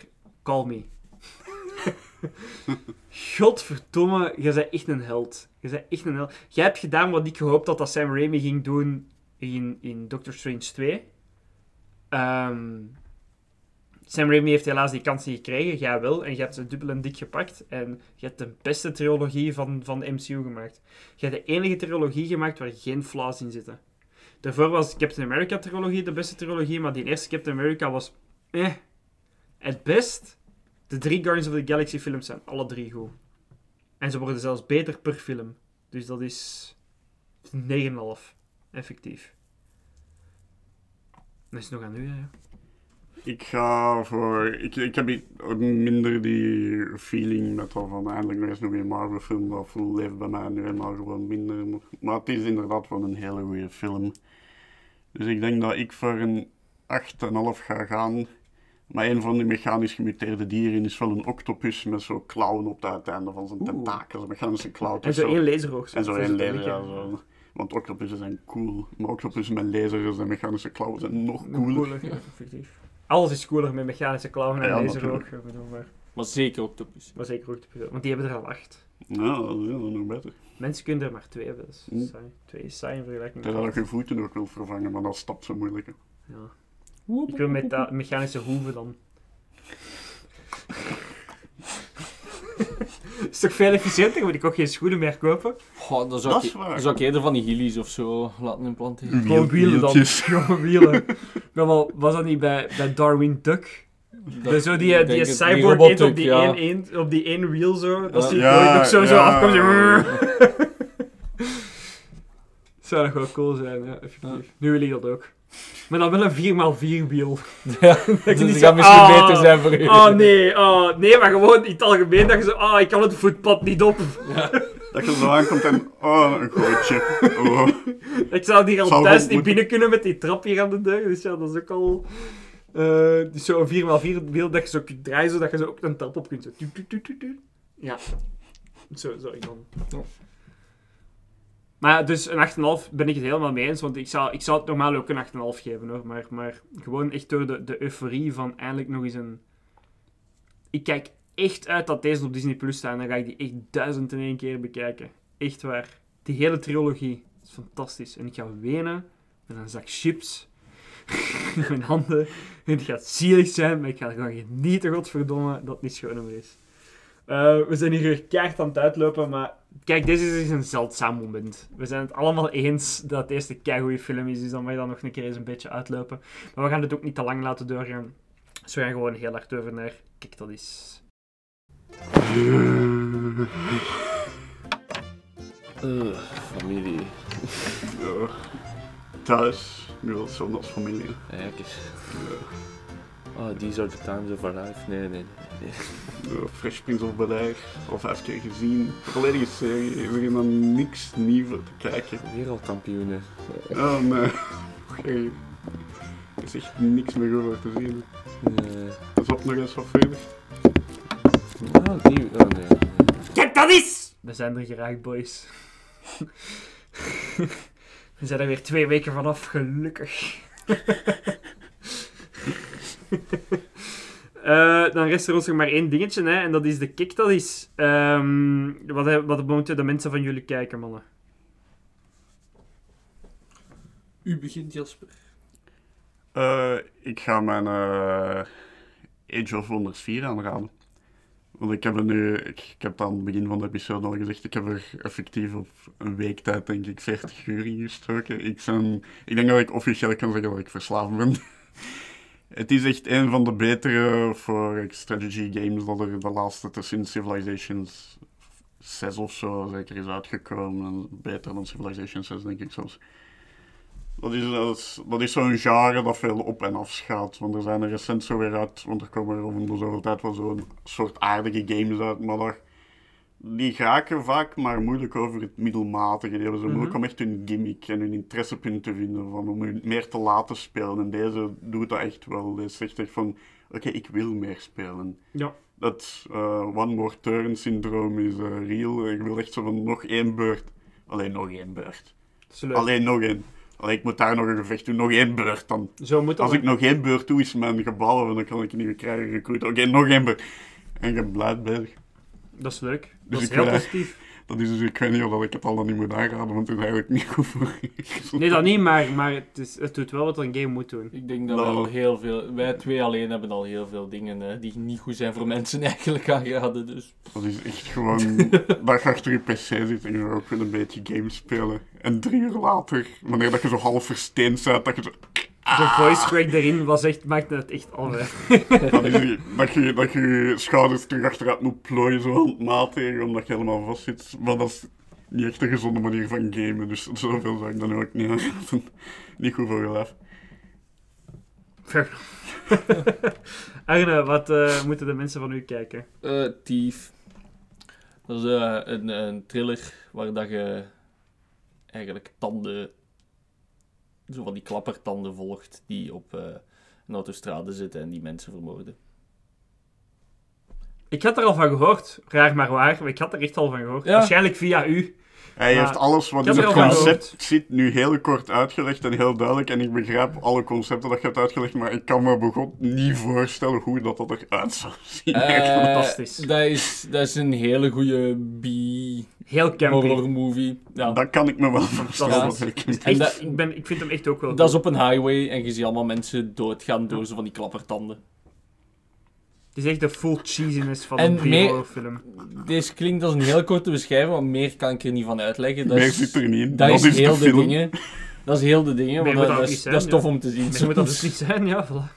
H: call me. [laughs] Godverdomme, je bent echt een held. Je bent echt een held. Jij hebt gedaan wat ik gehoopt had dat Sam Raimi ging doen in, in Doctor Strange 2. Ehm, Sam Raimi heeft helaas die kans niet gekregen. Jij wel. En je hebt ze dubbel en dik gepakt. En je hebt de beste trilogie van, van de MCU gemaakt. Je hebt de enige trilogie gemaakt waar geen flaws in zitten. Daarvoor was Captain America trilogie de beste trilogie. Maar die eerste Captain America was... Eh. Het best. De drie Guardians of the Galaxy films zijn alle drie goed. En ze worden zelfs beter per film. Dus dat is... 9,5. Effectief. Dat is nog aan u, hè.
J: Ik ga voor... Ik, ik heb ook minder die feeling met al van eindelijk nog eens nog een Marvel film. Dat leeft bij mij nu helemaal gewoon minder. Maar het is inderdaad wel een hele goede film. Dus ik denk dat ik voor een 8,5 ga gaan. Maar een van die mechanisch gemuteerde dieren is wel een octopus met zo'n klauwen op het uiteinde van zijn tentakels. Een mechanische klauw.
H: En zo één laseroog.
J: En zo
H: is
J: één laser, ja. Zo. Want octopussen zijn cool. Maar octopussen met lasers en mechanische klauwen zijn nog
H: Nog
J: cooler.
H: cooler, ja, effectief. Alles is cooler met mechanische klauwen en
J: Ja,
H: ik bedoel, maar,
I: Maar zeker octopus.
H: maar zeker ook de Want die hebben er al acht.
J: Ja, dat is dat nog beter.
H: Mensen kunnen er maar twee hebben. Dat saai. Twee is saai in vergelijking met
J: ik je voeten ook wil vervangen, maar dat stapt zo moeilijk. hè.
H: Ja. Ik wil met dat mechanische hoeven dan. [laughs] is toch veel efficiënter? Moet ik ook geen schoenen meer kopen?
I: Goh, dan zou,
J: Dat
I: ik,
J: is waar.
I: dan zou ik eerder van die Heelys of zo laten implanteren.
H: Gewoon wielen dan. [laughs] Gewoon wielen. Ja, maar was dat niet bij, bij Darwin Duck? Dat zo die,
I: ik
H: die cyborg eet op die,
I: ja.
H: één, één, op die één wiel zo. Dat
I: Ja.
H: die
J: Ja,
H: nog zo, zo afkomt. [laughs] Zo. Zou dat gewoon cool zijn, ja, effectief. Nu wil ik dat ook. Maar dan wel een 4x4 wiel. [laughs]
I: Ja,
H: Dat [laughs]
I: dus
H: niet zo,
I: gaat misschien
H: ah,
I: beter zijn voor u.
H: Oh nee, oh, nee, maar gewoon in het algemeen dat je zo, ah, ik kan het voetpad niet op.
J: Dat je zo aankomt en, oh, een gooitje. Oh.
H: Ik zou die al
J: Zou
H: thuis niet
J: moeten.
H: binnen kunnen met die trap hier aan de deur. Dus ja, dat is ook al... eh dus zo'n 4x4 wiel dat je zo kunt draaien, zodat je zo ook een trap op kunt. Zo. Tu. Ja. Zo zou ik dan. Maar dus een 8,5 ben ik het helemaal mee eens. Want ik zou, ik zou het normaal ook een 8,5 geven hoor. Maar, maar gewoon echt door de, de euforie van eindelijk nog eens een... Ik kijk echt uit dat deze op Disney Plus staat. En dan ga ik die echt duizend in één keer bekijken. Echt waar. Die hele trilogie is fantastisch. En ik ga wenen met een zak chips [laughs] in mijn handen. En het gaat zielig zijn, maar ik ga gewoon genieten, godverdomme, dat het niet schoon is. Eh, we zijn hier weer keihard aan het uitlopen, maar kijk, dit is dus een zeldzaam moment. We zijn het allemaal eens dat het eerste keigoede film is, dus dan mag je dan nog een keer eens een beetje uitlopen. Maar we gaan het ook niet te lang laten doorgaan. Dus we gaan gewoon heel hard over naar... Kijk, dat is...
I: Eh, familie.
J: Ja. Thuis, nu als familie.
I: Ja, kijk eens. Oh, these are the times of our life. Nee, nee, nee. nee.
J: Fresh Prince of Bel-Air, al vijf keer gezien. Volledige serie, er is dan niks nieuws te kijken.
I: Wereldkampioenen.
J: Oh nee. [laughs] Oké. Er is echt niks meer over te zien.
I: Nee.
J: Dat is op nog eens vervelend.
I: Oh, die... Oh, nee.
H: Kijk, dat is! We zijn er geraakt, boys. [laughs] We zijn er weer twee weken vanaf, gelukkig. [laughs] [laughs] Eh, dan rest er ons nog maar één dingetje, hè, en dat is de kick. Dat is. ehm, wat, wat moeten de mensen van jullie kijken, mannen?
I: U begint, Jasper.
J: Eh, ik ga mijn eh, Age of Wonders 4 aanraden. Want ik heb er nu, ik, ik heb het aan het begin van de episode al gezegd, ik heb er effectief op een week tijd denk ik 40 uur in gestoken. Ik, ben, ik denk dat ik officieel kan zeggen dat ik verslaafd ben. [laughs] het is echt een van de betere voor strategy games dat er de laatste tussen Civilizations 6 of zo zeker is uitgekomen. En beter dan Civilization 6 denk ik zelfs. Dat is, dat dat is zo'n genre dat veel op en af gaat. Want er zijn er recent zo weer uit, want er komen er om zoveel tijd wel zo'n soort aardige games uit. Maar die raken vaak maar moeilijk over het middelmatige. Die hebben zo moeilijk om echt hun gimmick en hun interessepunt te vinden. Van om u meer te laten spelen. En deze doet dat echt wel. Deze zegt echt van, oké, ik wil meer spelen.
H: Ja.
J: Dat eh, one more turn syndroom is eh, real. Ik wil echt zo van nog één beurt. Alleen nog één beurt. Alleen nog één. Allee, ik moet daar nog een gevecht doen. Nog één beurt dan.
H: Zo moet.
J: Als ik nog één beurt doe, is mijn gebouwen, dan kan ik niet meer krijgen. Oké, nog één beurt. En je blijft bezig.
H: Dat is leuk.
J: Dus
H: dat is
J: ik
H: heel positief. [laughs]
J: Dat is dus, ik weet niet of dat ik het al dan niet moet aanraden, want het is eigenlijk niet goed voor
H: Nee, dat niet, maar, maar het, is, het doet wel wat een game moet doen.
I: Ik denk dat
J: Nou.
I: wij al heel veel... Wij twee alleen hebben al heel veel dingen eh, die niet goed zijn voor mensen [laughs] eigenlijk aangeraden, dus...
J: Dat is echt gewoon [laughs] dat je achter je pc zit en je ook wel een beetje games spelen. En drie uur later, wanneer dat je zo half versteend bent, dat je zo...
H: De voice crack daarin was echt, maakte het echt al weg.
J: Dat, je, dat je je schouders terug achteruit moet plooien, zo handmatig, omdat je helemaal vast zit. Maar dat is niet echt een gezonde manier van gamen, dus zoveel zou ik dan ook niet aanraden. [laughs] Niet goed voor je lijf. [laughs]
H: Arne, wat eh, moeten de mensen van u kijken?
I: Eh Thief. Dat is eh, een, een thriller waar dat je eigenlijk tanden, zo van die klappertanden volgt die op eh, een autostrade zitten en die mensen vermoorden.
H: Ik had er al van gehoord, raar maar waar, maar ik had er echt al van gehoord.
I: Ja.
H: Waarschijnlijk via u.
J: Hij
H: Maar
J: heeft alles wat in het concept zit nu heel kort uitgelegd en heel duidelijk. En ik begrijp alle concepten dat je hebt uitgelegd, maar ik kan me begot niet voorstellen hoe dat, dat eruit zou zien.
I: Eh,
H: fantastisch.
I: Dat is, dat is een hele goede B-horror
H: Heel campy.
I: movie. Ja.
J: Dat kan ik me wel voorstellen.
I: Ja. En
H: Echt,
I: dat-
H: ik, ben, ik vind hem echt ook wel
I: Dat is op een highway en je ziet allemaal mensen doodgaan door zo van die klappertanden.
H: Het is echt de full cheesiness van
I: En
H: een B-horrorfilm.
I: Deze klinkt als een heel korte beschrijving, want meer kan ik er niet van uitleggen. Dat
J: Meer
I: is,
J: zit er niet in.
I: Dat,
J: Dat
I: is,
J: is de
I: heel de
J: film.
I: dingen. Dat is heel de dingen,
H: moet
I: dat,
H: dat
I: dat
H: niet
I: is,
H: zijn,
I: dat is
H: ja.
I: tof om te zien.
H: Maar moet dat [laughs] dus niet zijn, ja, voilà.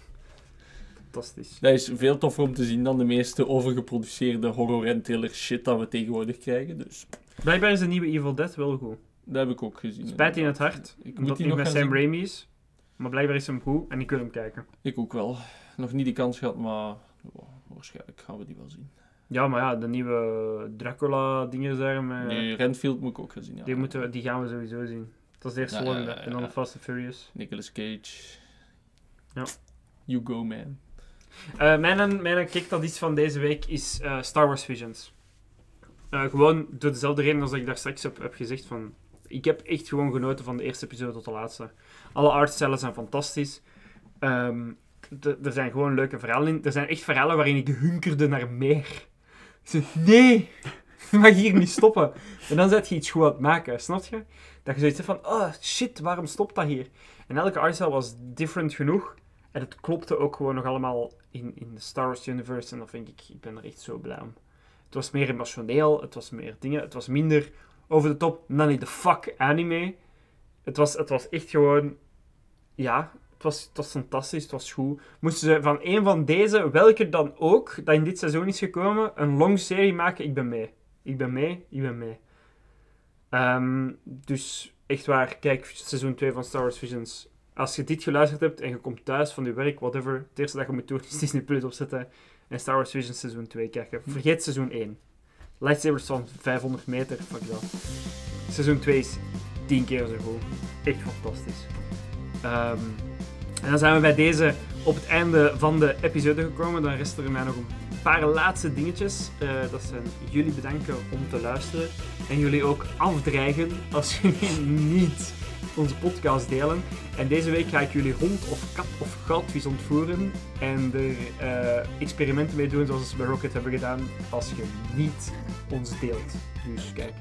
H: Fantastisch.
I: Dat is veel toffer om te zien dan de meeste overgeproduceerde horror en thriller shit dat we tegenwoordig krijgen. Dus
H: Blijkbaar is de nieuwe Evil Dead wel goed.
I: dat heb ik ook gezien.
H: Spijt in het hart,
I: Ik moet die
H: hij
I: nog
H: met Sam
I: zien.
H: Raimi is. Maar blijkbaar is hem goed en ik wil hem kijken.
I: Ik ook wel. Nog niet die kans gehad, maar ja, waarschijnlijk gaan we die wel zien.
H: Ja, maar ja, de nieuwe Dracula-dingen daar. Met...
I: Nee, Renfield moet ik ook gaan zien. Ja.
H: Die, moeten, we- die gaan we sowieso zien. Dat is de eerste
I: Ja,
H: volgende. En dan. Fast and Furious.
I: Nicolas Cage.
H: Ja.
I: You go, man.
H: Eh, mijn, mijn kick dat is van deze week is eh, Star Wars Visions. Eh, gewoon door dezelfde reden als dat ik daar straks heb, heb gezegd. Van, ik heb echt gewoon genoten van de eerste episode tot de laatste. Alle artstijlen zijn fantastisch. Ehm, d- er zijn gewoon leuke verhalen in. Er zijn echt verhalen waarin ik hunkerde naar meer. Zei, nee, je mag hier niet stoppen. En dan zet je iets goed aan het maken, snap je? Dat je zoiets hebt van, oh shit, waarom stopt dat hier? En elke artstyle was different genoeg. En het klopte ook gewoon nog allemaal in, in de Star Wars universe. En dat vind ik, ik ben er echt zo blij om. Het was meer emotioneel, het was meer dingen. Het was minder over de top, nanny the fuck anime. Het was, het was echt gewoon, ja, het was, het was fantastisch, het was goed. Moesten ze van een van deze, welke dan ook, dat in dit seizoen is gekomen, een long serie maken, ik ben mee. Ik ben mee, ik ben mee. Ehm, dus echt waar, kijk seizoen 2 van Star Wars Visions. Als je dit geluisterd hebt en je komt thuis van je werk, whatever, het eerste dat je moet doen is Disney Plus opzetten en Star Wars Visions seizoen 2 kijken. Vergeet seizoen 1. Lightsabers van 500 meter, fuck dat. Seizoen 2 is 10 keer zo goed. Echt fantastisch. Ehm, en dan zijn we bij deze op het einde van de episode gekomen. Dan resten er mij nog een paar laatste dingetjes. Eh, dat zijn jullie bedanken om te luisteren. En jullie ook afdreigen als [laughs] jullie niet onze podcast delen. En deze week ga ik jullie hond of kat of goudvis ontvoeren. En er eh, experimenten mee doen zoals we bij Rocket hebben gedaan. Als je niet ons deelt. Dus kijk,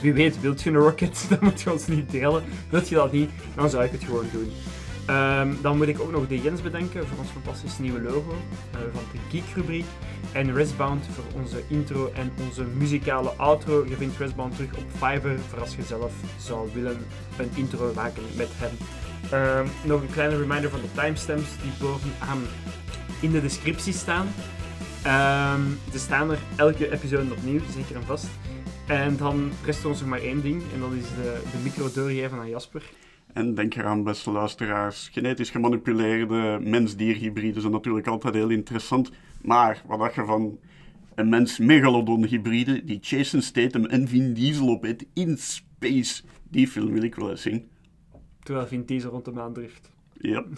H: wie weet, wilt je een Rocket, [laughs] dan moet je ons niet delen. Wilt je dat niet, dan zou ik het gewoon doen. Ehm, dan moet ik ook nog de Jens bedanken voor ons fantastisch nieuwe logo eh, van de Geek-rubriek. En Resbound voor onze intro en onze muzikale outro. Je vindt Resbound terug op Fiverr voor als je zelf zou willen een intro maken met hem. Ehm, nog een kleine reminder van de timestamps die bovenaan in de descriptie staan. Ehm er staan er elke episode opnieuw, zeker en vast. En dan rest ons nog maar één ding, en dat is de, de micro doorgeven aan Jasper.
J: En denk eraan, beste luisteraars, genetisch gemanipuleerde mens-dier-hybriden zijn natuurlijk altijd heel interessant. Maar wat dacht je van een mens-megalodon-hybride die Jason Statham en Vin Diesel opeet in space? Die film wil ik wel eens zien.
H: Terwijl Vin Diesel rond de maan drift.
J: Ja. [laughs]